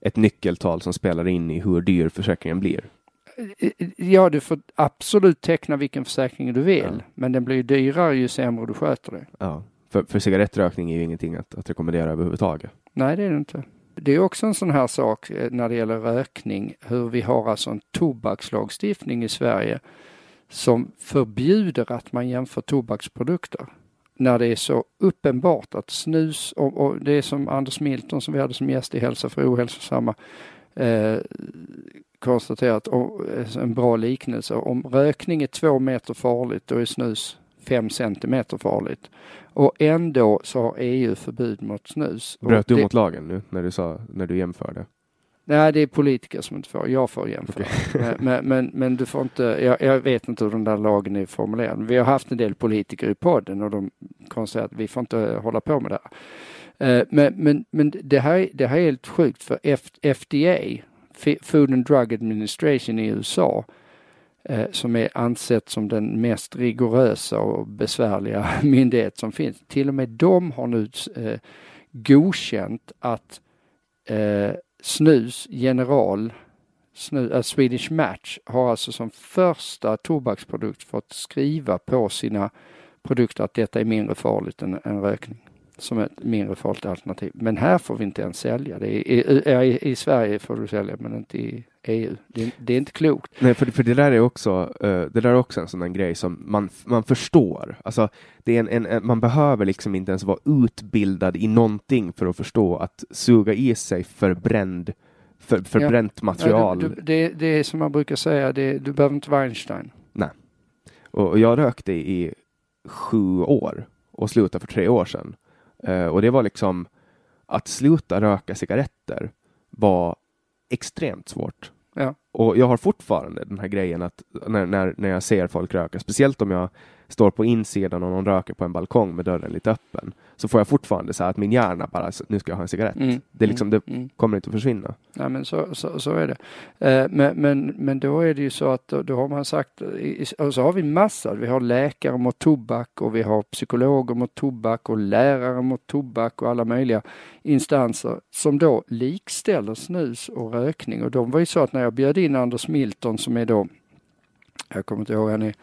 ett nyckeltal som spelar in i hur dyr försäkringen blir. Ja, du får absolut teckna vilken försäkring du vill, Ja. men den blir dyrare ju sämre du sköter det. Ja. För, för cigarettrökning är ju ingenting att, att rekommendera överhuvudtaget. Nej, det är det inte. Det är också en sån här sak eh, när det gäller rökning, hur vi har alltså en tobakslagstiftning i Sverige som förbjuder att man jämför tobaksprodukter. när det är så uppenbart att snus, och, och det är som Anders Milton som vi hade som gäst i Hälsa för ohälsosamma, eh, konstaterat, och, eh, en bra liknelse, om rökning är två meter farligt, då är snus fem centimeter farligt. Och ändå så har EU förbud mot snus. Bröt du det, mot lagen nu när du, sa, när du jämförde? Nej, det är politiker som inte får. Jag får jämföra. Okay. [LAUGHS] men, men, men, du får inte, jag, jag, vet inte hur den där lagen är formulerad. Vi har haft en del politiker i podden och de konstaterar att vi får inte hålla på med det här. Eh, men, men, men det, här, det här är helt sjukt för FDA, Food and Drug Administration i USA, Eh, som är ansett som den mest rigorösa och besvärliga [LAUGHS] myndighet som finns. Till och med de har nu eh, godkänt att eh, snus general, snus, äh, eh, Swedish Match, har alltså som första tobaksprodukt fått skriva på sina produkter att detta är mindre farligt än, än rökning som ett mindre farligt alternativ. Men här får vi inte ens sälja. Det i, i, i Sverige får du sälja men inte i EU. Det, det är inte klokt. Nej, för, för det där är också, uh, det där är också en sån grej som man, man förstår. Alltså, det är en, en, en, man behöver liksom inte ens vara utbildad i någonting för att förstå att suga i sig förbränd, för, förbränt ja. material. Ja, du, du, det, det, är som man brukar säga, det, du behöver inte vara Einstein. Nej. Och, och jag rökte i sju år och slutade för tre år sedan. Uh, och det var liksom att sluta röka cigaretter var extremt svårt. Och jag har fortfarande den här grejen att när, när, när jag ser folk röka, speciellt om jag står på insidan och någon röker på en balkong med dörren lite öppen, så får jag fortfarande så att min hjärna bara, nu ska jag ha en cigarett. Mm. Det, liksom, det mm. kommer inte att försvinna. Ja, men så, så, så är det. Eh, men, men, men då är det ju så att då, då har man sagt, och så har vi massa, vi har läkare mot tobak och vi har psykologer mot tobak och lärare mot tobak och alla möjliga instanser som då likställer snus och rökning. Och de var ju så att när jag bjöd in Anders Milton som är då, jag kommer inte ihåg, han är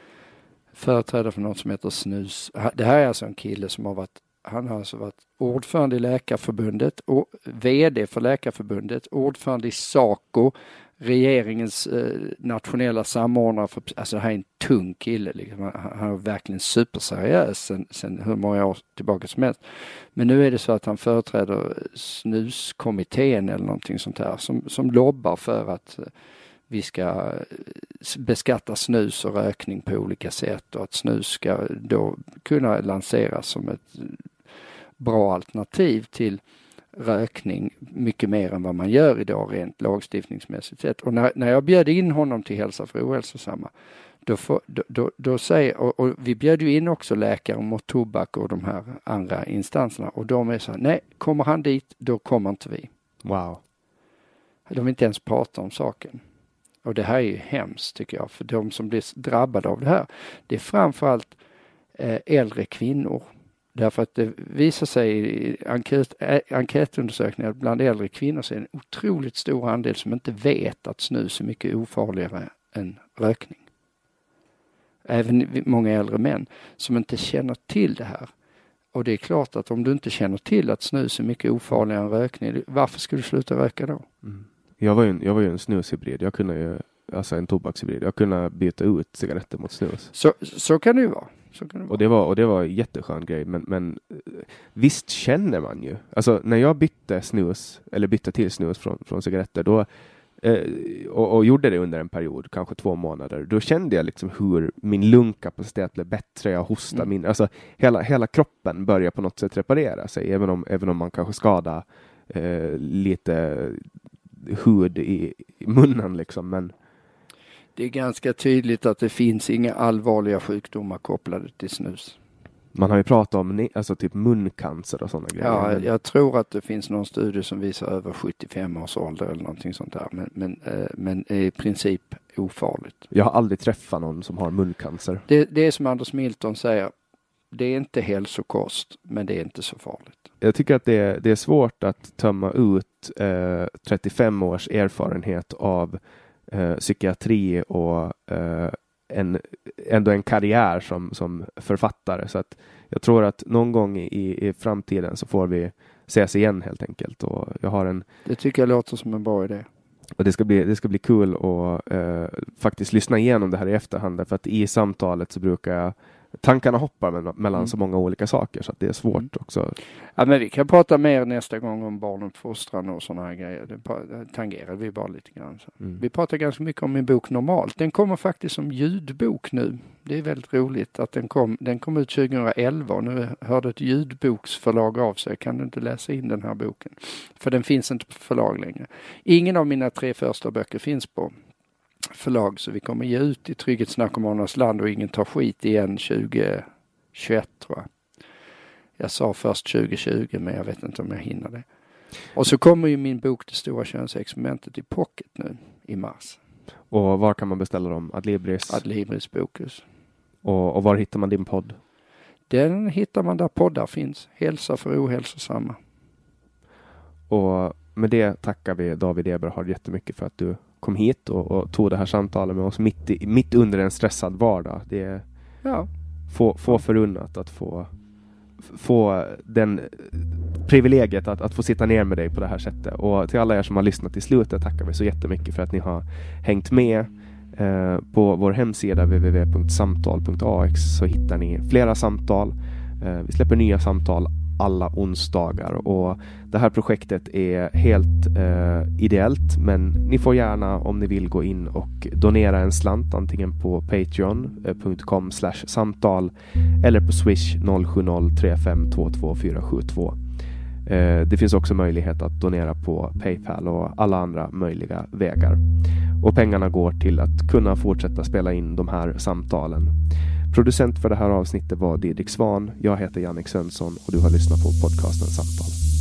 företrädare för något som heter SNUS. Det här är alltså en kille som har varit han har alltså varit ordförande i Läkarförbundet, och VD för Läkarförbundet, ordförande i SACO, regeringens eh, nationella samordnare för, alltså det här är en tung kille liksom. han, han är verkligen superseriös sen, sen hur många år tillbaka som helst. Men nu är det så att han företräder snuskommittén eller någonting sånt här som, som lobbar för att eh, vi ska eh, beskatta snus och rökning på olika sätt och att snus ska då kunna lanseras som ett bra alternativ till rökning mycket mer än vad man gör idag rent lagstiftningsmässigt sett. Och när, när jag bjöd in honom till Hälsa för ohälsosamma då, får, då, då, då säger, och, och, vi bjöd ju in också läkare mot tobak och de här andra instanserna och de är så här, nej, kommer han dit, då kommer inte vi. Wow. De vill inte ens prata om saken. Och det här är ju hemskt tycker jag, för de som blir drabbade av det här, det är framförallt eh, äldre kvinnor. Därför att det visar sig i enkät, eh, enkätundersökningar bland äldre kvinnor så är det en otroligt stor andel som inte vet att snus är mycket ofarligare än rökning. Även många äldre män som inte känner till det här. Och det är klart att om du inte känner till att snus är mycket ofarligare än rökning, varför ska du sluta röka då? Mm. Jag var ju en, jag var ju en snushybrid. Jag kunde ju, alltså en tobakshybrid. Jag kunde byta ut cigaretter mot snus. Så, så kan det ju vara. Så kan det vara. Och det var, och det var en jätteskön grej. Men, men visst känner man ju. Alltså när jag bytte snus, eller bytte till snus från, från cigaretter, då eh, och, och, gjorde det under en period, kanske två månader, då kände jag liksom hur min lungkapacitet blev bättre, jag hostade mm. mindre, alltså hela, hela kroppen börjar på något sätt reparera sig, även om, även om man kanske skadar eh, lite hud i, i munnen liksom. Men... Det är ganska tydligt att det finns inga allvarliga sjukdomar kopplade till snus. Man har ju pratat om alltså typ muncancer och sådana grejer. Ja, jag tror att det finns någon studie som visar över 75 års ålder eller någonting sånt där. Men, men, eh, men i princip ofarligt. Jag har aldrig träffat någon som har muncancer. Det, det är som Anders Milton säger. Det är inte hälsokost, men det är inte så farligt jag tycker att det är, det är svårt att tömma ut eh, 35 års erfarenhet av eh, psykiatri och eh, en, ändå en karriär som, som författare. Så att jag tror att någon gång i, i framtiden så får vi ses igen helt enkelt. Och jag har en, det tycker jag låter som en bra idé. Och det ska bli, det ska bli kul att eh, faktiskt lyssna igenom det här i efterhand. För att i samtalet så brukar jag tankarna hoppar mellan, mellan Mm. så många olika saker så att det är svårt Mm. också. Ja, men vi kan prata mer nästa gång om barnuppfostran och sådana här grejer. Det tangerar vi bara lite grann. Mm. Vi pratar ganska mycket om min bok Normalt. Den kommer faktiskt som ljudbok nu. Det är väldigt roligt att den kom. Den kom ut 2011 och nu hörde ett ljudboksförlag av sig. Kan du inte läsa in den här boken? För den finns inte på förlag längre. Ingen av mina tre första böcker finns på förlag så vi kommer ge ut i Trygghetsnarkomanernas land och ingen tar skit igen 2021 tror jag. Jag sa först 2020 men jag vet inte om jag hinner det. Och så kommer ju min bok Det stora könsexperimentet i pocket nu i mars. Och var kan man beställa dem? Adlibris? Adlibris Bokus. och, och var hittar man din podd? Den hittar man där poddar finns. Hälsa för ohälsosamma. Och med det tackar vi David Eberhard jättemycket för att du kom hit och, och tog det här samtalet med oss mitt, i, mitt under en stressad vardag. Det är Ja, få, få förunnat att få, få den privilegiet att, att få sitta ner med dig på det här sättet. Och till alla er som har lyssnat till slutet tackar vi så jättemycket för att ni har hängt med. Eh, på vår hemsida www.samtal.ax så hittar ni flera samtal. Eh, vi släpper nya samtal alla onsdagar och det här projektet är helt eh, ideellt men ni får gärna om ni vill gå in och donera en slant antingen på patreon.com eh, samtal eller på swish 0703522472. Eh, det finns också möjlighet att donera på Paypal och alla andra möjliga vägar. Och pengarna går till att kunna fortsätta spela in de här samtalen. Producent för det här avsnittet var Didrik Svan. Jag heter Jannik Svensson och du har lyssnat på podcasten Samtal.